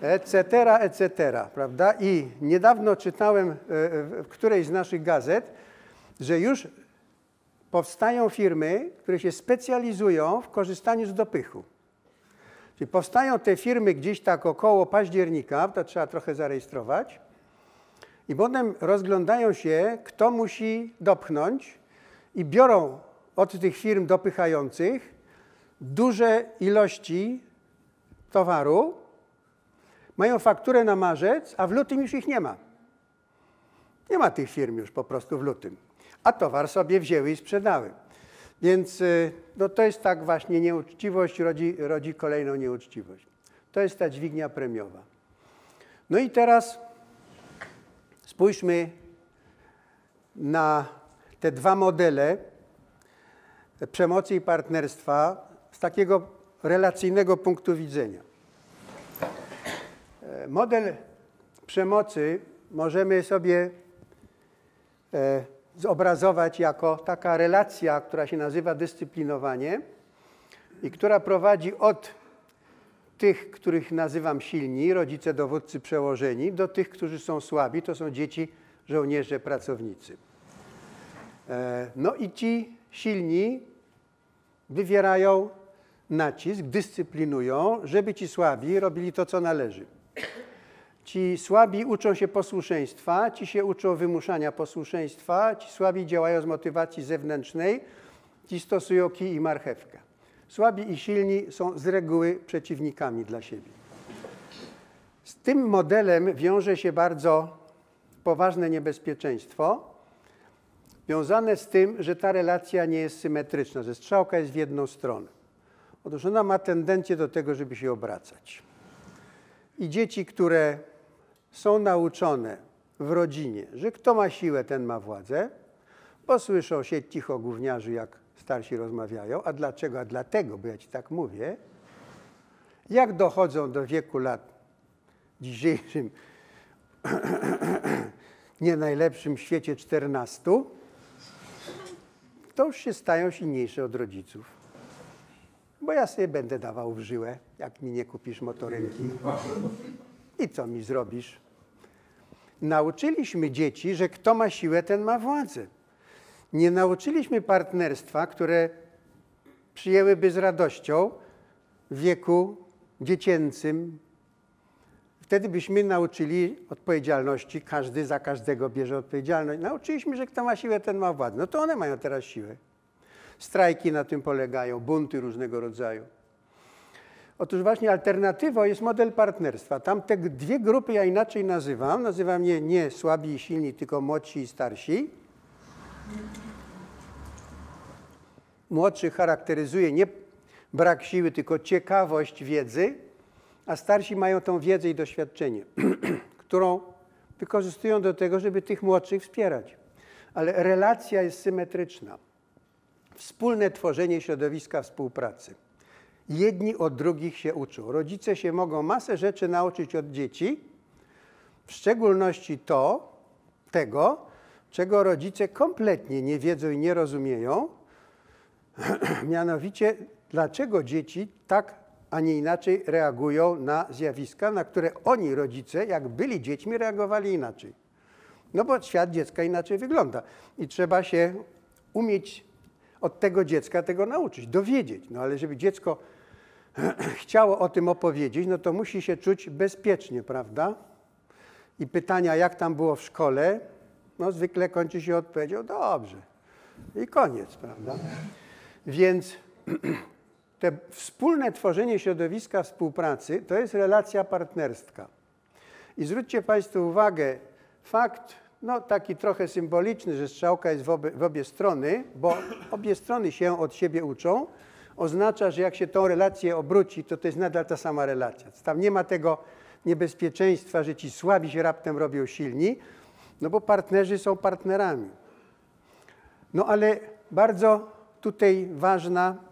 Etc., etc., prawda? I niedawno czytałem e, w którejś z naszych gazet, że już powstają firmy, które się specjalizują w korzystaniu z dopychu. Czyli powstają te firmy gdzieś tak około października, to trzeba trochę zarejestrować, i potem rozglądają się, kto musi dopchnąć i biorą od tych firm dopychających duże ilości towaru, mają fakturę na marzec, a w lutym już ich nie ma. Nie ma tych firm już po prostu w lutym. A towar sobie wzięły i sprzedały. Więc y, no, to jest tak właśnie nieuczciwość rodzi, rodzi kolejną nieuczciwość. To jest ta dźwignia premiowa. No i teraz spójrzmy na te dwa modele przemocy i partnerstwa z takiego relacyjnego punktu widzenia. E, Model przemocy możemy sobie e, zobrazować jako taka relacja, która się nazywa dyscyplinowanie i która prowadzi od tych, których nazywam silni, rodzice, dowódcy, przełożeni, do tych, którzy są słabi, to są dzieci, żołnierze, pracownicy. E, No i ci silni wywierają nacisk, dyscyplinują, żeby ci słabi robili to, co należy. Ci słabi uczą się posłuszeństwa, ci się uczą wymuszania posłuszeństwa, ci słabi działają z motywacji zewnętrznej, ci stosują kij i marchewkę. Słabi i silni są z reguły przeciwnikami dla siebie. Z tym modelem wiąże się bardzo poważne niebezpieczeństwo, wiązane z tym, że ta relacja nie jest symetryczna, że strzałka jest w jedną stronę. Otóż ona ma tendencję do tego, żeby się obracać. I dzieci, które są nauczone w rodzinie, że kto ma siłę, ten ma władzę, bo słyszą się cicho gówniarzy, jak starsi rozmawiają. A dlaczego? A dlatego, bo ja ci tak mówię. Jak dochodzą do wieku lat dzisiejszym, nie najlepszym świecie 14, to już się stają silniejsze od rodziców. Bo ja sobie będę dawał w żyłę, jak mi nie kupisz motorynki. I co mi zrobisz? Nauczyliśmy dzieci, że kto ma siłę, ten ma władzę. Nie nauczyliśmy partnerstwa, które przyjęłyby z radością w wieku dziecięcym. Wtedy byśmy nauczyli odpowiedzialności, każdy za każdego bierze odpowiedzialność. Nauczyliśmy, że kto ma siłę, ten ma władzę. No to one mają teraz siłę. Strajki na tym polegają, bunty różnego rodzaju. Otóż właśnie alternatywą jest model partnerstwa. Tam te dwie grupy ja inaczej nazywam. Nazywam je nie słabi i silni, tylko młodsi i starsi. Młodszych charakteryzuje nie brak siły, tylko ciekawość wiedzy, a starsi mają tą wiedzę i doświadczenie, którą wykorzystują do tego, żeby tych młodszych wspierać. Ale relacja jest symetryczna. Wspólne tworzenie środowiska współpracy. Jedni od drugich się uczą. Rodzice się mogą masę rzeczy nauczyć od dzieci, w szczególności to, tego, czego rodzice kompletnie nie wiedzą i nie rozumieją, mianowicie dlaczego dzieci tak, a nie inaczej reagują na zjawiska, na które oni, rodzice, jak byli dziećmi, reagowali inaczej. No bo świat dziecka inaczej wygląda i trzeba się umieć od tego dziecka tego nauczyć, dowiedzieć. No ale żeby dziecko chciało o tym opowiedzieć, no to musi się czuć bezpiecznie, prawda? I pytania, jak tam było w szkole, no zwykle kończy się odpowiedzią, dobrze. I koniec, prawda? Więc te wspólne tworzenie środowiska współpracy to jest relacja partnerska. I zwróćcie Państwo uwagę, fakt, no taki trochę symboliczny, że strzałka jest w obie, w obie strony, bo obie strony się od siebie uczą, oznacza, że jak się tą relację obróci, to to jest nadal ta sama relacja. Tam nie ma tego niebezpieczeństwa, że ci słabi się raptem robią silni, no bo partnerzy są partnerami. No ale bardzo tutaj ważna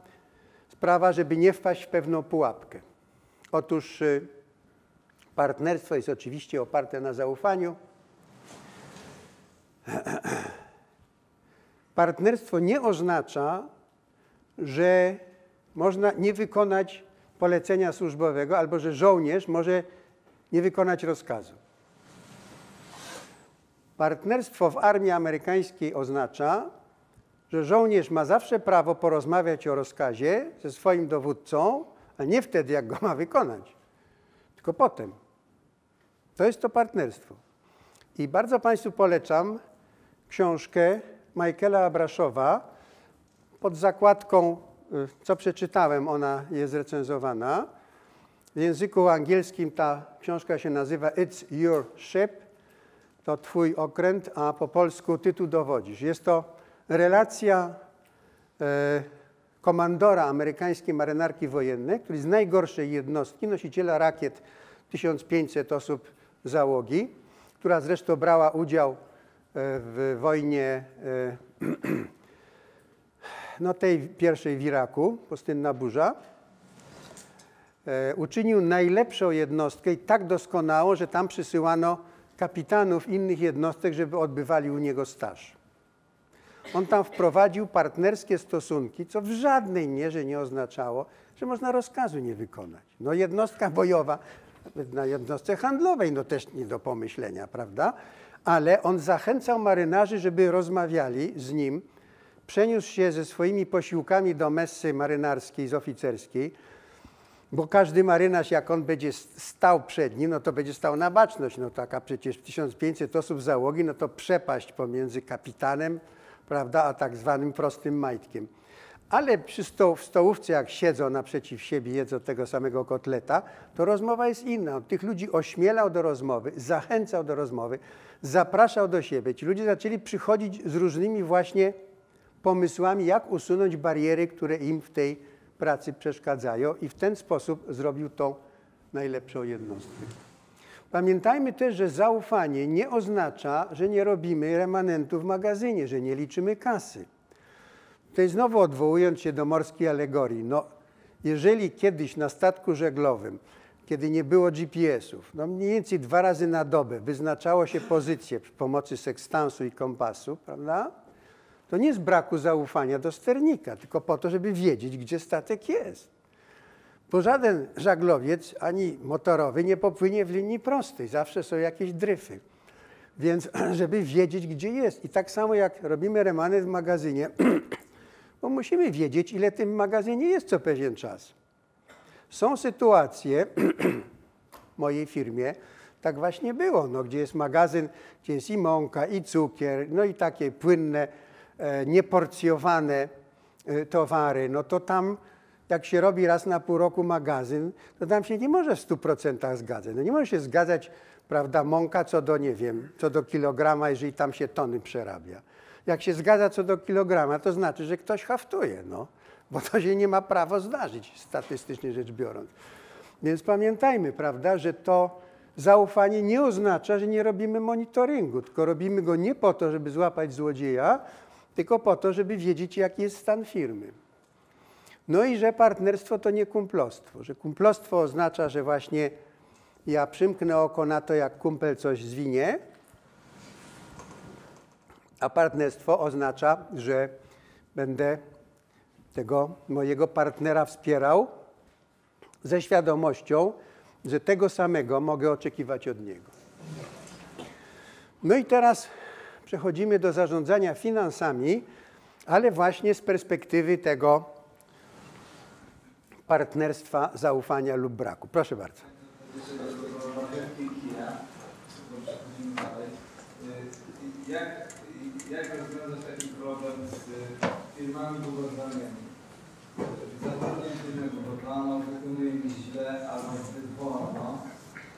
sprawa, żeby nie wpaść w pewną pułapkę. Otóż y, partnerstwo jest oczywiście oparte na zaufaniu. Partnerstwo nie oznacza, że można nie wykonać polecenia służbowego albo że żołnierz może nie wykonać rozkazu. Partnerstwo w armii amerykańskiej oznacza, że żołnierz ma zawsze prawo porozmawiać o rozkazie ze swoim dowódcą, a nie wtedy, jak go ma wykonać, tylko potem. To jest to partnerstwo. I bardzo Państwu polecam książkę Michaela Abraszowa pod zakładką, y, co przeczytałem, ona jest recenzowana. W języku angielskim ta książka się nazywa It's Your Ship, to Twój okręt, a po polsku Ty tu dowodzisz. Jest to relacja e, komandora amerykańskiej marynarki wojennej, który z najgorszej jednostki, nosiciela rakiet 1500 osób załogi, która zresztą brała udział e, w wojnie e, no tej pierwszej w Iraku, pustynna burza, uczynił najlepszą jednostkę i tak doskonałą, że tam przysyłano kapitanów innych jednostek, żeby odbywali u niego staż. On tam wprowadził partnerskie stosunki, co w żadnej mierze nie oznaczało, że można rozkazu nie wykonać. No jednostka bojowa, na jednostce handlowej, no też nie do pomyślenia, prawda? Ale on zachęcał marynarzy, żeby rozmawiali z nim, przeniósł się ze swoimi posiłkami do messy marynarskiej z oficerskiej, bo każdy marynarz, jak on będzie stał przed nim, no to będzie stał na baczność. No taka przecież 1500 osób załogi, no to przepaść pomiędzy kapitanem, prawda, a tak zwanym prostym majtkiem. Ale przy stoł, w stołówce, jak siedzą naprzeciw siebie, jedzą tego samego kotleta, to rozmowa jest inna. On tych ludzi ośmielał do rozmowy, zachęcał do rozmowy, zapraszał do siebie. Ci ludzie zaczęli przychodzić z różnymi właśnie pomysłami, jak usunąć bariery, które im w tej pracy przeszkadzają i w ten sposób zrobił tą najlepszą jednostkę. Pamiętajmy też, że zaufanie nie oznacza, że nie robimy remanentu w magazynie, że nie liczymy kasy. Tutaj znowu odwołując się do morskiej alegorii, no jeżeli kiedyś na statku żeglowym, kiedy nie było GPS-ów, no mniej więcej dwa razy na dobę wyznaczało się pozycję przy pomocy sekstansu i kompasu, prawda? To nie z braku zaufania do sternika, tylko po to, żeby wiedzieć, gdzie statek jest. Bo żaden żaglowiec, ani motorowy, nie popłynie w linii prostej. Zawsze są jakieś dryfy. Więc, żeby wiedzieć, gdzie jest. I tak samo jak robimy remanent w magazynie, bo musimy wiedzieć, ile w tym magazynie jest co pewien czas. Są sytuacje w mojej firmie, tak właśnie było, no, gdzie jest magazyn, gdzie jest i mąka, i cukier, no i takie płynne, e, nieporcjowane e, towary, no to tam jak się robi raz na pół roku magazyn, to tam się nie może w 100% zgadzać. No nie może się zgadzać, prawda, mąka co do, nie wiem, co do kilograma, jeżeli tam się tony przerabia. Jak się zgadza co do kilograma, to znaczy, że ktoś haftuje, no, bo to się nie ma prawo zdarzyć, statystycznie rzecz biorąc. Więc pamiętajmy, prawda, że to zaufanie nie oznacza, że nie robimy monitoringu, tylko robimy go nie po to, żeby złapać złodzieja, tylko po to, żeby wiedzieć, jaki jest stan firmy. No i że partnerstwo to nie kumplostwo, że kumplostwo oznacza, że właśnie ja przymknę oko na to, jak kumpel coś zwinie, a partnerstwo oznacza, że będę tego mojego partnera wspierał ze świadomością, że tego samego mogę oczekiwać od niego. No i teraz przechodzimy do zarządzania finansami, ale właśnie z perspektywy tego partnerstwa, zaufania lub braku. Proszę bardzo. Jak, jak rozwiązać taki problem z firmami budowlanymi? Zatrudniam firmę budowlaną, wykonuje mi źle albo zbyt wolno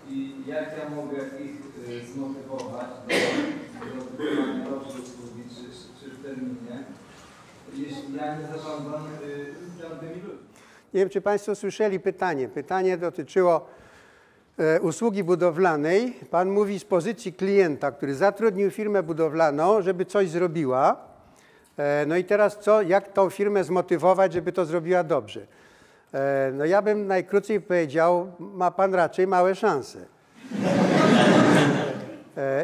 i jak ja mogę ich y, zmotywować do, do wykonania dobrej usługi czy, czy w terminie, jeśli ja nie zarządzam y, tymi ludźmi? Nie wiem, czy Państwo słyszeli pytanie. Pytanie dotyczyło e, usługi budowlanej. Pan mówi z pozycji klienta, który zatrudnił firmę budowlaną, żeby coś zrobiła. E, no i teraz co, jak tą firmę zmotywować, żeby to zrobiła dobrze? E, no ja bym najkrócej powiedział, ma Pan raczej małe szanse.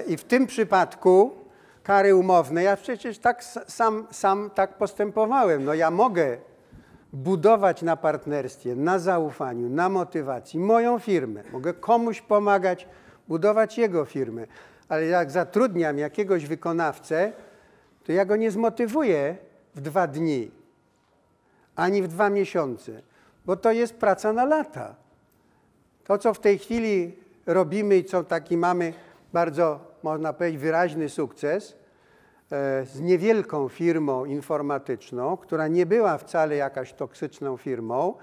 I w tym przypadku kary umowne, ja przecież tak sam, sam tak postępowałem. No ja mogę budować na partnerstwie, na zaufaniu, na motywacji moją firmę. Mogę komuś pomagać budować jego firmę, ale jak zatrudniam jakiegoś wykonawcę, to ja go nie zmotywuję w dwa dni, ani w dwa miesiące, bo to jest praca na lata. To, co w tej chwili robimy i co taki mamy bardzo, można powiedzieć, wyraźny sukces z niewielką firmą informatyczną, która nie była wcale jakaś toksyczną firmą.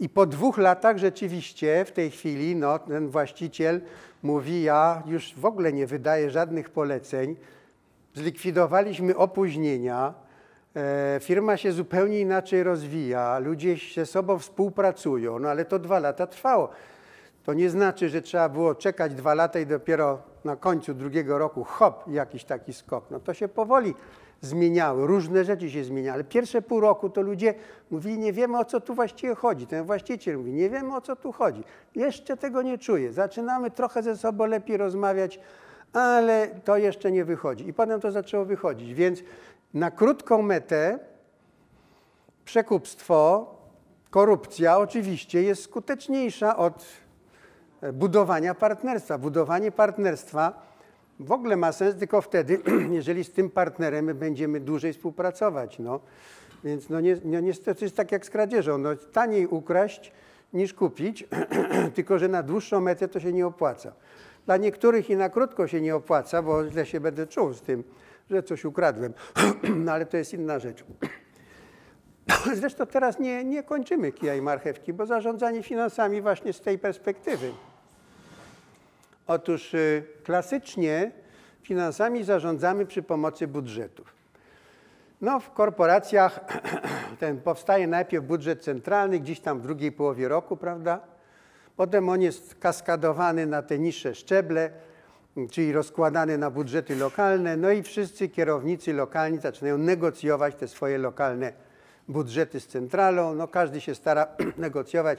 I po dwóch latach rzeczywiście w tej chwili no, ten właściciel mówi, ja już w ogóle nie wydaję żadnych poleceń, zlikwidowaliśmy opóźnienia, e, firma się zupełnie inaczej rozwija, ludzie ze sobą współpracują, no ale to dwa lata trwało. To nie znaczy, że trzeba było czekać dwa lata i dopiero na końcu drugiego roku hop, jakiś taki skok. No to się powoli zmieniały, różne rzeczy się zmieniały, pierwsze pół roku to ludzie mówili, nie wiemy o co tu właściwie chodzi. Ten właściciel mówi, nie wiemy o co tu chodzi. Jeszcze tego nie czuję. Zaczynamy trochę ze sobą lepiej rozmawiać, ale to jeszcze nie wychodzi. I potem to zaczęło wychodzić. Więc na krótką metę przekupstwo, korupcja oczywiście jest skuteczniejsza od budowania partnerstwa. Budowanie partnerstwa w ogóle ma sens tylko wtedy, jeżeli z tym partnerem my będziemy dłużej współpracować. No. Więc no, nie, no niestety jest tak jak z kradzieżą. No, taniej ukraść niż kupić, tylko że na dłuższą metę to się nie opłaca. Dla niektórych i na krótko się nie opłaca, bo źle się będę czuł z tym, że coś ukradłem. no ale to jest inna rzecz. Zresztą teraz nie, nie kończymy kija i marchewki, bo zarządzanie finansami właśnie z tej perspektywy. Otóż y, klasycznie finansami zarządzamy przy pomocy budżetów. No, w korporacjach ten powstaje najpierw budżet centralny, gdzieś tam w drugiej połowie roku, prawda? Potem on jest kaskadowany na te niższe szczeble, czyli rozkładany na budżety lokalne, no i wszyscy kierownicy lokalni zaczynają negocjować te swoje lokalne budżety z centralą. No, każdy się stara negocjować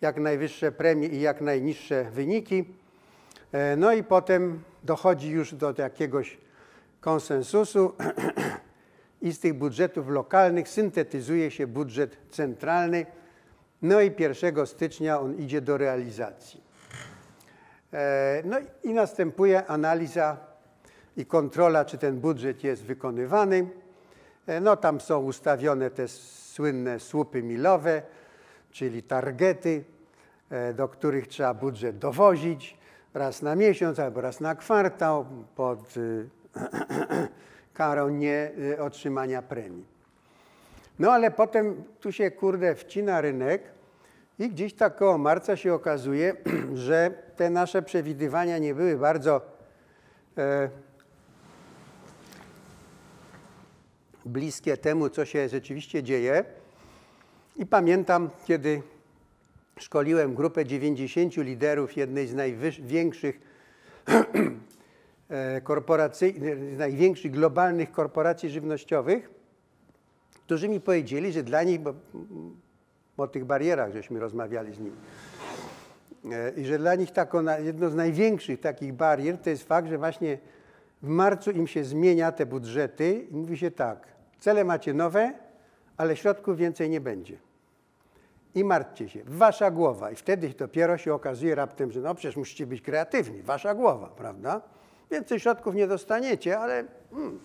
jak najwyższe premie i jak najniższe wyniki. E, No i potem dochodzi już do jakiegoś konsensusu i z tych budżetów lokalnych syntetyzuje się budżet centralny. No i 1 stycznia on idzie do realizacji. E, No i następuje analiza i kontrola, czy ten budżet jest wykonywany. E, No tam są ustawione te słynne słupy milowe, czyli targety, e, do których trzeba budżet dowozić raz na miesiąc albo raz na kwartał pod y, karą nie otrzymania premii. No ale potem tu się kurde wcina rynek i gdzieś tak koło marca się okazuje, że te nasze przewidywania nie były bardzo e, bliskie temu, co się rzeczywiście dzieje. I pamiętam, kiedy szkoliłem grupę 90 liderów jednej z największych e, korporacji, największych globalnych korporacji żywnościowych, którzy mi powiedzieli, że dla nich, bo o tych barierach żeśmy rozmawiali z nimi, e, i że dla nich taką, jedno z największych takich barier to jest fakt, że właśnie w marcu im się zmienia te budżety i mówi się tak, cele macie nowe, ale środków więcej nie będzie. I martwcie się, wasza głowa. I wtedy dopiero się okazuje raptem, że no przecież musicie być kreatywni, wasza głowa, prawda? Więcej środków nie dostaniecie, ale mm,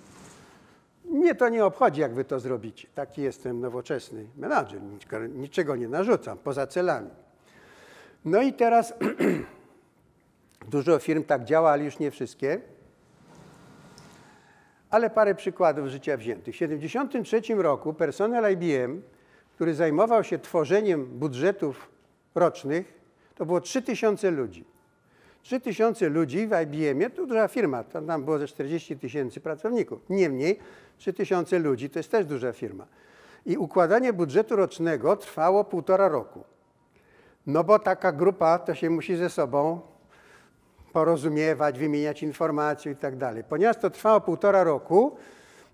mnie to nie obchodzi, jak wy to zrobicie. Taki jestem nowoczesny menadżer, niczego nie narzucam, poza celami. No i teraz dużo firm tak działa, ale już nie wszystkie. Ale parę przykładów z życia wziętych. W 1973 roku personel IBM, który zajmował się tworzeniem budżetów rocznych, to było 3000 ludzi. 3000 ludzi w IBM-ie to duża firma, to tam było ze 40 tysięcy pracowników. Niemniej 3000 ludzi to jest też duża firma. I układanie budżetu rocznego trwało półtora roku. No bo taka grupa to się musi ze sobą porozumiewać, wymieniać informacje i tak dalej. Ponieważ to trwało półtora roku,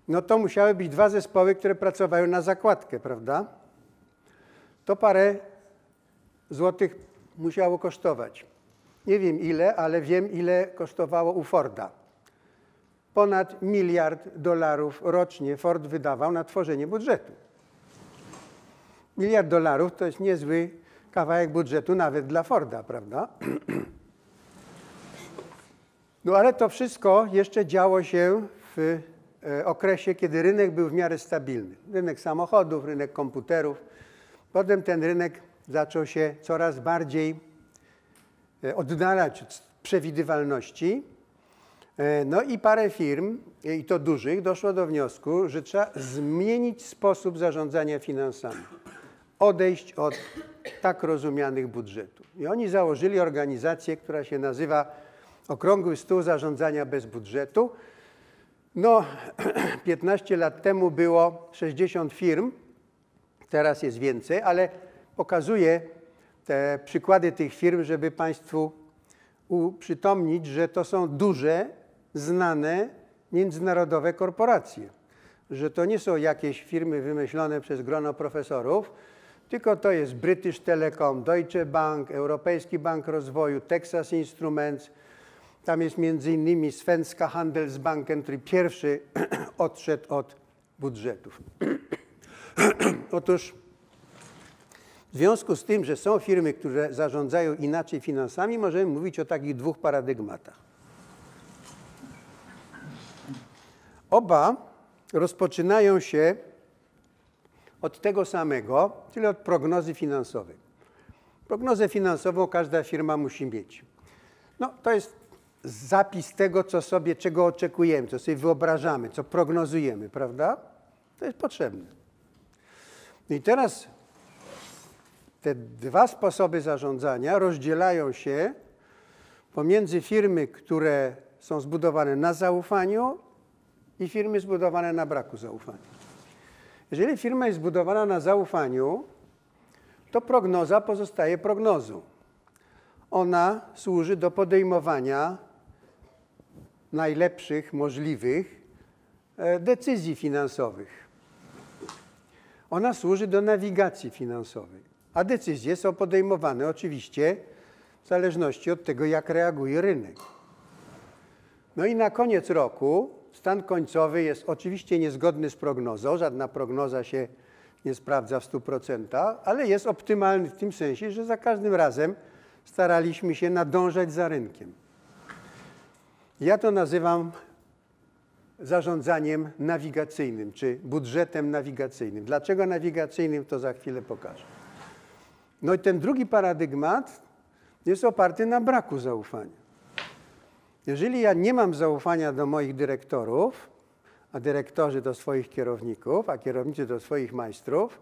no to musiały być dwa zespoły, które pracowały na zakładkę, prawda? To parę złotych musiało kosztować. Nie wiem ile, ale wiem ile kosztowało u Forda. Ponad miliard dolarów rocznie Ford wydawał na tworzenie budżetu. Miliard dolarów to jest niezły kawałek budżetu nawet dla Forda, prawda? No ale to wszystko jeszcze działo się w e, okresie, kiedy rynek był w miarę stabilny. Rynek samochodów, rynek komputerów. Potem ten rynek zaczął się coraz bardziej e, oddalać od przewidywalności. E, No i parę firm, i to dużych, doszło do wniosku, że trzeba zmienić sposób zarządzania finansami. Odejść od tak rozumianych budżetów. I oni założyli organizację, która się nazywa Okrągły Stół Zarządzania bez Budżetu. No, 15 lat temu było 60 firm, teraz jest więcej, ale pokazuję te przykłady tych firm, żeby Państwu uprzytomnić, że to są duże, znane międzynarodowe korporacje. Że to nie są jakieś firmy wymyślone przez grono profesorów, tylko to jest British Telecom, Deutsche Bank, Europejski Bank Rozwoju, Texas Instruments. Tam jest między innymi Svenska Handelsbanken, który pierwszy odszedł od budżetów. Otóż w związku z tym, że są firmy, które zarządzają inaczej finansami, możemy mówić o takich dwóch paradygmatach. Oba rozpoczynają się od tego samego, czyli od prognozy finansowej. Prognozę finansową każda firma musi mieć. No, to jest zapis tego, co sobie, czego oczekujemy, co sobie wyobrażamy, co prognozujemy, prawda? To jest potrzebne. I teraz te dwa sposoby zarządzania rozdzielają się pomiędzy firmy, które są zbudowane na zaufaniu i firmy zbudowane na braku zaufania. Jeżeli firma jest zbudowana na zaufaniu, to prognoza pozostaje prognozą. Ona służy do podejmowania najlepszych możliwych e, decyzji finansowych. Ona służy do nawigacji finansowej, a decyzje są podejmowane oczywiście w zależności od tego, jak reaguje rynek. No i na koniec roku stan końcowy jest oczywiście niezgodny z prognozą, żadna prognoza się nie sprawdza w 100%, ale jest optymalny w tym sensie, że za każdym razem staraliśmy się nadążać za rynkiem. Ja to nazywam zarządzaniem nawigacyjnym, czy budżetem nawigacyjnym. Dlaczego nawigacyjnym, to za chwilę pokażę. No i ten drugi paradygmat jest oparty na braku zaufania. Jeżeli ja nie mam zaufania do moich dyrektorów, a dyrektorzy do swoich kierowników, a kierownicy do swoich majstrów,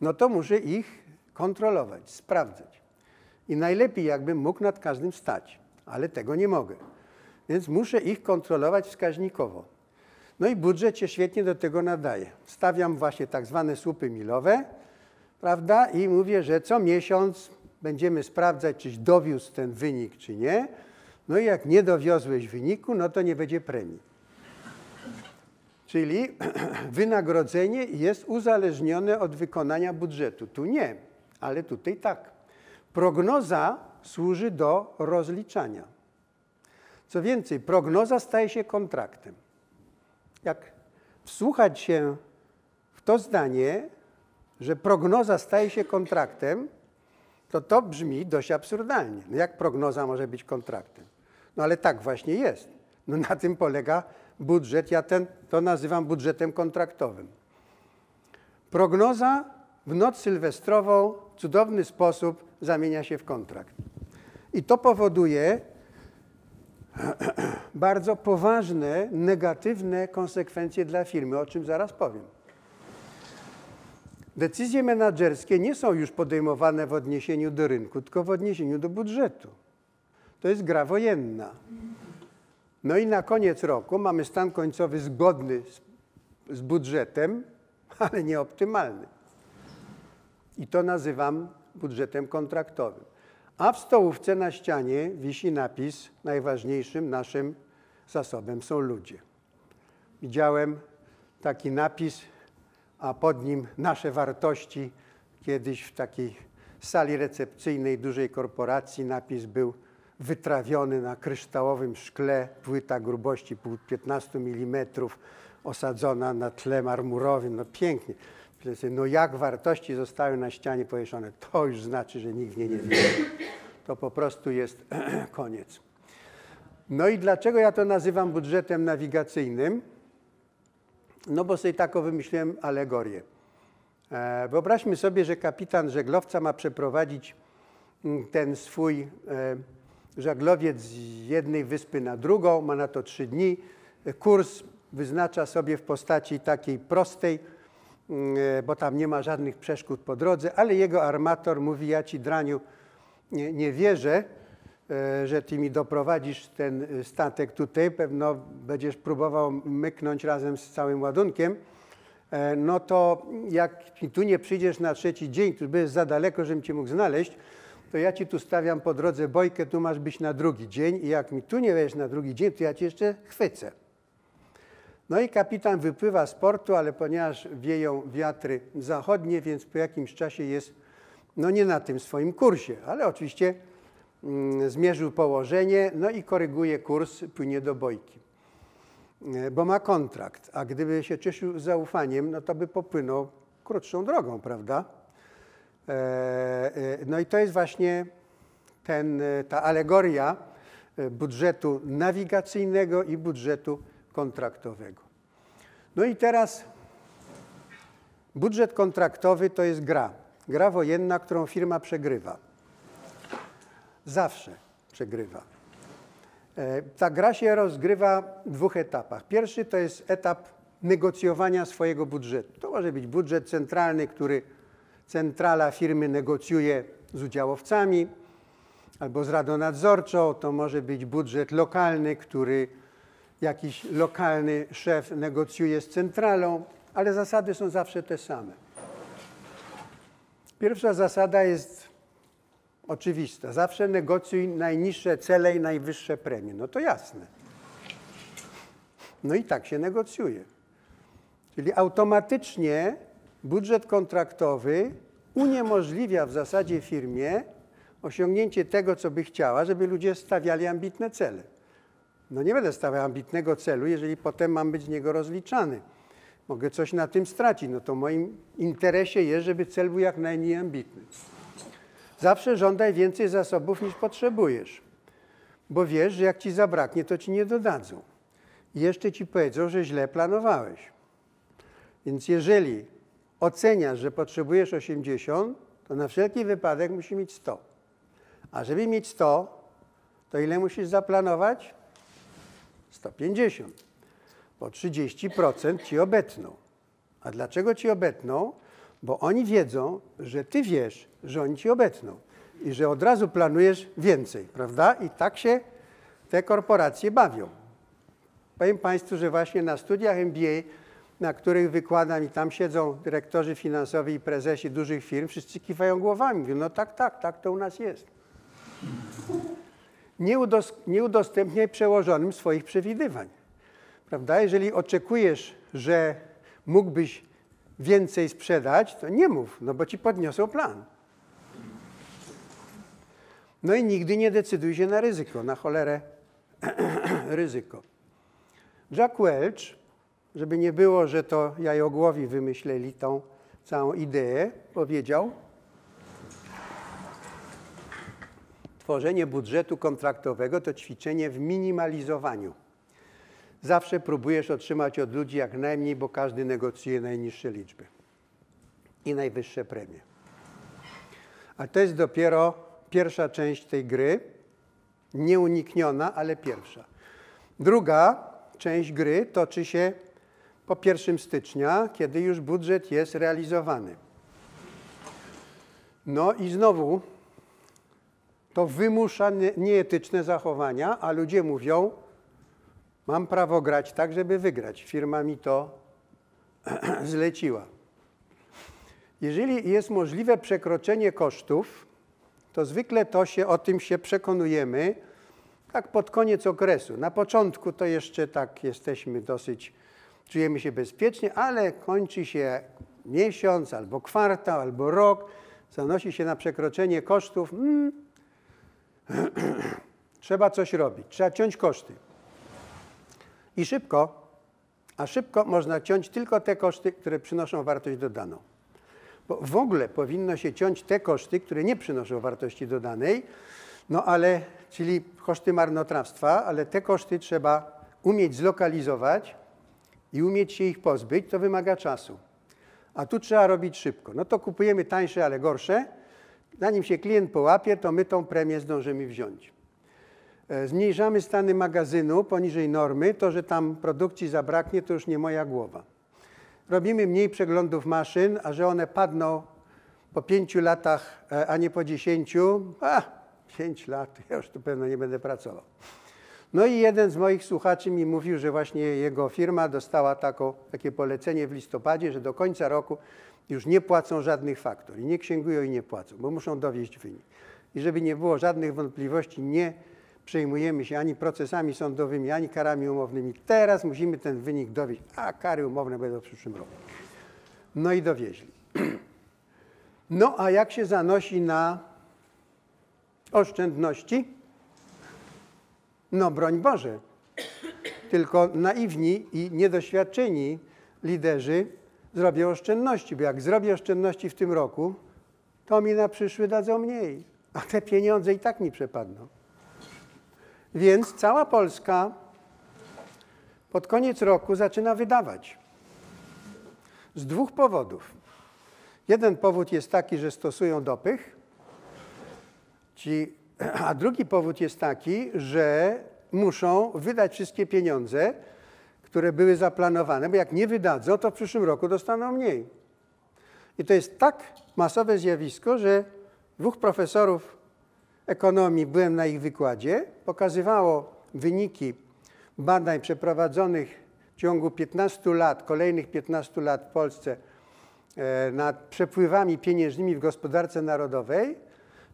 no to muszę ich kontrolować, sprawdzać. I najlepiej, jakbym mógł nad każdym stać, ale tego nie mogę. Więc muszę ich kontrolować wskaźnikowo. No i budżet się świetnie do tego nadaje. Stawiam właśnie tak zwane słupy milowe, prawda? I mówię, że co miesiąc będziemy sprawdzać, czyś dowiózł ten wynik, czy nie. No i jak nie dowiozłeś wyniku, no to nie będzie premii. Czyli wynagrodzenie jest uzależnione od wykonania budżetu. Tu nie, ale tutaj tak. Prognoza służy do rozliczania. Co więcej, prognoza staje się kontraktem. Jak wsłuchać się w to zdanie, że prognoza staje się kontraktem, to to brzmi dość absurdalnie. No jak prognoza może być kontraktem? No ale tak właśnie jest. No na tym polega budżet. Ja ten, to nazywam budżetem kontraktowym. Prognoza w noc sylwestrową w cudowny sposób zamienia się w kontrakt. I to powoduje bardzo poważne, negatywne konsekwencje dla firmy, o czym zaraz powiem. Decyzje menedżerskie nie są już podejmowane w odniesieniu do rynku, tylko w odniesieniu do budżetu. To jest gra wojenna. No i na koniec roku mamy stan końcowy zgodny z, z budżetem, ale nieoptymalny. I to nazywam budżetem kontraktowym. A w stołówce na ścianie wisi napis: Najważniejszym naszym zasobem są ludzie. Widziałem taki napis, a pod nim nasze wartości. Kiedyś w takiej sali recepcyjnej dużej korporacji napis był wytrawiony na kryształowym szkle, płyta grubości pół- 15 mm, osadzona na tle marmurowym. No pięknie. Sobie, No jak wartości zostały na ścianie powieszone, to już znaczy, że nikt w nie wierzy. To po prostu jest koniec. No i dlaczego ja to nazywam budżetem nawigacyjnym? No bo sobie taką wymyśliłem alegorię. E, Wyobraźmy sobie, że kapitan żeglowca ma przeprowadzić mm, ten swój e, żaglowiec z jednej wyspy na drugą, ma na to trzy dni. E, Kurs wyznacza sobie w postaci takiej prostej, bo tam nie ma żadnych przeszkód po drodze, ale jego armator mówi, ja ci draniu nie, nie wierzę, e, że ty mi doprowadzisz ten e, statek tutaj, pewno będziesz próbował myknąć razem z całym ładunkiem, e, no to jak tu nie przyjdziesz na trzeci dzień, tu będziesz za daleko, żebym cię mógł znaleźć, to ja ci tu stawiam po drodze bojkę, tu masz być na drugi dzień i jak mi tu nie będziesz na drugi dzień, to ja cię jeszcze chwycę. No i kapitan wypływa z portu, ale ponieważ wieją wiatry zachodnie, więc po jakimś czasie jest no nie na tym swoim kursie, ale oczywiście mm, zmierzył położenie, no i koryguje kurs, płynie do bojki. E, Bo ma kontrakt, a gdyby się cieszył zaufaniem, no to by popłynął krótszą drogą, prawda? E, e, No i to jest właśnie ten, ta alegoria budżetu nawigacyjnego i budżetu kontraktowego. No i teraz budżet kontraktowy to jest gra. Gra wojenna, którą firma przegrywa. Zawsze przegrywa. E, Ta gra się rozgrywa w dwóch etapach. Pierwszy to jest etap negocjowania swojego budżetu. To może być budżet centralny, który centrala firmy negocjuje z udziałowcami albo z radą nadzorczą. To może być budżet lokalny, który jakiś lokalny szef negocjuje z centralą, ale zasady są zawsze te same. Pierwsza zasada jest oczywista. Zawsze negocjuj najniższe cele i najwyższe premie. No to jasne. No i tak się negocjuje. Czyli automatycznie budżet kontraktowy uniemożliwia w zasadzie firmie osiągnięcie tego, co by chciała, żeby ludzie stawiali ambitne cele. No nie będę stawiał ambitnego celu, jeżeli potem mam być z niego rozliczany. Mogę coś na tym stracić. No to moim interesie jest, żeby cel był jak najmniej ambitny. Zawsze żądaj więcej zasobów niż potrzebujesz, bo wiesz, że jak ci zabraknie, to ci nie dodadzą. I jeszcze ci powiedzą, że źle planowałeś. Więc jeżeli oceniasz, że potrzebujesz 80, to na wszelki wypadek musi mieć 100. A żeby mieć 100, to ile musisz zaplanować? 150. Bo 30% ci obetną. A dlaczego ci obetną? Bo oni wiedzą, że ty wiesz, że oni ci obetną i że od razu planujesz więcej, prawda? I tak się te korporacje bawią. Powiem Państwu, że właśnie na studiach MBA, na których wykładam i tam siedzą dyrektorzy finansowi i prezesi dużych firm, wszyscy kiwają głowami. Mówią, no tak, tak, tak to u nas jest. Nie, udos- nie udostępniaj przełożonym swoich przewidywań. Prawda? Jeżeli oczekujesz, że mógłbyś więcej sprzedać, to nie mów, no bo ci podniosą plan. No i nigdy nie decyduj się na ryzyko, na cholerę ryzyko. Jack Welch, żeby nie było, że to jajogłowi wymyśleli tą całą ideę, powiedział, tworzenie budżetu kontraktowego to ćwiczenie w minimalizowaniu. Zawsze próbujesz otrzymać od ludzi jak najmniej, bo każdy negocjuje najniższe liczby i najwyższe premie. A to jest dopiero pierwsza część tej gry, nieunikniona, ale pierwsza. Druga część gry toczy się po 1 stycznia, kiedy już budżet jest realizowany. No i znowu to wymusza nie- nieetyczne zachowania, a ludzie mówią, mam prawo grać tak, żeby wygrać. Firma mi to zleciła. Jeżeli jest możliwe przekroczenie kosztów, to zwykle to się o tym się przekonujemy tak pod koniec okresu. Na początku to jeszcze tak jesteśmy dosyć, czujemy się bezpiecznie, ale kończy się miesiąc albo kwartał, albo rok, zanosi się na przekroczenie kosztów. Mm, trzeba coś robić, trzeba ciąć koszty. I szybko, a szybko można ciąć tylko te koszty, które przynoszą wartość dodaną. Bo w ogóle powinno się ciąć te koszty, które nie przynoszą wartości dodanej, no ale, czyli koszty marnotrawstwa, ale te koszty trzeba umieć zlokalizować i umieć się ich pozbyć, to wymaga czasu. A tu trzeba robić szybko. No to kupujemy tańsze, ale gorsze. Zanim się klient połapie, to my tą premię zdążymy wziąć. E, Zmniejszamy stany magazynu poniżej normy. To, że tam produkcji zabraknie, to już nie moja głowa. Robimy mniej przeglądów maszyn, a że one padną po pięciu latach, e, a nie po dziesięciu, a pięć lat, ja już tu pewno nie będę pracował. No i jeden z moich słuchaczy mi mówił, że właśnie jego firma dostała taką, takie polecenie w listopadzie, że do końca roku już nie płacą żadnych faktur i nie księgują i nie płacą, bo muszą dowieść wynik. I żeby nie było żadnych wątpliwości, nie przejmujemy się ani procesami sądowymi, ani karami umownymi. Teraz musimy ten wynik dowieść, a kary umowne będą w przyszłym roku. No i dowieźli. No a jak się zanosi na oszczędności? No broń Boże. Tylko naiwni i niedoświadczeni liderzy zrobią oszczędności, bo jak zrobię oszczędności w tym roku, to mi na przyszły dadzą mniej, a te pieniądze i tak mi przepadną. Więc cała Polska pod koniec roku zaczyna wydawać. Z dwóch powodów. Jeden powód jest taki, że stosują dopych, ci, a drugi powód jest taki, że muszą wydać wszystkie pieniądze, które były zaplanowane, bo jak nie wydadzą, to w przyszłym roku dostaną mniej. I to jest tak masowe zjawisko, że dwóch profesorów ekonomii, byłem na ich wykładzie, pokazywało wyniki badań przeprowadzonych w ciągu 15 lat, kolejnych 15 lat w Polsce e, nad przepływami pieniężnymi w gospodarce narodowej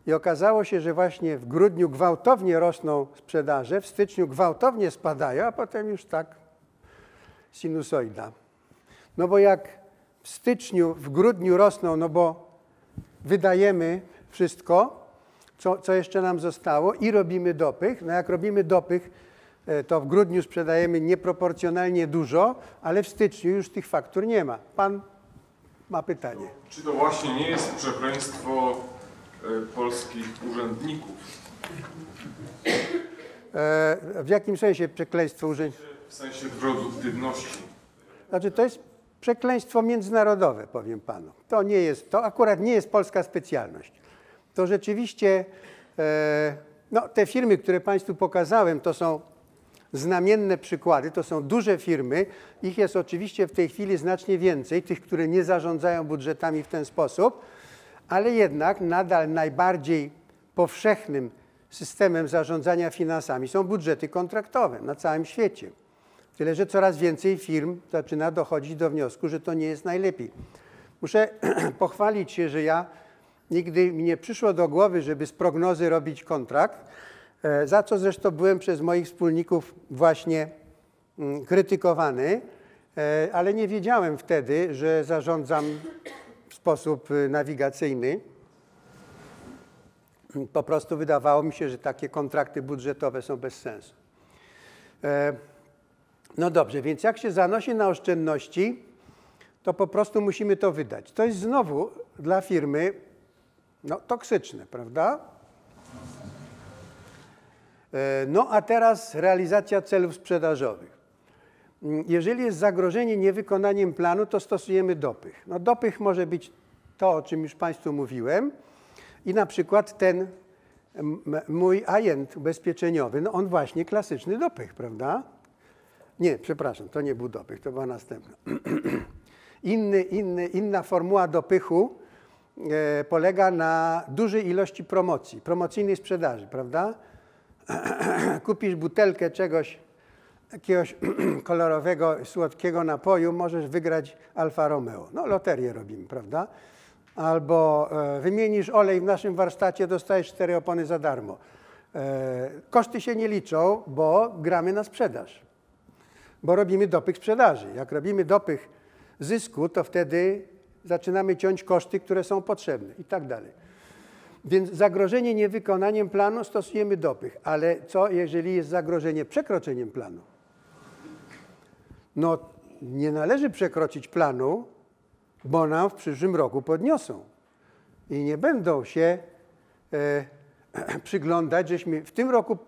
i okazało się, że właśnie w grudniu gwałtownie rosną sprzedaże, w styczniu gwałtownie spadają, a potem już tak sinusoida. No bo jak w styczniu, w grudniu rosną, no bo wydajemy wszystko, co, co jeszcze nam zostało i robimy dopych. No jak robimy dopych, e, to w grudniu sprzedajemy nieproporcjonalnie dużo, ale w styczniu już tych faktur nie ma. Pan ma pytanie. Czy to właśnie nie jest przekleństwo polskich urzędników? E, w jakim sensie przekleństwo urzędników? W sensie produktywności. Znaczy to jest przekleństwo międzynarodowe, powiem panu. To nie jest, to akurat nie jest polska specjalność. To rzeczywiście, e, no te firmy, które państwu pokazałem, to są znamienne przykłady, to są duże firmy. Ich jest oczywiście w tej chwili znacznie więcej, tych, które nie zarządzają budżetami w ten sposób, ale jednak nadal najbardziej powszechnym systemem zarządzania finansami są budżety kontraktowe na całym świecie. Tyle, że coraz więcej firm zaczyna dochodzić do wniosku, że to nie jest najlepiej. Muszę pochwalić się, że ja nigdy mi nie przyszło do głowy, żeby z prognozy robić kontrakt, e, za co zresztą byłem przez moich wspólników właśnie mm, krytykowany, e, ale nie wiedziałem wtedy, że zarządzam sposób y, nawigacyjny. Po prostu wydawało mi się, że takie kontrakty budżetowe są bez sensu. E, no dobrze, więc jak się zanosi na oszczędności, to po prostu musimy to wydać. To jest znowu dla firmy no, toksyczne, prawda? E, No a teraz realizacja celów sprzedażowych. Jeżeli jest zagrożenie niewykonaniem planu, to stosujemy dopych. No, dopych może być to, o czym już Państwu mówiłem i na przykład ten mój agent ubezpieczeniowy, no on właśnie klasyczny dopych, prawda? Nie, przepraszam, to nie był dopych, to była następna. Inny, inny, inna formuła dopychu e, polega na dużej ilości promocji, promocyjnej sprzedaży, prawda? Kupisz butelkę czegoś, jakiegoś kolorowego, słodkiego napoju, możesz wygrać Alfa Romeo. No, loterię robimy, prawda? Albo e, wymienisz olej w naszym warsztacie, dostajesz cztery opony za darmo. E, koszty się nie liczą, bo gramy na sprzedaż. Bo robimy dopych sprzedaży. Jak robimy dopych zysku, to wtedy zaczynamy ciąć koszty, które są potrzebne i tak dalej. Więc zagrożenie niewykonaniem planu stosujemy dopych. Ale co jeżeli jest zagrożenie przekroczeniem planu? No nie należy przekroczyć planu, bo nam w przyszłym roku podniosą. I nie będą się e, przyglądać, żeśmy w tym roku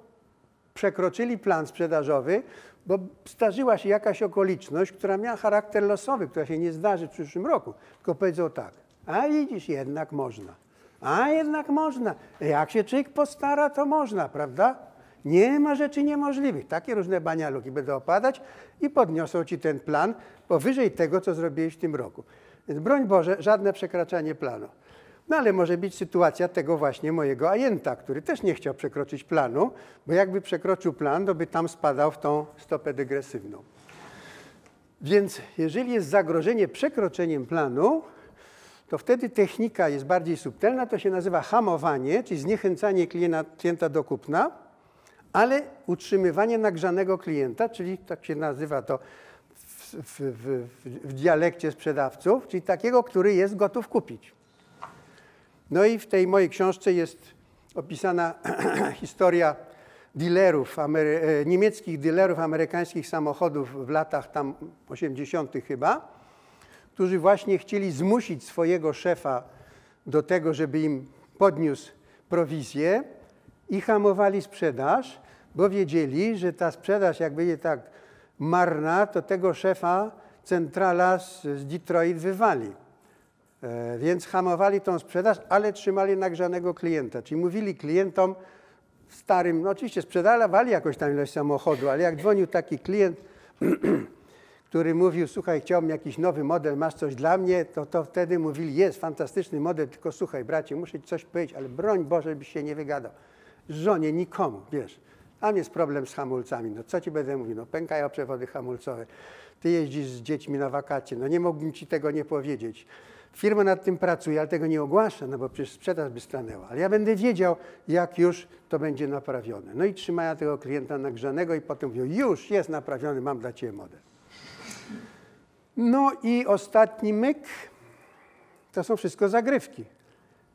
przekroczyli plan sprzedażowy, bo zdarzyła się jakaś okoliczność, która miała charakter losowy, która się nie zdarzy w przyszłym roku. Tylko powiedzą tak, a widzisz, jednak można. A jednak można. Jak się człowiek postara, to można, prawda? Nie ma rzeczy niemożliwych. Takie różne banialuki będą opadać i podniosą ci ten plan powyżej tego, co zrobiłeś w tym roku. Więc broń Boże, żadne przekraczanie planu. No ale może być sytuacja tego właśnie mojego ajenta, który też nie chciał przekroczyć planu, bo jakby przekroczył plan, to by tam spadał w tą stopę dygresywną. Więc jeżeli jest zagrożenie przekroczeniem planu, to wtedy technika jest bardziej subtelna, to się nazywa hamowanie, czyli zniechęcanie klienta, klienta do kupna, ale utrzymywanie nagrzanego klienta, czyli tak się nazywa to w, w, w, w dialekcie sprzedawców, czyli takiego, który jest gotów kupić. No i w tej mojej książce jest opisana historia dealerów, e, niemieckich dealerów amerykańskich samochodów w latach tam 80. chyba, którzy właśnie chcieli zmusić swojego szefa do tego, żeby im podniósł prowizję i hamowali sprzedaż, bo wiedzieli, że ta sprzedaż jak będzie tak marna, to tego szefa centrala z, z Detroit wywali. E, więc hamowali tą sprzedaż, ale trzymali nagrzanego klienta. Czyli mówili klientom starym, no oczywiście sprzedawali jakąś tam ilość samochodu, ale jak dzwonił taki klient, który mówił, słuchaj, chciałbym jakiś nowy model, masz coś dla mnie, to, to wtedy mówili, jest fantastyczny model, tylko słuchaj, bracie, muszę ci coś powiedzieć, ale broń Boże, byś się nie wygadał. Żonie, nikomu, wiesz. Tam jest problem z hamulcami. No co ci będę mówił? No pękają przewody hamulcowe. Ty jeździsz z dziećmi na wakacje. No nie mógłbym ci tego nie powiedzieć. Firma nad tym pracuje, ale tego nie ogłasza, no bo przecież sprzedaż by stanęła. Ale ja będę wiedział, jak już to będzie naprawione. No i trzymają tego klienta nagrzanego i potem mówią, już jest naprawiony, mam dla ciebie model. No i ostatni myk, to są wszystko zagrywki,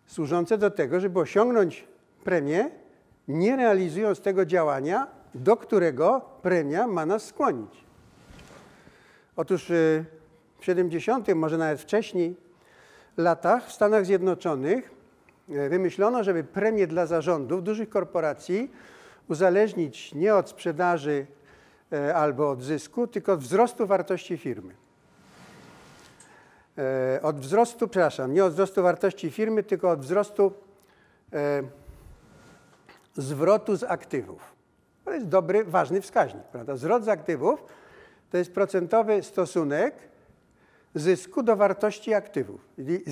służące do tego, żeby osiągnąć premię, nie realizując tego działania, do którego premia ma nas skłonić. Otóż y, w 70., może nawet wcześniej, latach w Stanach Zjednoczonych y, wymyślono, żeby premię dla zarządów dużych korporacji uzależnić nie od sprzedaży y, albo od zysku, tylko od wzrostu wartości firmy. Od wzrostu, przepraszam, nie od wzrostu wartości firmy, tylko od wzrostu zwrotu z aktywów. To jest dobry, ważny wskaźnik. Prawda? Zwrot z aktywów to jest procentowy stosunek zysku do wartości aktywów. Czyli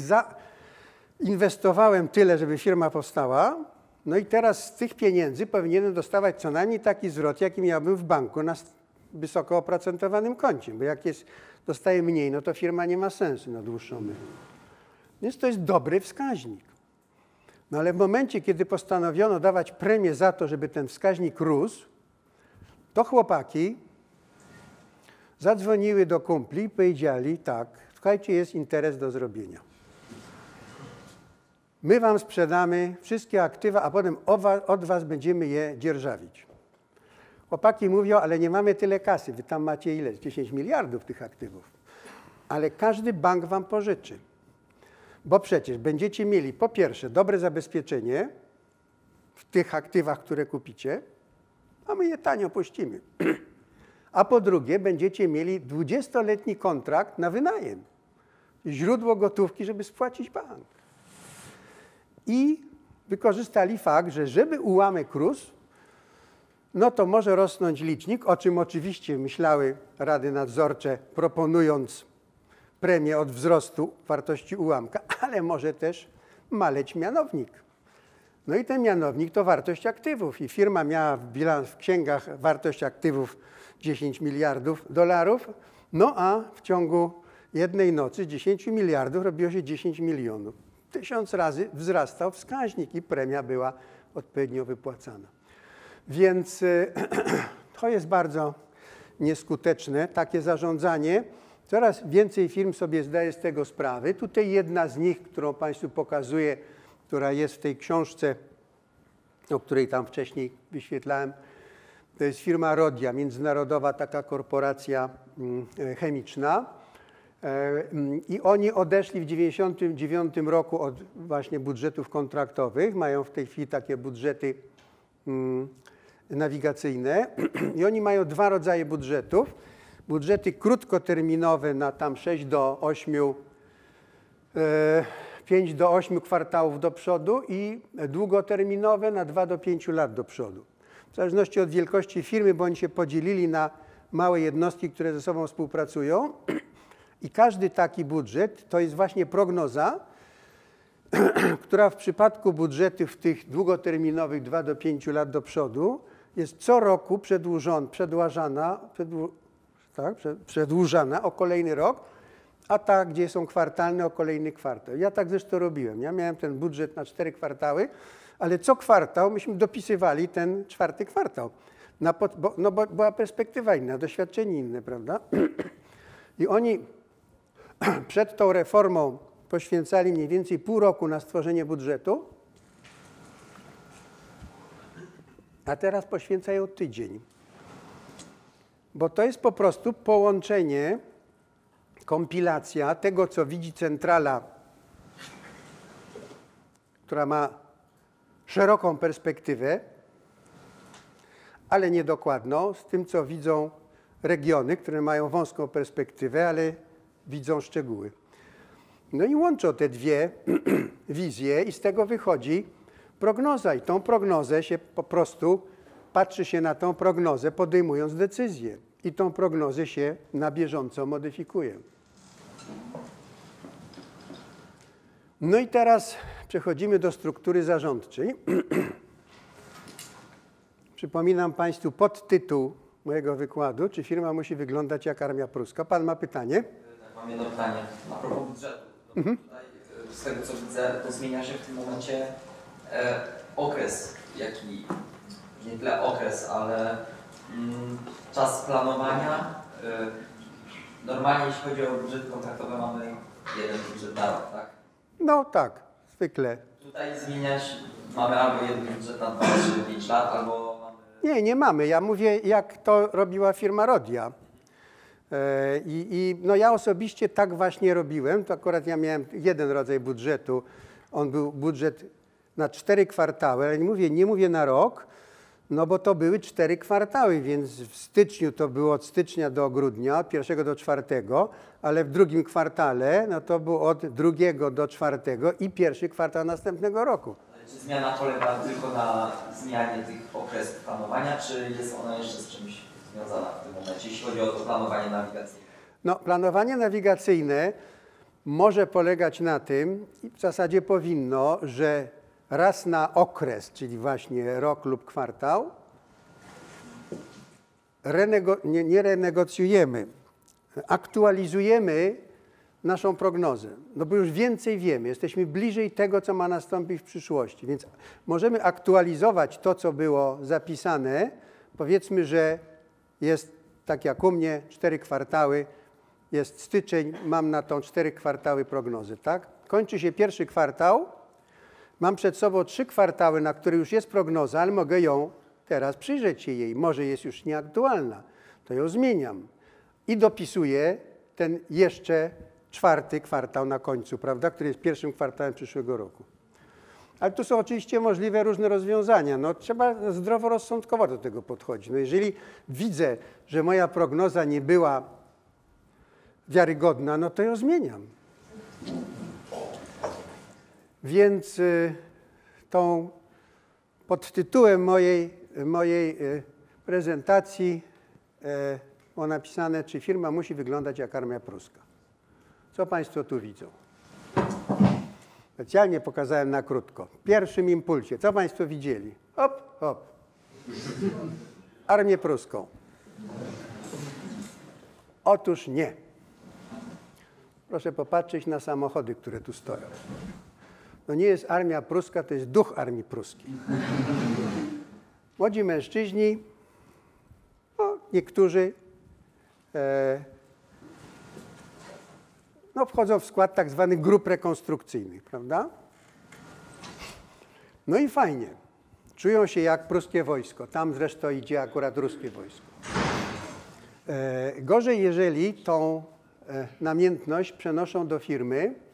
zainwestowałem tyle, żeby firma powstała, no i teraz z tych pieniędzy powinienem dostawać co najmniej taki zwrot, jaki miałbym w banku na wysoko oprocentowanym koncie, bo jak jest, dostaję mniej, no to firma nie ma sensu na dłuższą metę. Więc to jest dobry wskaźnik. No ale w momencie, kiedy postanowiono dawać premię za to, żeby ten wskaźnik rósł, to chłopaki zadzwoniły do kumpli i powiedzieli tak, słuchajcie, jest interes do zrobienia. My wam sprzedamy wszystkie aktywa, a potem od was będziemy je dzierżawić. Chłopaki mówią, ale nie mamy tyle kasy, wy tam macie ile? 10 miliardów tych aktywów. Ale każdy bank wam pożyczy. Bo przecież będziecie mieli po pierwsze dobre zabezpieczenie w tych aktywach, które kupicie, a my je tanio puścimy. A po drugie będziecie mieli 20-letni kontrakt na wynajem. Źródło gotówki, żeby spłacić bank. I wykorzystali fakt, że żeby ułamek rósł, no to może rosnąć licznik, o czym oczywiście myślały rady nadzorcze, proponując premię od wzrostu wartości ułamka, ale może też maleć mianownik. No i ten mianownik to wartość aktywów i firma miała w bilans, w księgach wartość aktywów 10 miliardów dolarów, no a w ciągu jednej nocy z 10 miliardów robiło się 10 milionów. Tysiąc razy wzrastał wskaźnik i premia była odpowiednio wypłacana. Więc y, to jest bardzo nieskuteczne, takie zarządzanie. Coraz więcej firm sobie zdaje z tego sprawy. Tutaj jedna z nich, którą Państwu pokazuję, która jest w tej książce, o której tam wcześniej wyświetlałem, to jest firma Rodia, międzynarodowa taka korporacja mm, chemiczna. E, mm, I oni odeszli w 1999 roku od właśnie budżetów kontraktowych. Mają w tej chwili takie budżety mm, nawigacyjne. I oni mają dwa rodzaje budżetów. Budżety krótkoterminowe na tam 6 do 8 5 do 8 kwartałów do przodu i długoterminowe na 2 do 5 lat do przodu. W zależności od wielkości firmy, bo oni się podzielili na małe jednostki, które ze sobą współpracują i każdy taki budżet to jest właśnie prognoza, która w przypadku budżetów tych długoterminowych 2 do 5 lat do przodu jest co roku przedłużona, przedłużana, przedłu, tak, przedłużana o kolejny rok, a ta, gdzie są kwartalne, o kolejny kwartał. Ja tak zresztą robiłem. Ja miałem ten budżet na cztery kwartały, ale co kwartał myśmy dopisywali ten czwarty kwartał. Pod, bo, no bo była perspektywa inna, doświadczenie inne, prawda? I oni przed tą reformą poświęcali mniej więcej pół roku na stworzenie budżetu, a teraz poświęcają tydzień. Bo to jest po prostu połączenie, kompilacja tego, co widzi centrala, która ma szeroką perspektywę, ale niedokładną, z tym, co widzą regiony, które mają wąską perspektywę, ale widzą szczegóły. No i łączą te dwie wizje i z tego wychodzi prognoza. I tą prognozę się po prostu patrzy się na tą prognozę, podejmując decyzję. I tą prognozę się na bieżąco modyfikuje. No i teraz przechodzimy do struktury zarządczej. Przypominam Państwu podtytuł mojego wykładu, czy firma musi wyglądać jak armia pruska. Pan ma pytanie? Tak, mam jedno pytanie. A propos budżetu. Mhm. Tutaj, e, z tego co widzę, to zmienia się w tym momencie e, okres, jaki, nie tyle okres, ale mm, czas planowania. E, normalnie jeśli chodzi o budżety kontraktowe mamy jeden budżet na rok, tak? No tak, zwykle. Tutaj zmieniać, mamy albo jeden budżet na 2, 3, 5 lat, albo mamy... Nie, nie mamy. Ja mówię, jak to robiła firma Rodia. E, I, I no ja osobiście tak właśnie robiłem. To akurat ja miałem jeden rodzaj budżetu. On był budżet na cztery kwartały, ale nie mówię, nie mówię na rok, no bo to były cztery kwartały, więc w styczniu to było od stycznia do grudnia, od pierwszego do czwartego, ale w drugim kwartale no to było od drugiego do czwartego i pierwszy kwartał następnego roku. Czy zmiana polega tylko na zmianie tych okresów planowania, czy jest ona jeszcze z czymś związana w tym momencie, jeśli chodzi o to planowanie nawigacyjne? No, planowanie nawigacyjne może polegać na tym, i w zasadzie powinno, że raz na okres, czyli właśnie rok lub kwartał, renego, nie, nie renegocjujemy, aktualizujemy naszą prognozę. No bo już więcej wiemy, jesteśmy bliżej tego, co ma nastąpić w przyszłości. Więc możemy aktualizować to, co było zapisane. Powiedzmy, że jest tak jak u mnie, cztery kwartały, jest styczeń, mam na tą cztery kwartały prognozy, tak? Kończy się pierwszy kwartał, mam przed sobą trzy kwartały, na które już jest prognoza, ale mogę ją teraz przyjrzeć się jej. Może jest już nieaktualna, to ją zmieniam i dopisuję ten jeszcze czwarty kwartał na końcu, prawda, który jest pierwszym kwartałem przyszłego roku. Ale tu są oczywiście możliwe różne rozwiązania. No, trzeba zdroworozsądkowo do tego podchodzić. No, jeżeli widzę, że moja prognoza nie była wiarygodna, no to ją zmieniam. Więc y, tą pod tytułem mojej, mojej y, prezentacji y, było napisane, czy firma musi wyglądać jak armia pruska. Co Państwo tu widzą? Specjalnie pokazałem na krótko. W pierwszym impulsie. Co Państwo widzieli? Hop, hop. Armię pruską. Otóż nie. Proszę popatrzeć na samochody, które tu stoją. To nie jest armia pruska, to jest duch armii pruskiej. Młodzi mężczyźni, no, niektórzy e, no, wchodzą w skład tak zwanych grup rekonstrukcyjnych, prawda? No i fajnie. Czują się jak pruskie wojsko. Tam zresztą idzie akurat ruskie wojsko. E, gorzej, jeżeli tą e, namiętność przenoszą do firmy,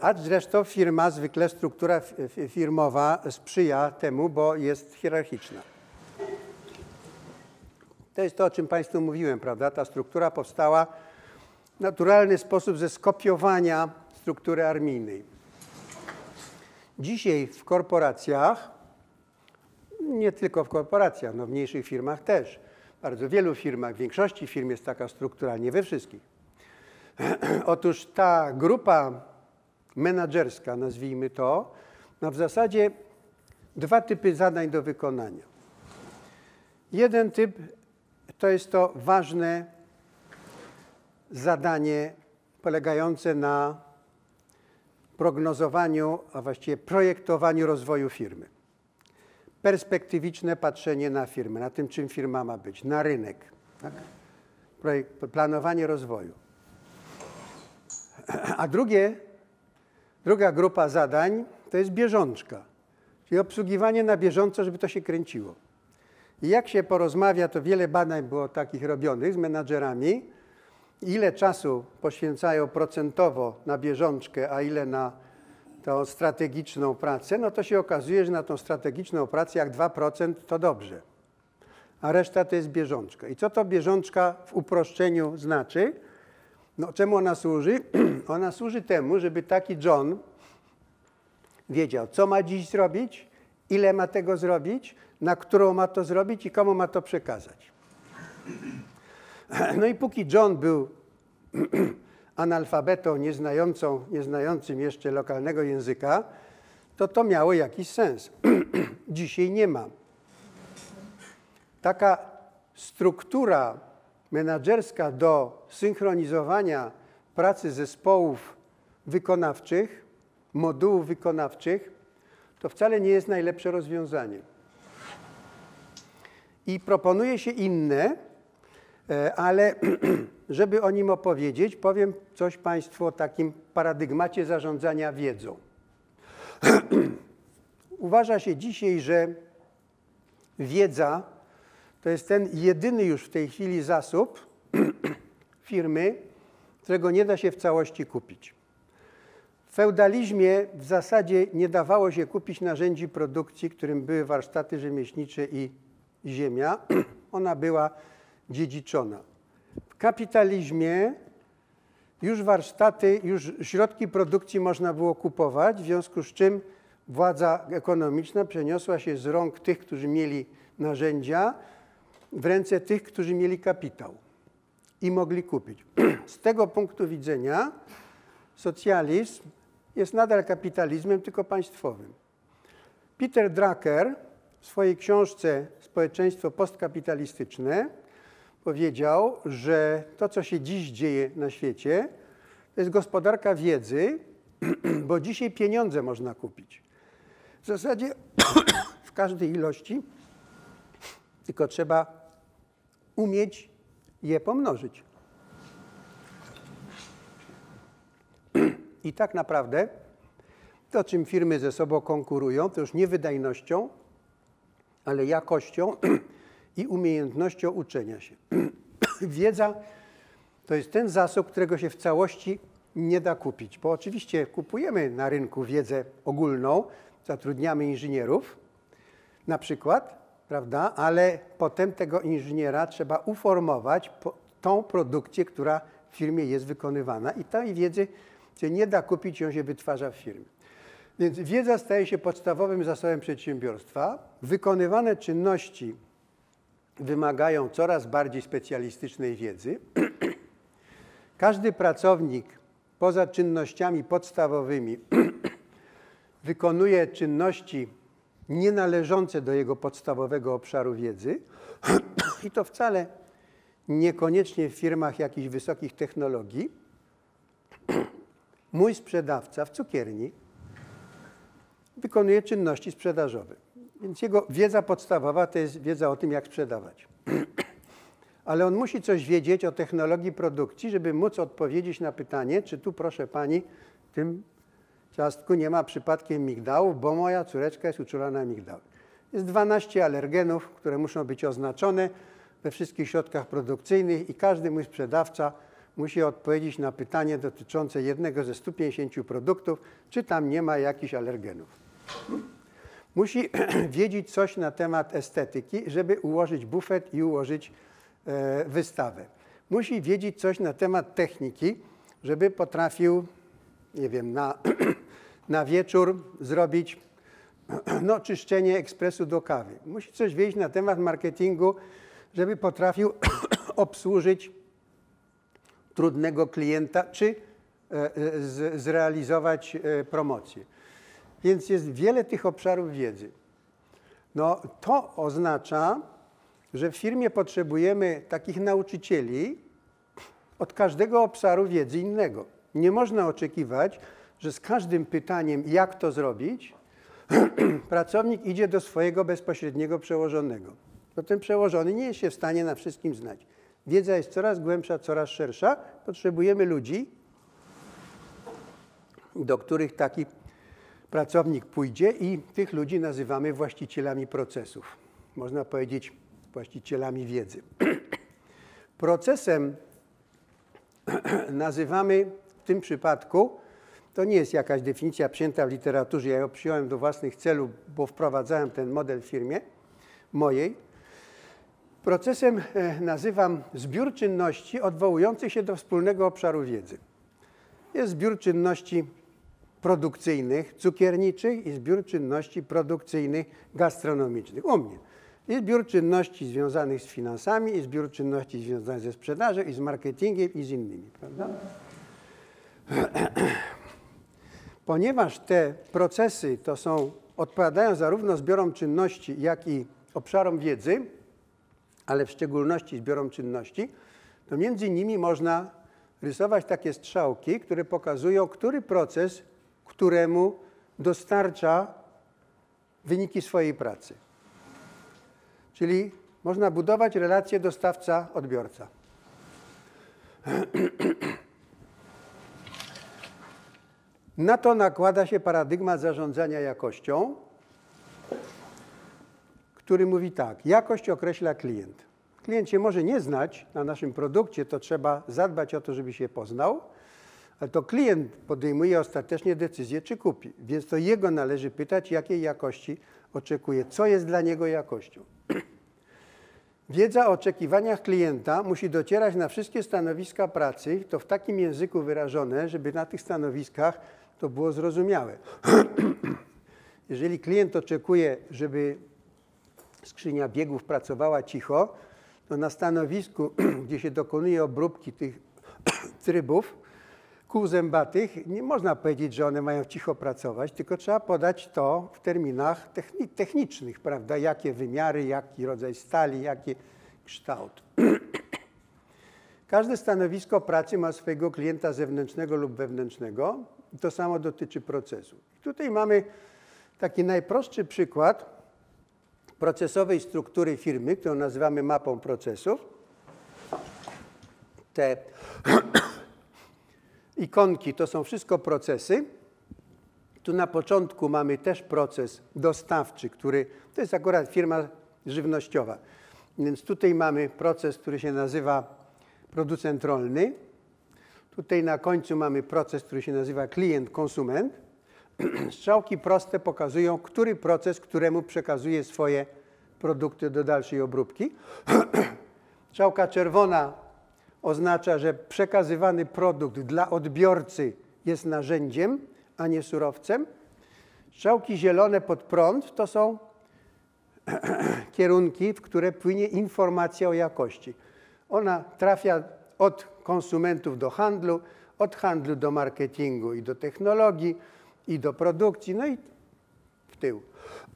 a zresztą firma, zwykle struktura firmowa sprzyja temu, bo jest hierarchiczna. To jest to, o czym Państwu mówiłem, prawda? Ta struktura powstała w naturalny sposób ze skopiowania struktury armijnej. Dzisiaj w korporacjach, nie tylko w korporacjach, no w mniejszych firmach też, bardzo wielu firmach, w większości firm jest taka struktura, nie we wszystkich. Otóż ta grupa menedżerska, nazwijmy to, ma w zasadzie dwa typy zadań do wykonania. Jeden typ to jest to ważne zadanie polegające na prognozowaniu, a właściwie projektowaniu rozwoju firmy. Perspektywiczne patrzenie na firmę, na tym, czym firma ma być, na rynek. Tak? Projekt, planowanie rozwoju. A drugie, druga grupa zadań to jest bieżączka, czyli obsługiwanie na bieżąco, żeby to się kręciło. I jak się porozmawia, to wiele badań było takich robionych z menadżerami, ile czasu poświęcają procentowo na bieżączkę, a ile na tą strategiczną pracę, no to się okazuje, że na tą strategiczną pracę jak 2% to dobrze, a reszta to jest bieżączka. I co to bieżączka w uproszczeniu znaczy? No czemu ona służy? ona służy temu, żeby taki John wiedział, co ma dziś zrobić, ile ma tego zrobić, na którą ma to zrobić i komu ma to przekazać. No i póki John był analfabetą, nieznającą, nieznającym jeszcze lokalnego języka, to to miało jakiś sens. Dzisiaj nie ma. Taka struktura menedżerska do synchronizowania pracy zespołów wykonawczych, modułów wykonawczych, to wcale nie jest najlepsze rozwiązanie. I proponuje się inne, e, ale żeby o nim opowiedzieć, powiem coś Państwu o takim paradygmacie zarządzania wiedzą. Uważa się dzisiaj, że wiedza to jest ten jedyny już w tej chwili zasób firmy, którego nie da się w całości kupić. W feudalizmie w zasadzie nie dawało się kupić narzędzi produkcji, którym były warsztaty rzemieślnicze i ziemia. Ona była dziedziczona. W kapitalizmie już warsztaty, już środki produkcji można było kupować, w związku z czym władza ekonomiczna przeniosła się z rąk tych, którzy mieli narzędzia, w ręce tych, którzy mieli kapitał i mogli kupić. Z tego punktu widzenia socjalizm jest nadal kapitalizmem, tylko państwowym. Peter Drucker w swojej książce Społeczeństwo postkapitalistyczne powiedział, że to, co się dziś dzieje na świecie, to jest gospodarka wiedzy, bo dzisiaj pieniądze można kupić. W zasadzie w każdej ilości, tylko trzeba umieć je pomnożyć. I tak naprawdę to, czym firmy ze sobą konkurują, to już nie wydajnością, ale jakością i umiejętnością uczenia się. Wiedza to jest ten zasób, którego się w całości nie da kupić, bo oczywiście kupujemy na rynku wiedzę ogólną, zatrudniamy inżynierów na przykład, prawda, ale potem tego inżyniera trzeba uformować po tą produkcję, która w firmie jest wykonywana i tej wiedzy się nie da kupić, ją się wytwarza w firmie. Więc wiedza staje się podstawowym zasobem przedsiębiorstwa. Wykonywane czynności wymagają coraz bardziej specjalistycznej wiedzy. każdy pracownik poza czynnościami podstawowymi wykonuje czynności nienależące do jego podstawowego obszaru wiedzy i to wcale niekoniecznie w firmach jakichś wysokich technologii, mój sprzedawca w cukierni wykonuje czynności sprzedażowe. Więc jego wiedza podstawowa to jest wiedza o tym, jak sprzedawać. Ale on musi coś wiedzieć o technologii produkcji, żeby móc odpowiedzieć na pytanie, czy tu, proszę pani, tym ciastku nie ma przypadkiem migdałów, bo moja córeczka jest uczulona na migdały. Jest 12 alergenów, które muszą być oznaczone we wszystkich środkach produkcyjnych i każdy mój sprzedawca musi odpowiedzieć na pytanie dotyczące jednego ze 150 produktów, czy tam nie ma jakichś alergenów. Musi wiedzieć coś na temat estetyki, żeby ułożyć bufet i ułożyć e, wystawę. Musi wiedzieć coś na temat techniki, żeby potrafił, nie wiem, na, na wieczór zrobić no, czyszczenie ekspresu do kawy. Musi coś wiedzieć na temat marketingu, żeby potrafił obsłużyć trudnego klienta, czy e, e, zrealizować e, promocję. Więc jest wiele tych obszarów wiedzy. No, to oznacza, że w firmie potrzebujemy takich nauczycieli od każdego obszaru wiedzy innego. Nie można oczekiwać, że z każdym pytaniem, jak to zrobić, pracownik idzie do swojego bezpośredniego przełożonego. Bo ten przełożony nie jest się w stanie na wszystkim znać. Wiedza jest coraz głębsza, coraz szersza. Potrzebujemy ludzi, do których taki pracownik pójdzie i tych ludzi nazywamy właścicielami procesów. Można powiedzieć właścicielami wiedzy. Procesem nazywamy w tym przypadku, to nie jest jakaś definicja przyjęta w literaturze, ja ją przyjąłem do własnych celów, bo wprowadzałem ten model w firmie mojej. Procesem e, nazywam zbiór czynności odwołujących się do wspólnego obszaru wiedzy. Jest zbiór czynności produkcyjnych, cukierniczych i zbiór czynności produkcyjnych, gastronomicznych. U mnie. I zbiór czynności związanych z finansami, i zbiór czynności związanych ze sprzedażą, i z marketingiem, i z innymi. Prawda? Ponieważ te procesy to są, odpowiadają zarówno zbiorom czynności, jak i obszarom wiedzy, ale w szczególności zbiorom czynności, to między nimi można rysować takie strzałki, które pokazują, który proces któremu dostarcza wyniki swojej pracy. Czyli można budować relację dostawca-odbiorca. Na to nakłada się paradygmat zarządzania jakością, który mówi tak: jakość określa klient. Klient się może nie znać na naszym produkcie, to trzeba zadbać o to, żeby się poznał, ale to klient podejmuje ostatecznie decyzję, czy kupi. Więc to jego należy pytać, jakiej jakości oczekuje, co jest dla niego jakością. Wiedza o oczekiwaniach klienta musi docierać na wszystkie stanowiska pracy, to w takim języku wyrażone, żeby na tych stanowiskach to było zrozumiałe. Jeżeli klient oczekuje, żeby skrzynia biegów pracowała cicho, to na stanowisku, gdzie się dokonuje obróbki tych trybów, kół zębatych, nie można powiedzieć, że one mają cicho pracować, tylko trzeba podać to w terminach technicznych, prawda? Jakie wymiary, jaki rodzaj stali, jaki kształt. Każde stanowisko pracy ma swojego klienta zewnętrznego lub wewnętrznego. To samo dotyczy procesu. tutaj mamy taki najprostszy przykład procesowej struktury firmy, którą nazywamy mapą procesów. Te ikonki to są wszystko procesy. Tu na początku mamy też proces dostawczy, który to jest akurat firma żywnościowa. Więc tutaj mamy proces, który się nazywa producent rolny. Tutaj na końcu mamy proces, który się nazywa klient konsument. Strzałki proste pokazują, który proces któremu przekazuje swoje produkty do dalszej obróbki. Strzałka czerwona oznacza, że przekazywany produkt dla odbiorcy jest narzędziem, a nie surowcem. Strzałki zielone pod prąd to są kierunki, w które płynie informacja o jakości. Ona trafia od konsumentów do handlu, od handlu do marketingu i do technologii i do produkcji, no i w tył.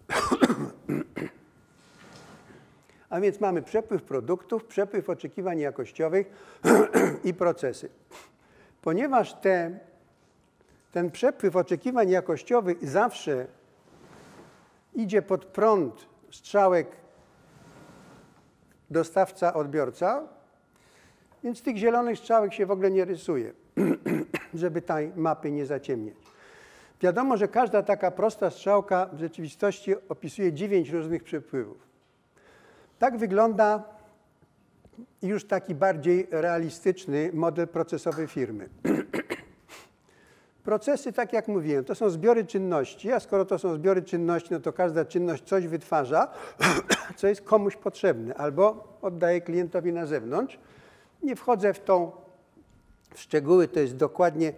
A więc mamy przepływ produktów, przepływ oczekiwań jakościowych i procesy. Ponieważ te, ten przepływ oczekiwań jakościowych zawsze idzie pod prąd strzałek dostawca-odbiorca, więc tych zielonych strzałek się w ogóle nie rysuje, żeby tej mapy nie zaciemniać. Wiadomo, że każda taka prosta strzałka w rzeczywistości opisuje dziewięć różnych przepływów. Tak wygląda już taki bardziej realistyczny model procesowy firmy. Procesy, tak jak mówiłem, to są zbiory czynności, a skoro to są zbiory czynności, no to każda czynność coś wytwarza, co jest komuś potrzebne, albo oddaje klientowi na zewnątrz. Nie wchodzę w tą w szczegóły, to jest dokładnie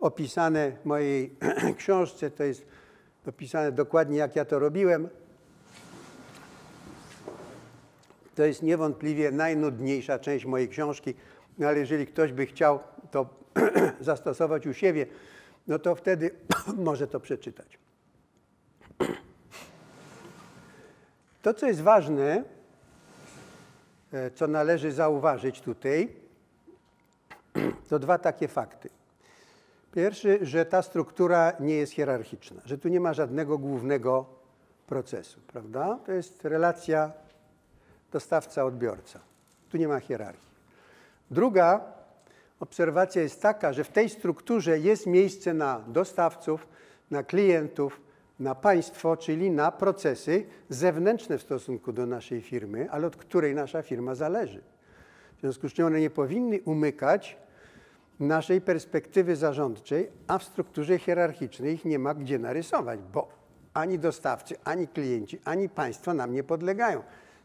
opisane w mojej książce, to jest opisane dokładnie, jak ja to robiłem. To jest niewątpliwie najnudniejsza część mojej książki, no ale jeżeli ktoś by chciał to zastosować u siebie, no to wtedy może to przeczytać. To, co jest ważne, co należy zauważyć tutaj, to dwa takie fakty. Pierwszy, że ta struktura nie jest hierarchiczna, że tu nie ma żadnego głównego procesu, prawda? To jest relacja dostawca-odbiorca. Tu nie ma hierarchii. Druga obserwacja jest taka, że w tej strukturze jest miejsce na dostawców, na klientów, na państwo, czyli na procesy zewnętrzne w stosunku do naszej firmy, ale od której nasza firma zależy. W związku z czym one nie powinny umykać naszej perspektywy zarządczej, a w strukturze hierarchicznej ich nie ma gdzie narysować, bo ani dostawcy, ani klienci, ani państwo nam nie podlegają.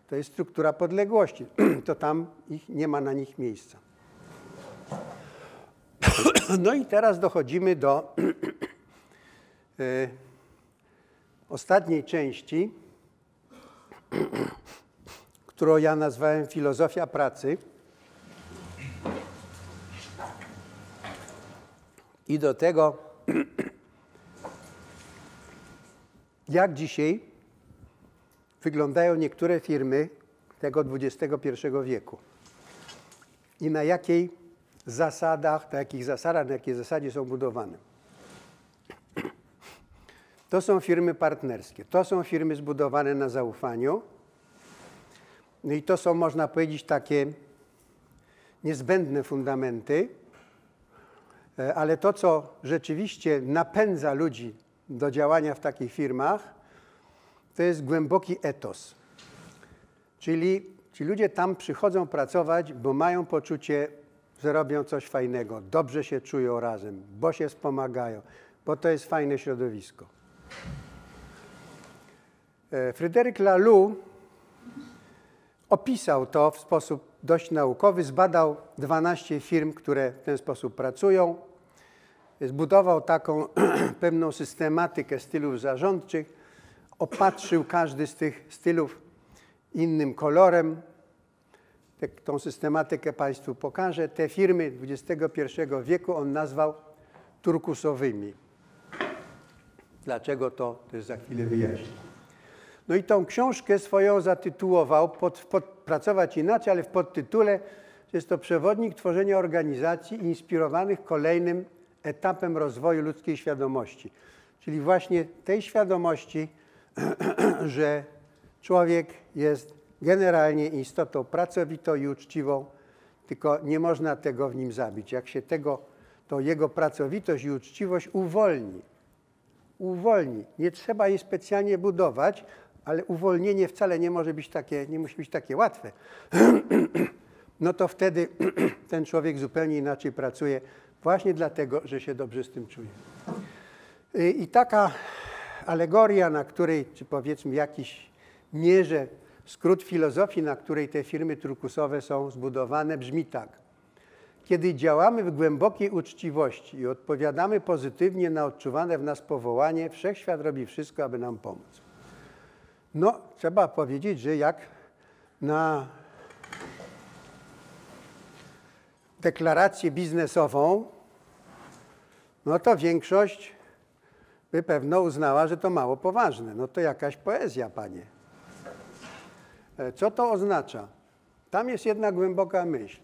To jest struktura podległości. To tam ich, nie ma na nich miejsca. No i teraz dochodzimy do y, ostatniej części, którą ja nazwałem filozofia pracy. I do tego, jak dzisiaj wyglądają niektóre firmy tego XXI wieku i na jakiej zasadach, na jakich zasadach, na jakiej zasadzie są budowane. To są firmy partnerskie, to są firmy zbudowane na zaufaniu. No i to są, można powiedzieć, takie niezbędne fundamenty, e, ale to, co rzeczywiście napędza ludzi do działania w takich firmach, to jest głęboki etos. Czyli ci ludzie tam przychodzą pracować, bo mają poczucie, że robią coś fajnego, dobrze się czują razem, bo się wspomagają, bo to jest fajne środowisko. E, Fryderyk Laloux opisał to w sposób dość naukowy, zbadał 12 firm, które w ten sposób pracują, zbudował taką pewną systematykę stylów zarządczych, opatrzył każdy z tych stylów innym kolorem. Tą systematykę Państwu pokażę. Te firmy XXI wieku on nazwał turkusowymi. Dlaczego to też za chwilę wyjaśnię. No i tą książkę swoją zatytułował, pod, pod, pracować inaczej, ale w podtytule jest to przewodnik tworzenia organizacji inspirowanych kolejnym etapem rozwoju ludzkiej świadomości. Czyli właśnie tej świadomości, że człowiek jest generalnie istotą pracowitą i uczciwą, tylko nie można tego w nim zabić. Jak się tego, to jego pracowitość i uczciwość uwolni, uwolni. Nie trzeba jej specjalnie budować, ale uwolnienie wcale nie może być takie, nie musi być takie łatwe. No to wtedy ten człowiek zupełnie inaczej pracuje, właśnie dlatego, że się dobrze z tym czuje. I taka alegoria, na której, czy powiedzmy w jakiejś mierze skrót filozofii, na której te firmy turkusowe są zbudowane, brzmi tak. Kiedy działamy w głębokiej uczciwości i odpowiadamy pozytywnie na odczuwane w nas powołanie, wszechświat robi wszystko, aby nam pomóc. No, trzeba powiedzieć, że jak na deklarację biznesową, no to większość by pewno uznała, że to mało poważne. No to jakaś poezja, panie. E, Co to oznacza? Tam jest jedna głęboka myśl.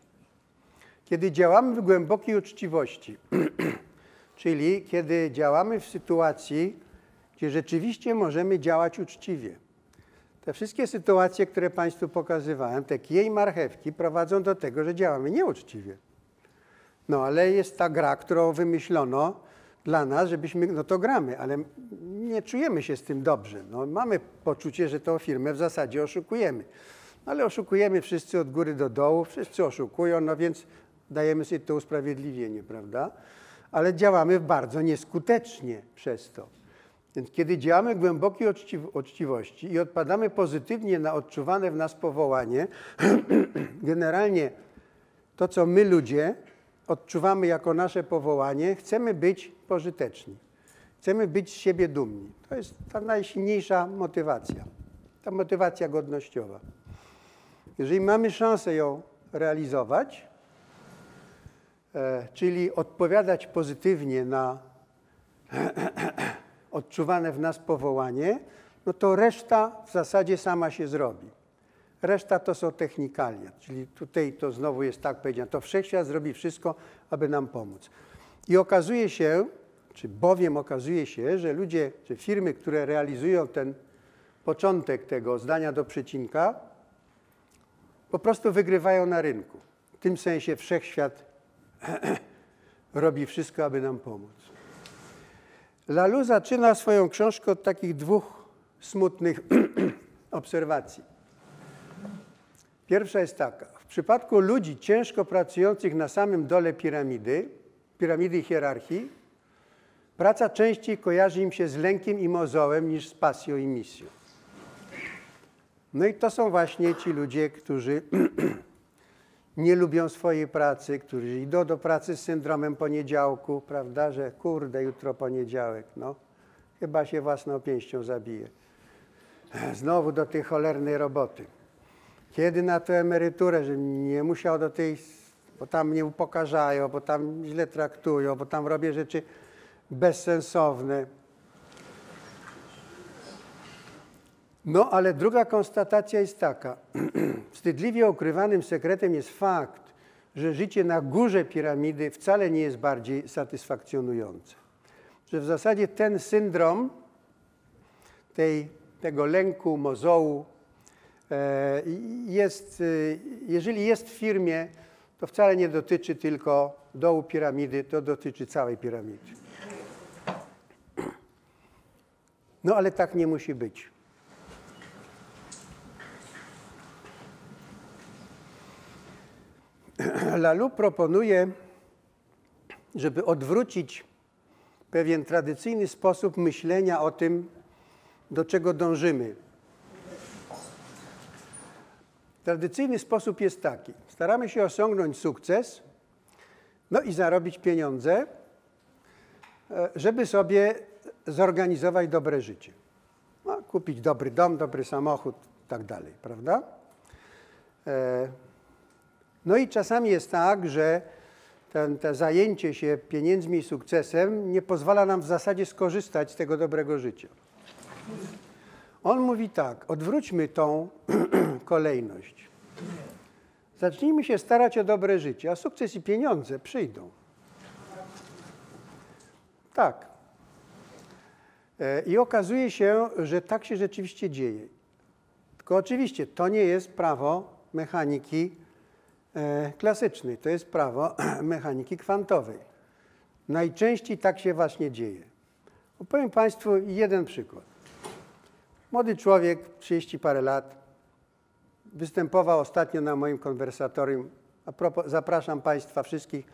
Kiedy działamy w głębokiej uczciwości, czyli kiedy działamy w sytuacji, gdzie rzeczywiście możemy działać uczciwie. Te wszystkie sytuacje, które Państwu pokazywałem, te kije i marchewki prowadzą do tego, że działamy nieuczciwie. No ale jest ta gra, którą wymyślono dla nas, żebyśmy, no to gramy, ale nie czujemy się z tym dobrze. No, mamy poczucie, że tą firmę w zasadzie oszukujemy. No, ale oszukujemy wszyscy od góry do dołu, wszyscy oszukują, no więc dajemy sobie to usprawiedliwienie, prawda? Ale działamy bardzo nieskutecznie przez to. Więc kiedy działamy w głębokiej uczciw uczciwości i odpadamy pozytywnie na odczuwane w nas powołanie, generalnie to, co my ludzie odczuwamy jako nasze powołanie, chcemy być pożyteczni. Chcemy być z siebie dumni. To jest ta najsilniejsza motywacja. Ta motywacja godnościowa. Jeżeli mamy szansę ją realizować, czyli odpowiadać pozytywnie na odczuwane w nas powołanie, no to reszta w zasadzie sama się zrobi. Reszta to są technikalia, czyli tutaj to znowu jest tak powiedziane, to wszechświat zrobi wszystko, aby nam pomóc. I okazuje się, czy bowiem okazuje się, że ludzie, czy firmy, które realizują ten początek tego zdania do przecinka, po prostu wygrywają na rynku. W tym sensie wszechświat robi wszystko, aby nam pomóc. Lalu zaczyna swoją książkę od takich dwóch smutnych obserwacji. Pierwsza jest taka. W przypadku ludzi ciężko pracujących na samym dole piramidy, piramidy hierarchii, praca częściej kojarzy im się z lękiem i mozołem niż z pasją i misją. No i to są właśnie ci ludzie, którzy nie lubią swojej pracy, którzy idą do pracy z syndromem poniedziałku, prawda, że kurde, jutro poniedziałek, no, chyba się własną pięścią zabije. Znowu do tej cholernej roboty. Kiedy na tę emeryturę, że nie musiał do tej, bo tam mnie upokarzają, bo tam źle traktują, bo tam robię rzeczy bezsensowne. No, ale druga konstatacja jest taka. Wstydliwie ukrywanym sekretem jest fakt, że życie na górze piramidy wcale nie jest bardziej satysfakcjonujące. Że w zasadzie ten syndrom tej, tego lęku, mozołu e, jest, e, jeżeli jest w firmie, to wcale nie dotyczy tylko dołu piramidy, to dotyczy całej piramidy. No ale tak nie musi być. Lalu proponuje, żeby odwrócić pewien tradycyjny sposób myślenia o tym, do czego dążymy. Tradycyjny sposób jest taki: staramy się osiągnąć sukces, no i zarobić pieniądze, e, żeby sobie zorganizować dobre życie. No, kupić dobry dom, dobry samochód, tak dalej, prawda? E, no i czasami jest tak, że ten, to zajęcie się pieniędzmi i sukcesem nie pozwala nam w zasadzie skorzystać z tego dobrego życia. On mówi tak, odwróćmy tą kolejność. Zacznijmy się starać o dobre życie, a sukces i pieniądze przyjdą. Tak. E, I okazuje się, że tak się rzeczywiście dzieje. Tylko oczywiście to nie jest prawo mechaniki klasycznej, to jest prawo mechaniki kwantowej. Najczęściej tak się właśnie dzieje. Opowiem Państwu jeden przykład. Młody człowiek, 30 parę lat, występował ostatnio na moim konwersatorium. A propos, zapraszam Państwa wszystkich.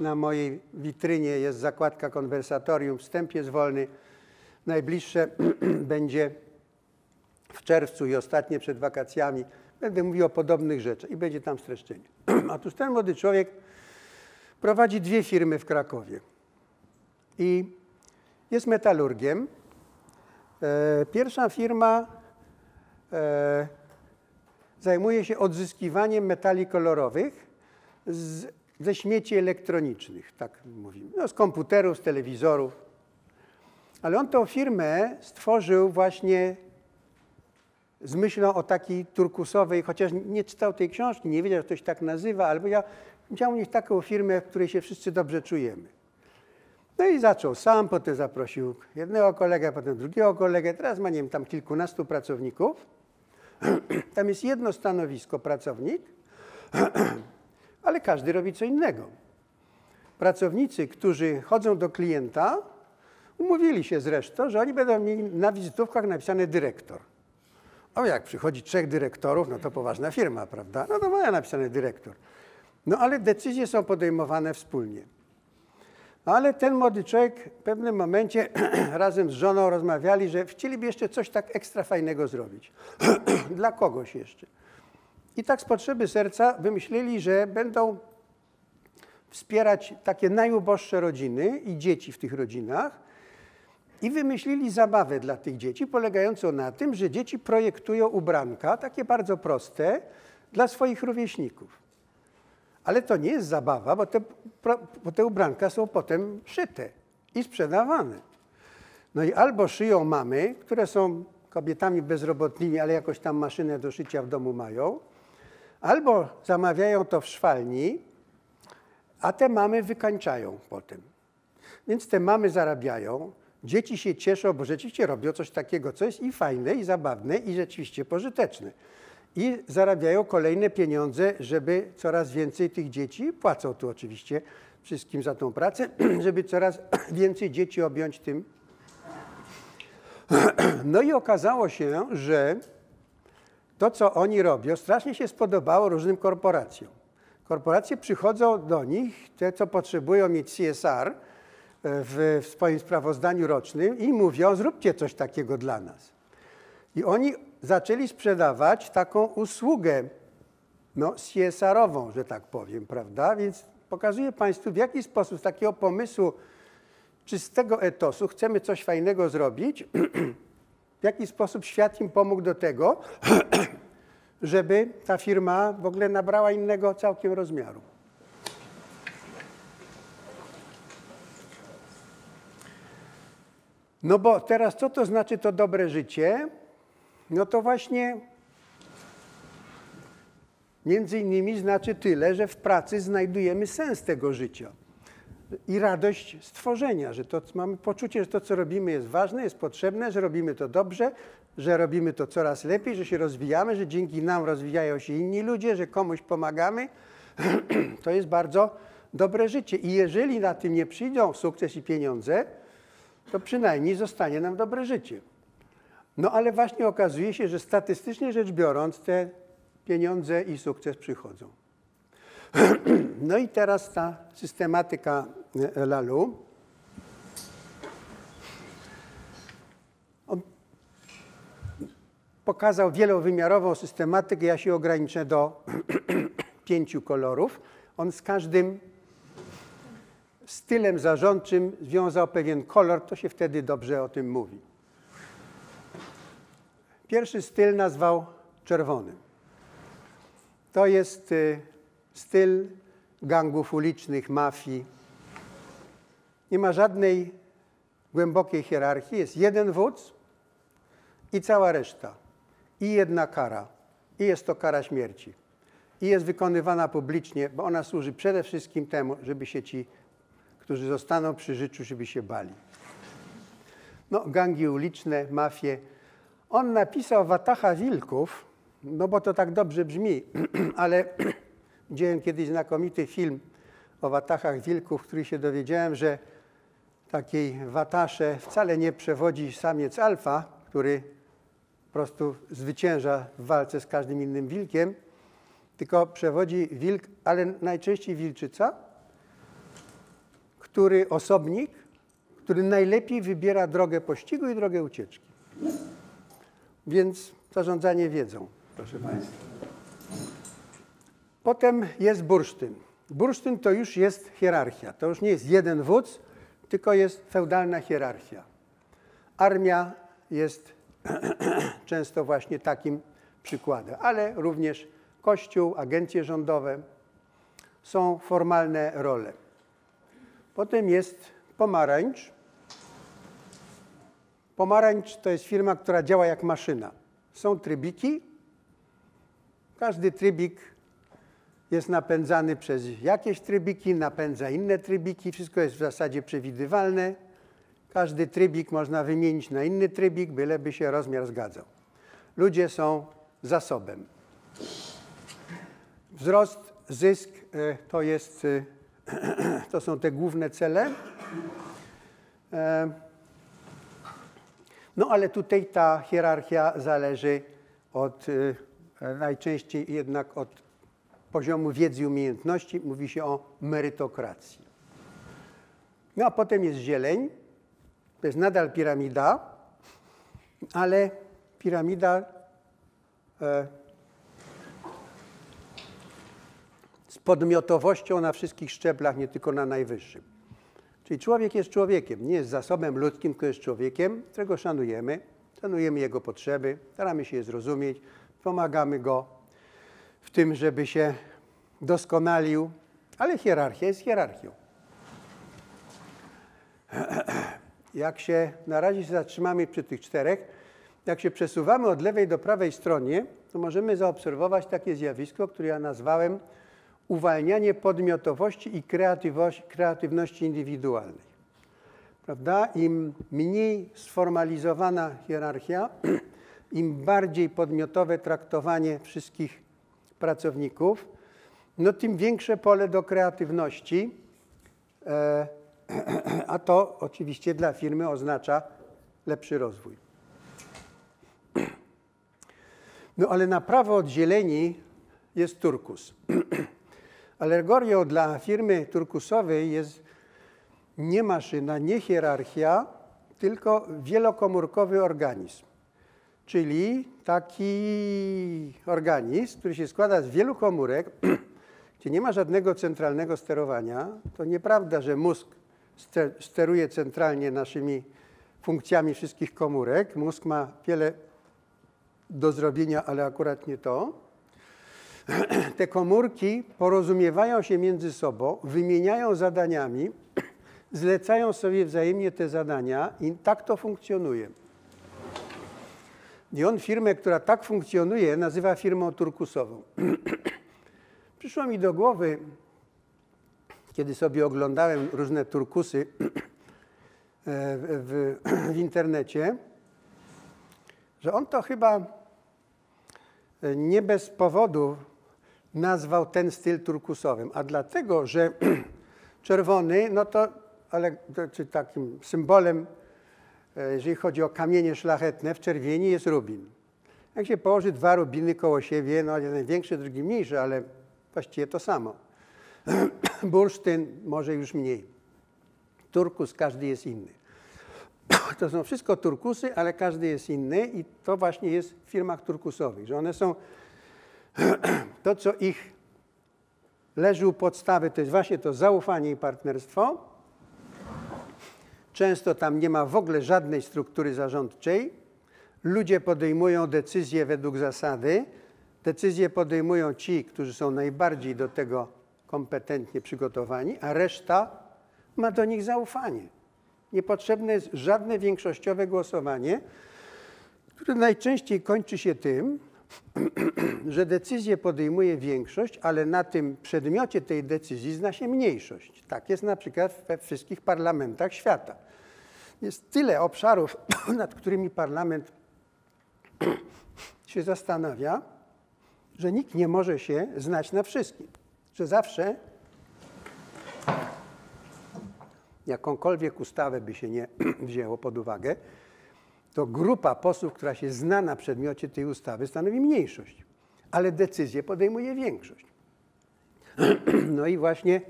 Na mojej witrynie jest zakładka konwersatorium. Wstęp jest wolny. Najbliższe będzie w czerwcu i ostatnie przed wakacjami. Będę mówił o podobnych rzeczach i będzie tam streszczenie. Otóż ten młody człowiek prowadzi dwie firmy w Krakowie i jest metalurgiem. E, Pierwsza firma e, zajmuje się odzyskiwaniem metali kolorowych z ze śmieci elektronicznych, tak mówimy, no, z komputerów, z telewizorów. Ale on tą firmę stworzył właśnie z myślą o takiej turkusowej, chociaż nie czytał tej książki, nie wiedział, że to się tak nazywa, albo ja chciał mieć taką firmę, w której się wszyscy dobrze czujemy. No i zaczął sam, potem zaprosił jednego kolegę, potem drugiego kolegę, teraz ma, nie wiem, tam kilkunastu pracowników. Tam jest jedno stanowisko pracownik, ale każdy robi co innego. Pracownicy, którzy chodzą do klienta, umówili się zresztą, że oni będą mieli na wizytówkach napisane dyrektor. O, jak przychodzi trzech dyrektorów, no to poważna firma, prawda? No to mają napisane dyrektor. No ale decyzje są podejmowane wspólnie. Ale ten młody człowiek w pewnym momencie razem z żoną rozmawiali, że chcieliby jeszcze coś tak ekstra fajnego zrobić. Dla kogoś jeszcze. I tak z potrzeby serca wymyślili, że będą wspierać takie najuboższe rodziny i dzieci w tych rodzinach. I wymyślili zabawę dla tych dzieci, polegającą na tym, że dzieci projektują ubranka, takie bardzo proste, dla swoich rówieśników. Ale to nie jest zabawa, bo te, bo te ubranka są potem szyte i sprzedawane. No i albo szyją mamy, które są kobietami bezrobotnymi, ale jakoś tam maszynę do szycia w domu mają, albo zamawiają to w szwalni, a te mamy wykańczają potem. Więc te mamy zarabiają, dzieci się cieszą, bo rzeczywiście robią coś takiego, co jest i fajne, i zabawne, i rzeczywiście pożyteczne. I zarabiają kolejne pieniądze, żeby coraz więcej tych dzieci, płacą tu oczywiście wszystkim za tą pracę, żeby coraz więcej dzieci objąć tym. No i okazało się, że to, co oni robią, strasznie się spodobało różnym korporacjom. Korporacje przychodzą do nich, te, co potrzebują mieć CSR w, w swoim sprawozdaniu rocznym i mówią, zróbcie coś takiego dla nas. I oni zaczęli sprzedawać taką usługę no, CSR-ową, że tak powiem, prawda? Więc pokazuję Państwu, w jaki sposób z takiego pomysłu czystego etosu chcemy coś fajnego zrobić, w jaki sposób świat im pomógł do tego, żeby ta firma w ogóle nabrała innego całkiem rozmiaru. No bo teraz co to znaczy to dobre życie? No to właśnie między innymi znaczy tyle, że w pracy znajdujemy sens tego życia i radość stworzenia, że to, mamy poczucie, że to, co robimy, jest ważne, jest potrzebne, że robimy to dobrze, że robimy to coraz lepiej, że się rozwijamy, że dzięki nam rozwijają się inni ludzie, że komuś pomagamy. to jest bardzo dobre życie. I jeżeli na tym nie przyjdą sukces i pieniądze, to przynajmniej zostanie nam dobre życie. No ale właśnie okazuje się, że statystycznie rzecz biorąc, te pieniądze i sukces przychodzą. No i teraz ta systematyka e, Lalu. On pokazał wielowymiarową systematykę, ja się ograniczę do pięciu kolorów. On z każdym stylem zarządczym związał pewien kolor, to się wtedy dobrze o tym mówi. Pierwszy styl nazwał czerwonym. To jest y, styl gangów ulicznych, mafii. Nie ma żadnej głębokiej hierarchii. Jest jeden wódz i cała reszta. I jedna kara. I jest to kara śmierci. I jest wykonywana publicznie, bo ona służy przede wszystkim temu, żeby się ci, którzy zostaną przy życiu, żeby się bali. No, gangi uliczne, mafie. On napisał Watacha Wilków, no bo to tak dobrze brzmi, ale widziałem kiedyś znakomity film o watachach wilków, w którym się dowiedziałem, że takiej watasze wcale nie przewodzi samiec alfa, który po prostu zwycięża w walce z każdym innym wilkiem, tylko przewodzi wilk, ale najczęściej wilczyca, który osobnik, który najlepiej wybiera drogę pościgu i drogę ucieczki. Więc zarządzanie wiedzą, proszę Państwa. Potem jest bursztyn. Bursztyn to już jest hierarchia. To już nie jest jeden wódz, tylko jest feudalna hierarchia. Armia jest często właśnie takim przykładem, ale również kościół, agencje rządowe. są formalne role. Potem jest pomarańcz. Pomarańcz to jest firma, która działa jak maszyna. Są trybiki. Każdy trybik jest napędzany przez jakieś trybiki, napędza inne trybiki. Wszystko jest w zasadzie przewidywalne. Każdy trybik można wymienić na inny trybik, byleby się rozmiar zgadzał. Ludzie są zasobem. Wzrost, zysk e, to, jest, e, to są te główne cele. E, No ale tutaj ta hierarchia zależy od, e, najczęściej jednak od poziomu wiedzy i umiejętności. Mówi się o merytokracji. No a potem jest zieleń. To jest nadal piramida, ale piramida e, z podmiotowością na wszystkich szczeblach, nie tylko na najwyższym. Czyli człowiek jest człowiekiem, nie jest zasobem ludzkim, tylko jest człowiekiem, którego szanujemy, szanujemy jego potrzeby, staramy się je zrozumieć, pomagamy go w tym, żeby się doskonalił, ale hierarchia jest hierarchią. Jak się na razie się zatrzymamy przy tych czterech, jak się przesuwamy od lewej do prawej stronie, to możemy zaobserwować takie zjawisko, które ja nazwałem uwalnianie podmiotowości i kreatywności indywidualnej. Prawda? Im mniej sformalizowana hierarchia, im bardziej podmiotowe traktowanie wszystkich pracowników, no tym większe pole do kreatywności, e, a to oczywiście dla firmy oznacza lepszy rozwój. No ale na prawo od zieleni jest turkus. Alegorią dla firmy turkusowej jest nie maszyna, nie hierarchia, tylko wielokomórkowy organizm. Czyli taki organizm, który się składa z wielu komórek, gdzie nie ma żadnego centralnego sterowania. To nieprawda, że mózg ste- steruje centralnie naszymi funkcjami wszystkich komórek. Mózg ma wiele do zrobienia, ale akurat nie to. Te komórki porozumiewają się między sobą, wymieniają zadaniami, zlecają sobie wzajemnie te zadania i tak to funkcjonuje. I on firmę, która tak funkcjonuje, nazywa firmą turkusową. Przyszło mi do głowy, kiedy sobie oglądałem różne turkusy e, w, w, w internecie, że on to chyba nie bez powodu nazwał ten styl turkusowym, a dlatego, że czerwony, no to, ale czy takim symbolem, e, jeżeli chodzi o kamienie szlachetne, w czerwieni jest rubin. Jak się położy dwa rubiny koło siebie, no jeden większy, drugi mniejszy, ale właściwie to samo. Bursztyn może już mniej. Turkus każdy jest inny. To są wszystko turkusy, ale każdy jest inny i to właśnie jest w firmach turkusowych, że one są to, co ich leży u podstawy, to jest właśnie to zaufanie i partnerstwo. Często tam nie ma w ogóle żadnej struktury zarządczej. Ludzie podejmują decyzje według zasady. Decyzje podejmują ci, którzy są najbardziej do tego kompetentnie przygotowani, a reszta ma do nich zaufanie. Niepotrzebne jest żadne większościowe głosowanie, które najczęściej kończy się tym, że decyzję podejmuje większość, ale na tym przedmiocie tej decyzji zna się mniejszość. Tak jest na przykład we wszystkich parlamentach świata. Jest tyle obszarów, nad którymi parlament się zastanawia, że nikt nie może się znać na wszystkim. Że zawsze jakąkolwiek ustawę by się nie wzięło pod uwagę, to grupa posłów, która się zna na przedmiocie tej ustawy, stanowi mniejszość, ale decyzję podejmuje większość. No i właśnie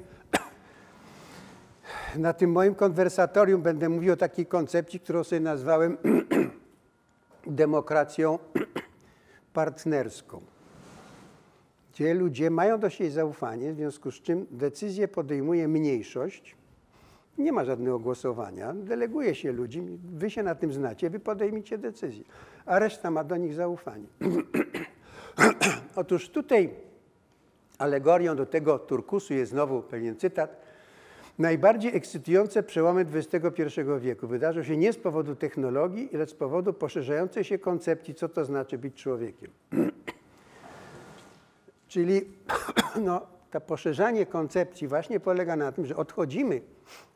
na tym moim konwersatorium będę mówił o takiej koncepcji, którą sobie nazwałem demokracją partnerską, gdzie ludzie mają do siebie zaufanie, w związku z czym decyzję podejmuje mniejszość, nie ma żadnego głosowania, deleguje się ludzi, wy się na tym znacie, wy podejmijcie decyzję, a reszta ma do nich zaufanie. Otóż tutaj Alegorią do tego turkusu jest znowu pewien cytat. Najbardziej ekscytujące przełomy XXI wieku wydarzą się nie z powodu technologii, lecz z powodu poszerzającej się koncepcji, co to znaczy być człowiekiem. Czyli no, to poszerzanie koncepcji właśnie polega na tym, że odchodzimy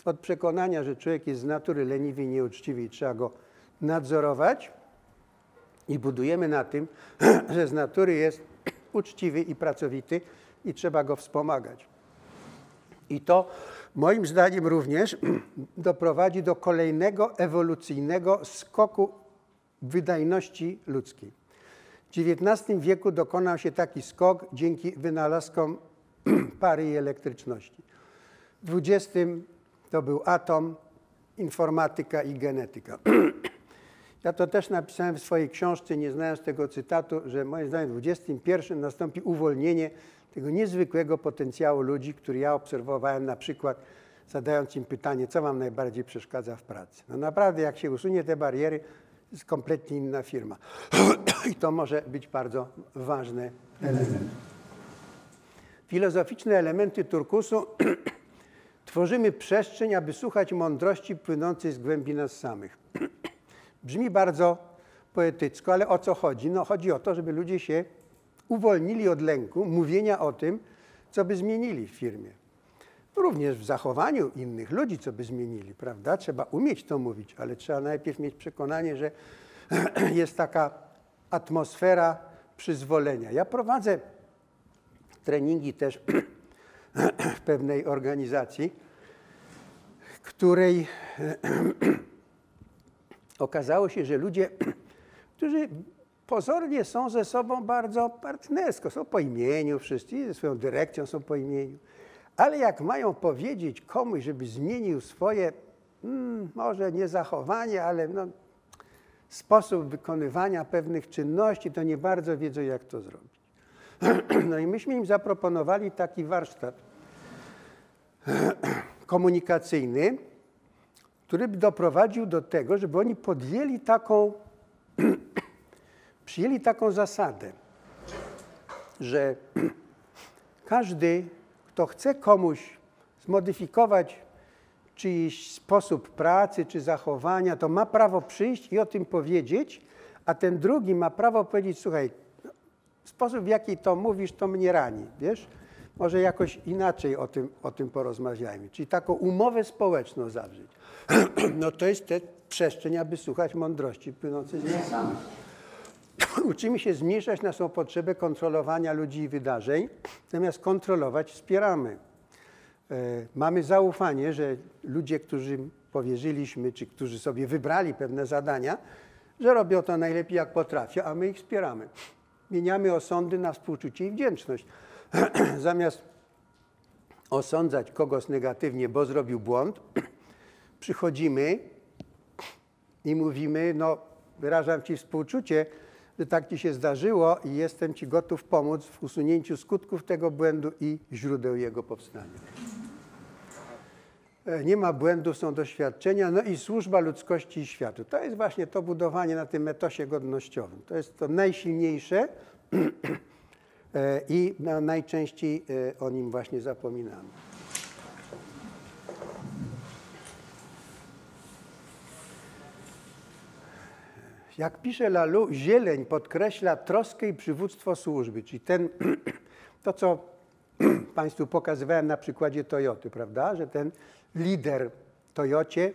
od przekonania, że człowiek jest z natury leniwy i nieuczciwy i trzeba go nadzorować i budujemy na tym, że z natury jest uczciwy i pracowity i trzeba go wspomagać. I to moim zdaniem również doprowadzi do kolejnego ewolucyjnego skoku wydajności ludzkiej. W XIX wieku dokonał się taki skok dzięki wynalazkom pary i elektryczności. W XX to był atom, informatyka i genetyka. Ja to też napisałem w swojej książce, nie znając tego cytatu, że moim zdaniem w XXI nastąpi uwolnienie tego niezwykłego potencjału ludzi, który ja obserwowałem na przykład zadając im pytanie, co wam najbardziej przeszkadza w pracy. No naprawdę, jak się usunie te bariery, jest kompletnie inna firma. I to może być bardzo ważny element. Filozoficzne elementy turkusu tworzymy przestrzeń, aby słuchać mądrości płynącej z głębi nas samych. Brzmi bardzo poetycko, ale o co chodzi? No chodzi o to, żeby ludzie się uwolnili od lęku mówienia o tym, co by zmienili w firmie. Również w zachowaniu innych ludzi, co by zmienili, prawda? Trzeba umieć to mówić, ale trzeba najpierw mieć przekonanie, że jest taka atmosfera przyzwolenia. Ja prowadzę treningi też w pewnej organizacji, której okazało się, że ludzie, którzy pozornie są ze sobą bardzo partnersko, są po imieniu wszyscy, ze swoją dyrekcją są po imieniu, ale jak mają powiedzieć komuś, żeby zmienił swoje, hmm, może nie zachowanie, ale no, sposób wykonywania pewnych czynności, to nie bardzo wiedzą, jak to zrobić. No i myśmy im zaproponowali taki warsztat komunikacyjny, który by doprowadził do tego, żeby oni podjęli taką, przyjęli taką zasadę, że każdy, kto chce komuś zmodyfikować czyjś sposób pracy czy zachowania, to ma prawo przyjść i o tym powiedzieć, a ten drugi ma prawo powiedzieć, słuchaj, sposób w jaki to mówisz, to mnie rani, wiesz? Może jakoś inaczej o tym, o tym porozmawiajmy. Czyli taką umowę społeczną zawrzeć. No to jest te przestrzeń, aby słuchać mądrości płynącej z nas samych. Uczymy się zmniejszać naszą potrzebę kontrolowania ludzi i wydarzeń, zamiast kontrolować wspieramy. E, mamy zaufanie, że ludzie, którzy powierzyliśmy, czy którzy sobie wybrali pewne zadania, że robią to najlepiej jak potrafią, a my ich wspieramy. Mieniamy osądy na współczucie i wdzięczność. Zamiast osądzać kogoś negatywnie, bo zrobił błąd, przychodzimy i mówimy, no wyrażam Ci współczucie, że tak Ci się zdarzyło i jestem Ci gotów pomóc w usunięciu skutków tego błędu i źródeł jego powstania. E, Nie ma błędów, są doświadczenia, no i służba ludzkości i światu. To jest właśnie to budowanie na tym etosie godnościowym. To jest to najsilniejsze e, i najczęściej e, o nim właśnie zapominamy. Jak pisze Lalu, zieleń podkreśla troskę i przywództwo służby, czyli ten, to co Państwu pokazywałem na przykładzie Toyoty, prawda, że ten lider Toyocie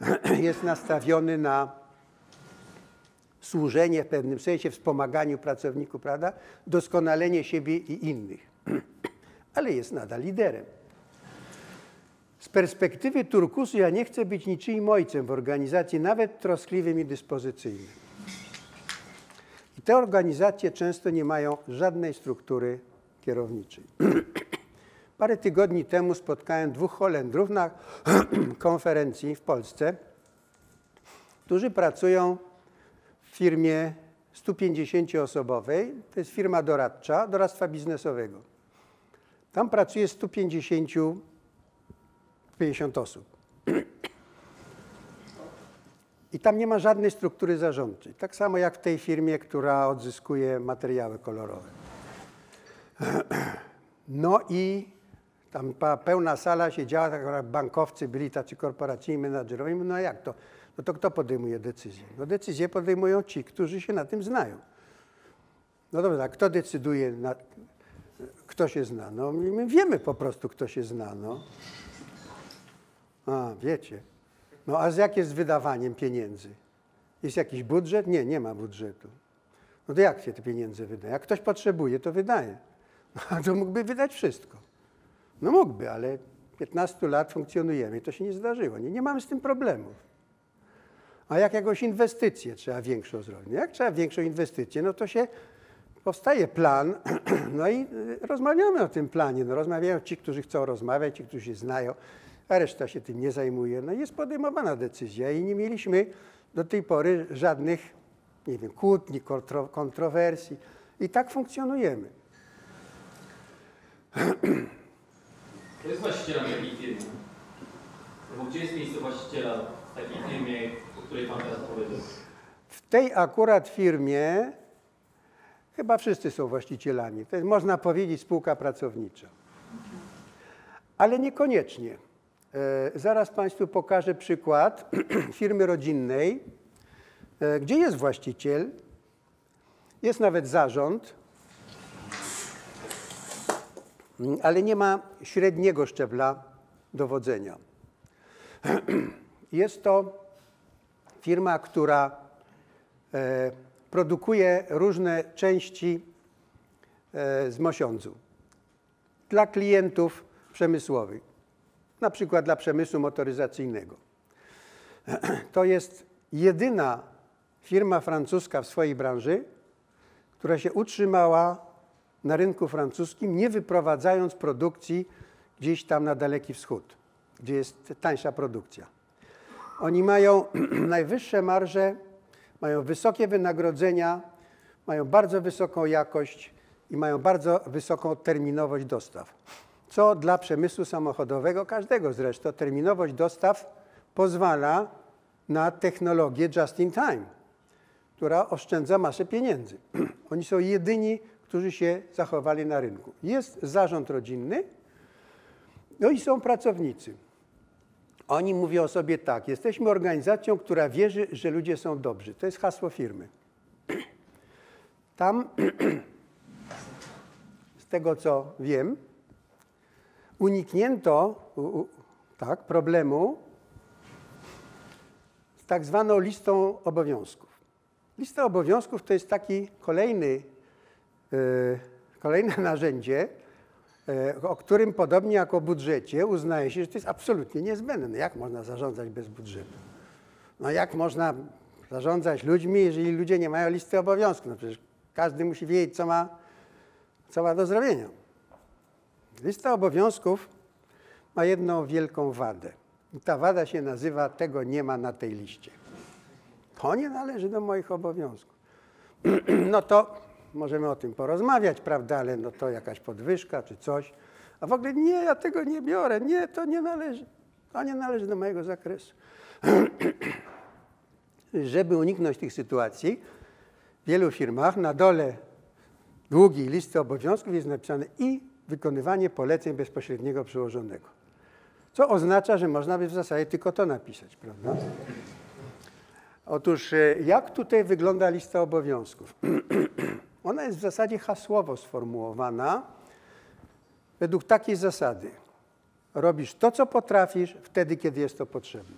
jest nastawiony na służenie w pewnym sensie, wspomaganiu pracowników, prawda, doskonalenie siebie i innych, ale jest nadal liderem. Z perspektywy turkusu ja nie chcę być niczyim ojcem w organizacji, nawet troskliwym i dyspozycyjnym. I te organizacje często nie mają żadnej struktury kierowniczej. Parę tygodni temu spotkałem dwóch Holendrów na konferencji w Polsce, którzy pracują w firmie 150-osobowej. To jest firma doradcza, doradztwa biznesowego. Tam pracuje 150 50 osób. I tam nie ma żadnej struktury zarządczej. Tak samo jak w tej firmie, która odzyskuje materiały kolorowe. No i tam pełna sala siedziała, tak bankowcy byli tacy korporacyjni menadżerowie. No jak to? No to kto podejmuje decyzję? No decyzje podejmują ci, którzy się na tym znają. No dobra, a kto decyduje, na, kto się zna? No my wiemy po prostu, kto się zna. No. A, wiecie. No a z jak jest z wydawaniem pieniędzy? Jest jakiś budżet? Nie, nie ma budżetu. No to jak się te pieniądze wydaje? Jak ktoś potrzebuje, to wydaje. No, to mógłby wydać wszystko. No mógłby, ale 15 lat funkcjonujemy to się nie zdarzyło. Nie, nie mamy z tym problemów. A jak jakąś inwestycję trzeba większą zrobić? No jak trzeba większą inwestycję, no to się powstaje plan, no i y, rozmawiamy o tym planie. No rozmawiają ci, którzy chcą rozmawiać, ci, którzy się znają, a reszta się tym nie zajmuje. No jest podejmowana decyzja i nie mieliśmy do tej pory żadnych, nie wiem, kłótni, kontro, kontrowersji. I tak funkcjonujemy. Kto jest właścicielem takiej firmy? Albo gdzie jest miejsce właściciela w takiej firmie, o której Pan teraz powiedział? W tej akurat firmie chyba wszyscy są właścicielami. To jest, można powiedzieć, spółka pracownicza. Ale niekoniecznie. E, zaraz Państwu pokażę przykład firmy rodzinnej, e, gdzie jest właściciel, jest nawet zarząd, mm, ale nie ma średniego szczebla dowodzenia. Jest to firma, która e, produkuje różne części e, z mosiądzu dla klientów przemysłowych, na przykład dla przemysłu motoryzacyjnego. To jest jedyna firma francuska w swojej branży, która się utrzymała na rynku francuskim, nie wyprowadzając produkcji gdzieś tam na Daleki Wschód, gdzie jest tańsza produkcja. Oni mają najwyższe marże, mają wysokie wynagrodzenia, mają bardzo wysoką jakość i mają bardzo wysoką terminowość dostaw. Co dla przemysłu samochodowego, każdego zresztą, terminowość dostaw pozwala na technologię just in time, która oszczędza masę pieniędzy. Oni są jedyni, którzy się zachowali na rynku. Jest zarząd rodzinny, no i są pracownicy. Oni mówią o sobie tak: jesteśmy organizacją, która wierzy, że ludzie są dobrzy. To jest hasło firmy. Tam, z tego co wiem, uniknięto tak, problemu z tak zwaną listą obowiązków. Lista obowiązków to jest taki kolejny, kolejne narzędzie, e, o którym podobnie jak o budżecie uznaje się, że to jest absolutnie niezbędne. No jak można zarządzać bez budżetu? No jak można zarządzać ludźmi, jeżeli ludzie nie mają listy obowiązków? No przecież każdy musi wiedzieć, co ma, co ma do zrobienia. Lista obowiązków ma jedną wielką wadę. I ta wada się nazywa tego nie ma na tej liście. To nie należy do moich obowiązków. No to możemy o tym porozmawiać, prawda, ale no to jakaś podwyżka czy coś. A w ogóle nie, ja tego nie biorę, nie, to nie należy. To nie należy do mojego zakresu. Żeby uniknąć tych sytuacji, w wielu firmach na dole długiej listy obowiązków jest napisane i wykonywanie poleceń bezpośredniego przełożonego. Co oznacza, że można by w zasadzie tylko to napisać, prawda? Otóż e, jak tutaj wygląda lista obowiązków? Ona jest w zasadzie hasłowo sformułowana według takiej zasady. Robisz to, co potrafisz, wtedy, kiedy jest to potrzebne.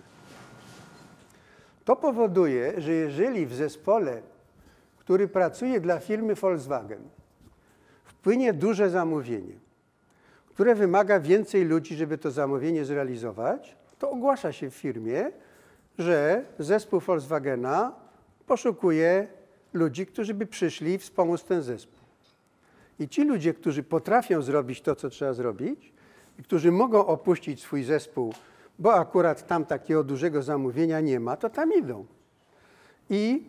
To powoduje, że jeżeli w zespole, który pracuje dla firmy Volkswagen, wpłynie duże zamówienie, które wymaga więcej ludzi, żeby to zamówienie zrealizować, to ogłasza się w firmie, że zespół Volkswagena poszukuje ludzi, którzy by przyszli i wspomóc ten zespół. I ci ludzie, którzy potrafią zrobić to, co trzeba zrobić, i którzy mogą opuścić swój zespół, bo akurat tam takiego dużego zamówienia nie ma, to tam idą. I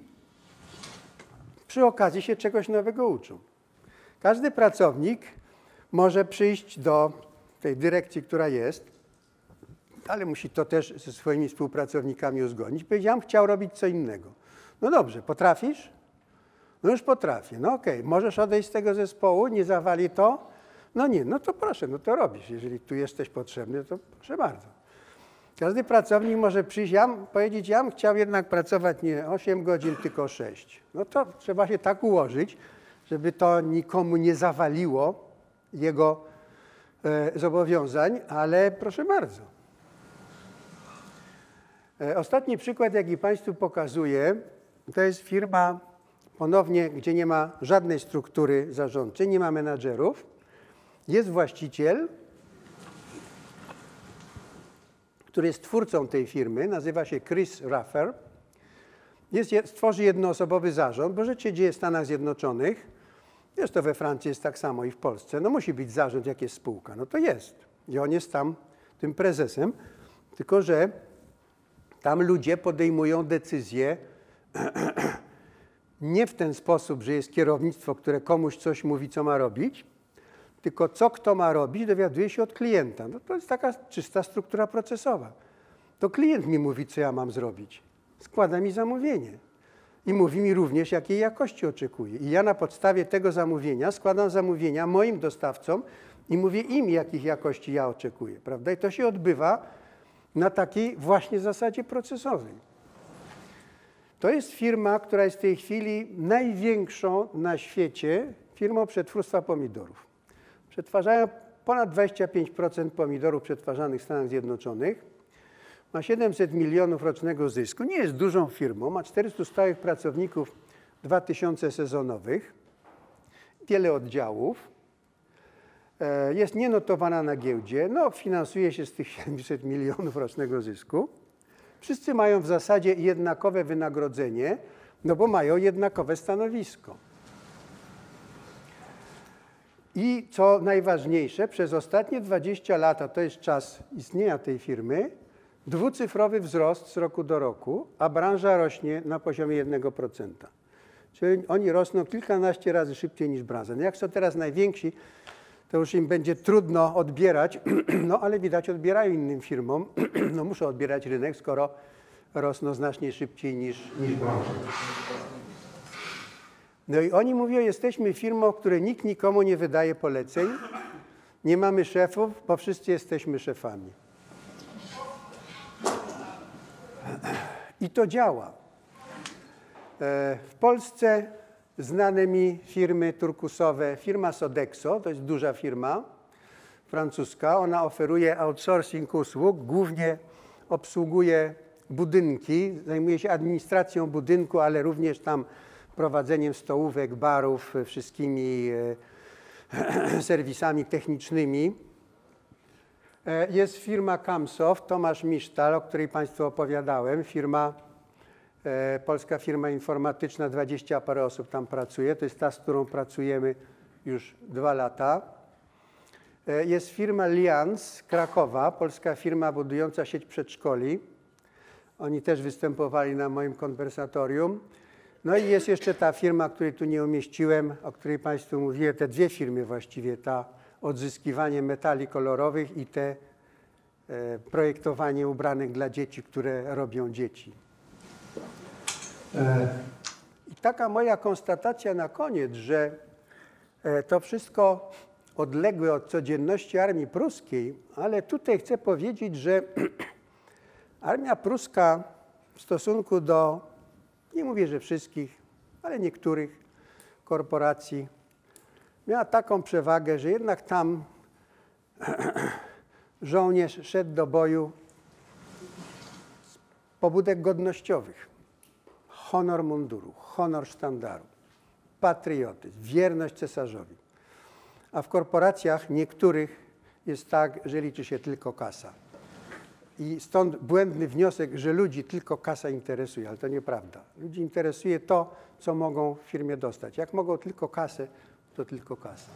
przy okazji się czegoś nowego uczą. Każdy pracownik może przyjść do tej dyrekcji, która jest, ale musi to też ze swoimi współpracownikami uzgodnić. Powiedziałem, chciał robić co innego. No dobrze, potrafisz? No już potrafię. No okej, możesz odejść z tego zespołu, nie zawali to, No nie, no to proszę, no to robisz. Jeżeli tu jesteś potrzebny, to proszę bardzo. Każdy pracownik może przyjść, ja, powiedzieć, ja bym chciał jednak pracować nie 8 godzin, tylko 6. No to trzeba się tak ułożyć, żeby to nikomu nie zawaliło jego e, zobowiązań, ale proszę bardzo. E, Ostatni przykład, jaki Państwu pokazuję, to jest firma ponownie, gdzie nie ma żadnej struktury zarządczej, nie ma menadżerów. Jest właściciel, który jest twórcą tej firmy, nazywa się Chris Raffer. Jest, je- stworzy jednoosobowy zarząd, bo rzecz się dzieje w Stanach Zjednoczonych. Jest to we Francji, jest tak samo i w Polsce. No musi być zarząd, jak jest spółka. No to jest. I on jest tam tym prezesem. Tylko, że tam ludzie podejmują decyzje nie w ten sposób, że jest kierownictwo, które komuś coś mówi, co ma robić, tylko co kto ma robić, dowiaduje się od klienta. No to jest taka czysta struktura procesowa. To klient mi mówi, co ja mam zrobić. Składa mi zamówienie. I mówi mi również, jakiej jakości oczekuje. I ja na podstawie tego zamówienia składam zamówienia moim dostawcom i mówię im, jakich jakości ja oczekuję. Prawda? I to się odbywa na takiej właśnie zasadzie procesowej. To jest firma, która jest w tej chwili największą na świecie firmą przetwórstwa pomidorów. Przetwarzają ponad 25% pomidorów przetwarzanych w Stanach Zjednoczonych. Ma 700 milionów rocznego zysku. Nie jest dużą firmą. Ma 400 stałych pracowników, 2000 sezonowych, wiele oddziałów. E, Jest nienotowana na giełdzie. No, finansuje się z tych 700 milionów rocznego zysku. Wszyscy mają w zasadzie jednakowe wynagrodzenie, no bo mają jednakowe stanowisko. I co najważniejsze, przez ostatnie 20 lat, a to jest czas istnienia tej firmy, dwucyfrowy wzrost z roku do roku, a branża rośnie na poziomie 1%. Czyli oni rosną kilkanaście razy szybciej niż branża. No jak są teraz najwięksi, to już im będzie trudno odbierać, no ale widać odbierają innym firmom, no muszą odbierać rynek, skoro rosną znacznie szybciej niż, niż branża. No i oni mówią, jesteśmy firmą, której nikt nikomu nie wydaje poleceń, nie mamy szefów, bo wszyscy jesteśmy szefami. I to działa. E, W Polsce znane mi firmy turkusowe, firma Sodexo, to jest duża firma francuska, ona oferuje outsourcing usług, głównie obsługuje budynki, zajmuje się administracją budynku, ale również tam prowadzeniem stołówek, barów, wszystkimi e, serwisami technicznymi. E, Jest firma Camsoft, Tomasz Misztal, o której Państwu opowiadałem, firma, polska firma informatyczna, 20 parę osób tam pracuje, to jest ta, z którą pracujemy już dwa lata. E, Jest firma Lians Krakowa, polska firma budująca sieć przedszkoli. Oni też występowali na moim konwersatorium. No i jest jeszcze ta firma, której tu nie umieściłem, o której Państwu mówiłem, te dwie firmy właściwie, ta odzyskiwanie metali kolorowych i te e, projektowanie ubranek dla dzieci, które robią dzieci. E, I taka moja konstatacja na koniec, że e, to wszystko odległe od codzienności armii pruskiej, ale tutaj chcę powiedzieć, że armia pruska w stosunku do, nie mówię, że wszystkich, ale niektórych korporacji, miała taką przewagę, że jednak tam żołnierz szedł do boju pobudek godnościowych. Honor munduru, honor sztandaru, patriotyzm, wierność cesarzowi. A w korporacjach niektórych jest tak, że liczy się tylko kasa. I stąd błędny wniosek, że ludzi tylko kasa interesuje, ale to nieprawda. Ludzi interesuje to, co mogą w firmie dostać. Jak mogą tylko kasę, to tylko kasę.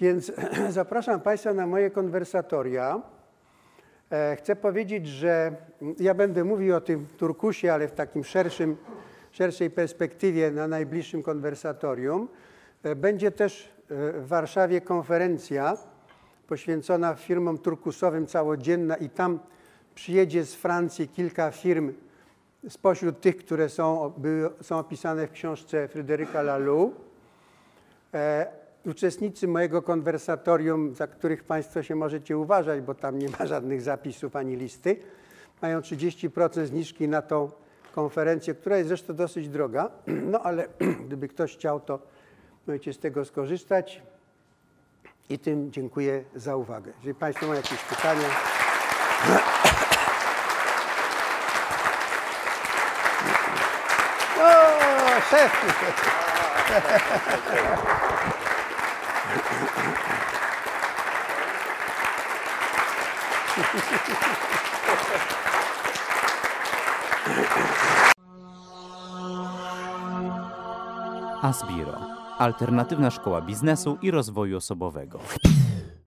Więc zapraszam Państwa na moje konwersatoria. E, Chcę powiedzieć, że ja będę mówił o tym turkusie, ale w takim szerszym, szerszej perspektywie na najbliższym konwersatorium. E, Będzie też e, w Warszawie konferencja poświęcona firmom turkusowym całodzienna i tam przyjedzie z Francji kilka firm spośród tych, które są, były, są opisane w książce Fryderyka Laloux. Uczestnicy mojego konwersatorium, za których Państwo się możecie uważać, bo tam nie ma żadnych zapisów ani listy, mają 30% zniżki na tą konferencję, która jest zresztą dosyć droga, no ale gdyby ktoś chciał, to możecie z tego skorzystać. I tym dziękuję za uwagę. Jeżeli Państwo mają jakieś pytania. O, szef! Asbiro. Alternatywna szkoła biznesu i rozwoju osobowego.